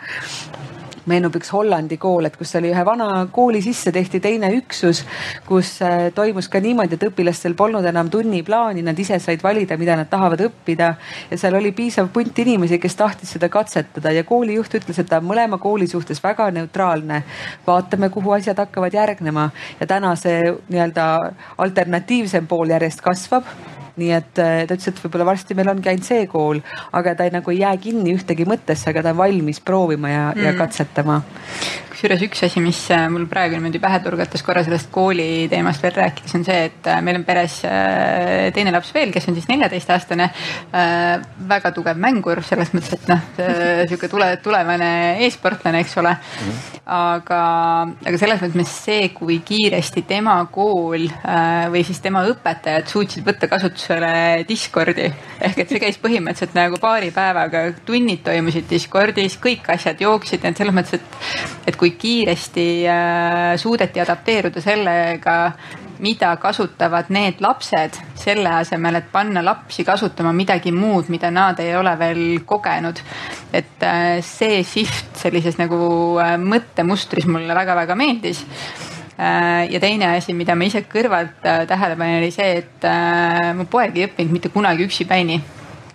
Speaker 5: meenub üks Hollandi kool, et kus oli ühe vana kooli sisse tehti teine üksus, kus äh, toimus ka niimoodi, et õpilastel polnud enam tunniplaani, nad ise said valida, mida nad tahavad õppida. ja seal oli piisav punt inimesi, kes tahtis seda katsetada ja koolijuht ütles, et ta on mõlema kooli suhtes väga neutraalne. vaatame, kuhu asjad hakkavad järgnema ja täna see nii-öelda alternatiivsem pool järjest kasvab nii et äh, ta ütles, et võib-olla varsti meil ongi ainult see kool, aga ta ei, nagu ei jää kinni ühtegi mõttesse, aga ta on valmis proovima ja mm., ja katsetama
Speaker 1: kusjuures üks asi, mis äh, mul praegu niimoodi pähe turgatas korra sellest kooli teemast veel rääkides, on see, et äh, meil on peres teine laps veel, kes on siis neljateistaastane. väga tugev mängur selles mõttes, et noh, *laughs* sihuke tule, tulevane e-sportlane, eks ole. aga, aga selles mõttes see, kui kiiresti tema kool või siis tema õpetajad suutsid võtta kasutusele Discordi ehk et see käis põhimõtteliselt nagu paari päevaga, tunnid toimusid Discordis, kõik asjad jooksid, et selles mõttes, et, et kui kiiresti äh, suudeti adapteeruda sellega, mida kasutavad need lapsed, selle asemel, et panna lapsi kasutama midagi muud, mida nad ei ole veel kogenud. et äh, see shift sellises nagu äh, mõttemustris mulle väga-väga meeldis ja teine asi, mida ma ise kõrvalt tähele panin, oli see, et mu poeg ei õppinud mitte kunagi üksipäini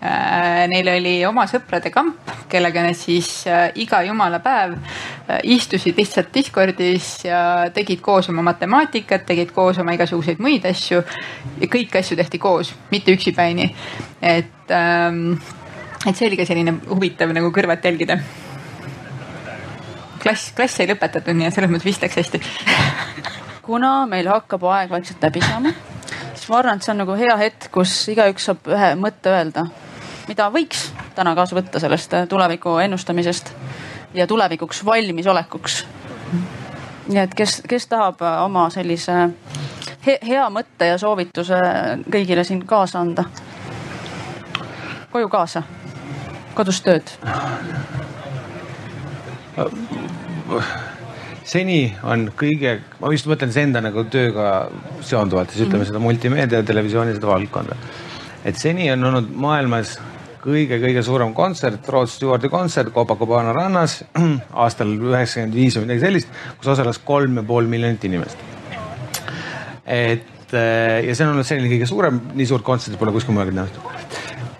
Speaker 1: Äh, neil oli oma sõprade kamp, kellega nad siis äh, iga jumala päev äh, istusid lihtsalt Discordis ja tegid koos oma matemaatikat, tegid koos oma igasuguseid muid asju. ja kõiki asju tehti koos, mitte üksipäini. et, ähm, et see oli ka selline huvitav nagu kõrvalt jälgida klass, klass sai lõpetatud, nii et selles mõttes vist läks hästi
Speaker 2: kuna meil hakkab aeg vaikselt läbi saama, siis ma arvan, et see on nagu hea hetk, kus igaüks saab ühe mõtte öelda mida võiks täna kaasa võtta sellest äh, tuleviku ennustamisest ja tulevikuks valmisolekuks. nii et kes, kes tahab äh, oma sellise he hea mõtte ja soovituse kõigile siin kaasa anda? koju kaasa, kodus tööd?
Speaker 3: Seni on kõige, ma just mõtlen siis enda nagu tööga seonduvalt, siis ütleme mm -hmm. seda multimeedia, televisiooni, seda valdkonda. et seni on olnud maailmas kõige-kõige suurem kontsert, Rod Stewarti kontsert Copacabana rannas *clears throat* aastal üheksakümmend viis või midagi sellist, kus osales kolm ja pool miljonit inimest. et eh, ja see on olnud selline kõige suurem, nii suurt kontserti pole kuskil mujal nähtud.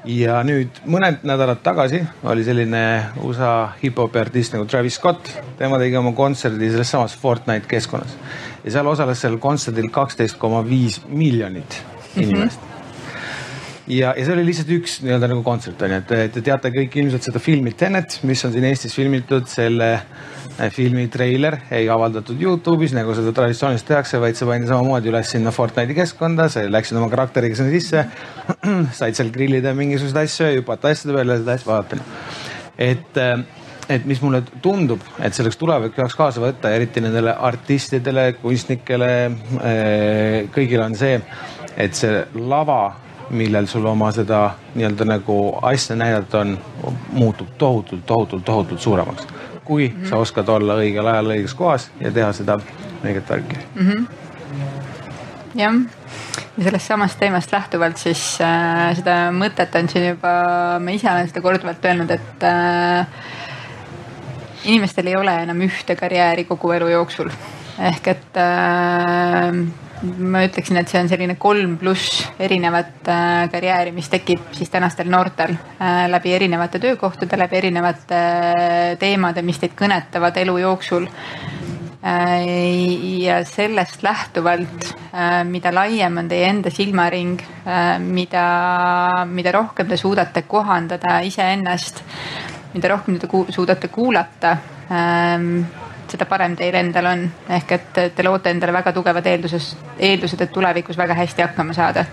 Speaker 3: Ja nüüd mõned nädalad tagasi oli selline USA hip-hopi artist nagu Travis Scott, tema tegi oma kontserdi selles samas Fortnite keskkonnas. Ja seal osales sellel kontserdil kaksteist koma viis miljonit inimest. Mm. -hmm ja, ja see oli lihtsalt üks nii-öelda nagu kontsert on ju, et te teate kõik ilmselt seda filmi Tenet, mis on siin Eestis filmitud selle filmi treiler ei avaldatud Youtube'is nagu seda traditsiooniliselt tehakse, vaid see pandi samamoodi üles sinna Fortnite'i keskkonda, sa läksid oma karakteriga sinna sisse. *clears throat* said seal grillida mingisuguseid asju hüpata asjade peale seda asja vaadata. et, et mis mulle tundub, et selleks tulevikku peaks kaasa võtta, eriti nendele artistidele, kunstnikele, kõigile on see, et see lava millel sul oma seda nii-öelda nagu asja näidata on, muutub tohutult, tohutult, tohutult suuremaks. Kui mm -hmm. sa oskad olla õigel ajal õiges kohas ja teha seda õiget värki mm. -hmm.
Speaker 1: jah, ja sellest samast teemast lähtuvalt siis äh, seda mõtet on siin juba, ma ise olen seda korduvalt öelnud, et äh, inimestel ei ole enam ühte karjääri kogu elu jooksul. ehk et äh, ma ütleksin, et see on selline kolm pluss erinevat äh, karjääri, mis tekib siis tänastel noortel äh, läbi erinevate töökohtade, läbi erinevate äh, teemade, mis teid kõnetavad elu jooksul. ja sellest lähtuvalt, mida laiem on teie enda silmaring, mida, mida rohkem te suudate kohandada iseennast, mida rohkem te suudate kuulata ähm, seda parem teil endal on. ehk et te loote endale väga tugevad eelduses, eeldused, et tulevikus väga hästi hakkama saada.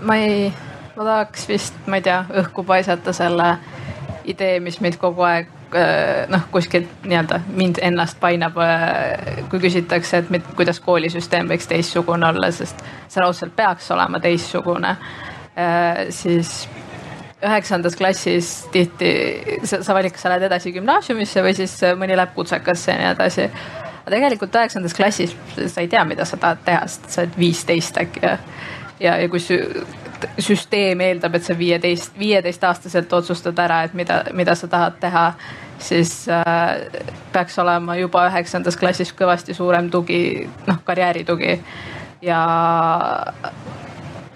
Speaker 4: ma ei, ma tahaks vist, ma ei tea, õhku paisata selle idee, mis meid kogu aeg äh, noh, kuskilt nii-öelda mind ennast painab, äh, kui küsitakse, et mit, kuidas koolisüsteem võiks teistsugune olla, sest see raudselt peaks olema teistsugune. Äh, siis üheksandas klassis tihti sa, sa valid, kas sa lähed edasi gümnaasiumisse või siis mõni läheb kutsekasse ja nii edasi. aga tegelikult üheksandas klassis sa ei tea, mida sa tahad teha, sest sa oled viisteist äkki ja, ja, ja kui süsteem eeldab, et sa viieteist, viieteistaastaselt otsustad ära, et mida, mida sa tahad teha, siis äh, peaks olema juba üheksandas klassis kõvasti suurem tugi, noh karjääritugi ja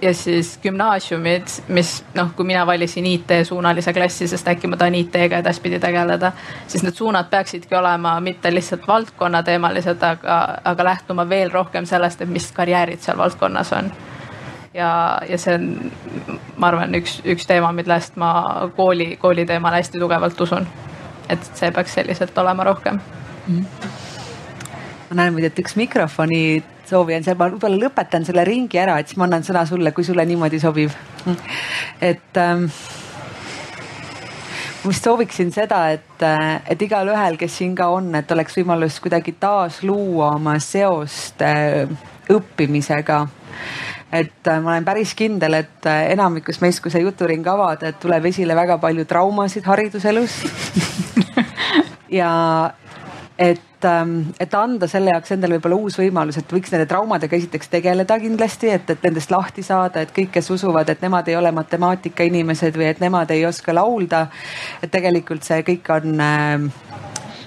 Speaker 4: ja siis gümnaasiumid, mis noh, kui mina valisin IT-suunalise klassi, sest äkki ma tahan IT-ga edaspidi tegeleda, siis need suunad peaksidki olema mitte lihtsalt valdkonnateemalised, aga, aga lähtuma veel rohkem sellest, et mis karjäärid seal valdkonnas on. ja, ja see on, ma arvan, üks, üks teema, millest ma kooli, kooli teemal hästi tugevalt usun. et see peaks selliselt olema rohkem mm. -hmm
Speaker 5: ma näen muide, et üks mikrofoni soovi on seal, ma võib-olla lõpetan selle ringi ära, et siis ma annan sõna sulle, kui sulle niimoodi sobib. et ähm, ma vist sooviksin seda, et, äh, et igalühel, kes siin ka on, et oleks võimalus kuidagi taasluua oma seost äh, õppimisega et äh, ma olen päris kindel, et enamikus meist, kui see juturing avada, et tuleb esile väga palju traumasid hariduselus *laughs* ja et et, ähm, et anda selle jaoks endale võib-olla uus võimalus, et võiks nende traumadega esiteks tegeleda kindlasti, et, et nendest lahti saada, et kõik, kes usuvad, et nemad ei ole matemaatikainimesed või et nemad ei oska laulda. et tegelikult see kõik on, ähm,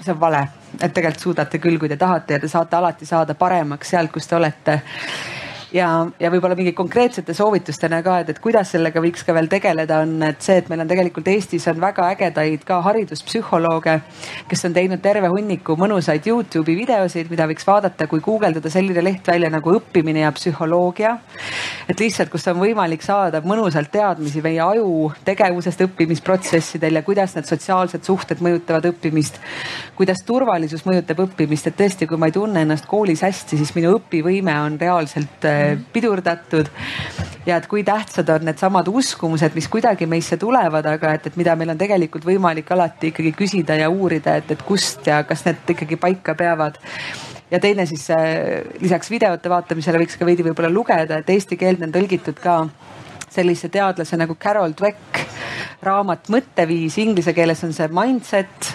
Speaker 5: see on vale, et tegelikult suudate küll, kui te tahate ja te saate alati saada paremaks sealt, kus te olete ja, ja võib-olla mingi konkreetsete soovitustena ka, et, et kuidas sellega võiks ka veel tegeleda, on, et see, et meil on tegelikult Eestis on väga ägedaid ka hariduspsühholooge, kes on teinud terve hunniku mõnusaid Youtube'i videosid, mida võiks vaadata, kui guugeldada selline leht välja nagu õppimine ja psühholoogia. et lihtsalt, kus on võimalik saada mõnusalt teadmisi meie aju tegevusest õppimisprotsessidel ja kuidas need sotsiaalsed suhted mõjutavad õppimist. kuidas turvalisus mõjutab õppimist, et tõesti, kui ma ei tunne ennast koolis hästi, siis minu õpivõime on reaalselt pidurdatud. ja et kui tähtsad on needsamad uskumused, mis kuidagi meisse tulevad, aga et, et mida meil on tegelikult võimalik alati ikkagi küsida ja uurida, et, et kust ja kas need ikkagi paika peavad ja teine siis äh, lisaks videote vaatamisele võiks ka veidi võib-olla lugeda, et eesti keelde on tõlgitud ka sellise teadlase nagu Carol Dweck raamat Mõtteviis, inglise keeles on see Mindset,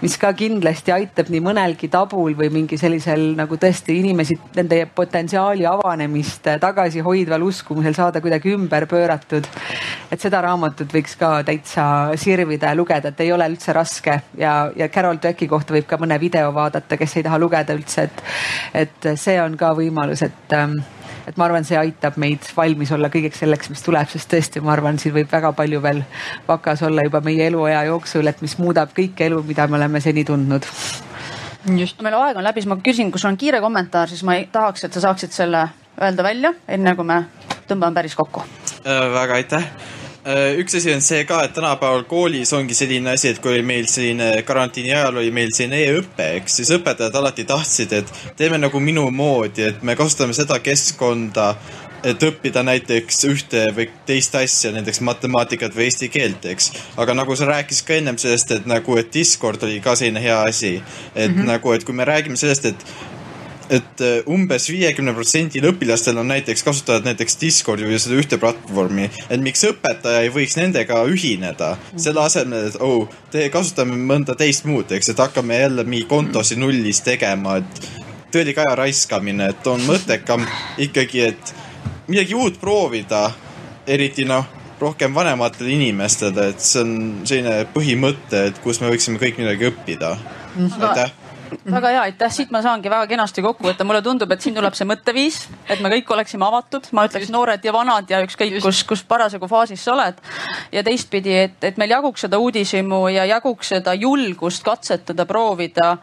Speaker 5: mis ka kindlasti aitab nii mõnelgi tabul või mingi sellisel nagu tõesti inimesi, nende potentsiaali avanemist tagasihoidval uskumusel saada kuidagi ümber pööratud. et seda raamatut võiks ka täitsa sirvida ja lugeda, et ei ole üldse raske ja, ja Carol Dwecki kohta võib ka mõne video vaadata, kes ei taha lugeda üldse, et, et see on ka võimalus, et ähm, et ma arvan, see aitab meid valmis olla kõigeks selleks, mis tuleb, sest tõesti, ma arvan, siin võib väga palju veel vakas olla juba meie eluea jooksul, et mis muudab kõike elu, mida me oleme seni tundnud.
Speaker 2: Just, meil aeg on läbi, siis ma küsin, kui sul on kiire kommentaar, siis ma ei, tahaks, et sa saaksid selle öelda välja, enne kui me tõmbame päris kokku.
Speaker 10: Äh,. väga aitäh. Äh, üks asi on see ka, et tänapäeval koolis ongi selline asi, et kui meil selline karantiini ajal oli meil selline e-õpe, eks siis õpetajad alati tahtsid, et teeme nagu minu moodi, et me kasutame seda keskkonda, et õppida näiteks ühte või teist asja, näiteks matemaatikat või eesti keelt, eks. aga nagu sa rääkisid ka ennem sellest, et nagu, et Discord oli ka selline hea asi. et mm -hmm. nagu, et kui me räägime sellest, et et äh, umbes viiekümne protsendil õpilastel on näiteks, kasutavad näiteks Discordi või seda ühte platvormi. et miks õpetaja ei võiks nendega ühineda, selle asemel, et oh, te kasutame mõnda teist muud, eks, et hakkame jälle mingi kontosid nullist tegema, et tõelik aja raiskamine, et on mõttekam ikkagi, et midagi uut proovida, eriti noh, rohkem vanematele inimestele, et see on selline põhimõte, et kus me võiksime kõik midagi õppida. aitäh
Speaker 2: väga hea, aitäh, siit ma saangi väga kenasti kokku võtta, mulle tundub, et siin tuleb see mõtteviis, et me kõik oleksime avatud, ma ütleks noored ja vanad ja ükskõik kus, kus parasjagu faasis sa oled. ja teistpidi, et, et meil jaguks seda uudishimu ja jaguks seda julgust katsetada, proovida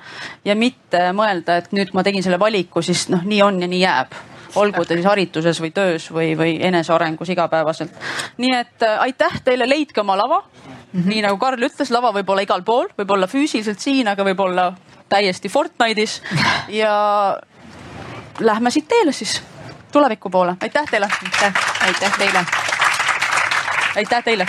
Speaker 2: ja mitte mõelda, et nüüd ma tegin selle valiku, siis noh, nii on ja nii jääb olgu ta siis harituses või töös või, või enesearengus igapäevaselt. nii et äh, aitäh teile, leidke oma lava mm. -hmm. nii nagu Karl ütles, lava võib olla igal pool, võib olla füüsiliselt siin, aga võib olla täiesti Fortnite'is ja lähme siit teele siis tuleviku poole. aitäh teile.
Speaker 1: aitäh, teile.
Speaker 2: aitäh teile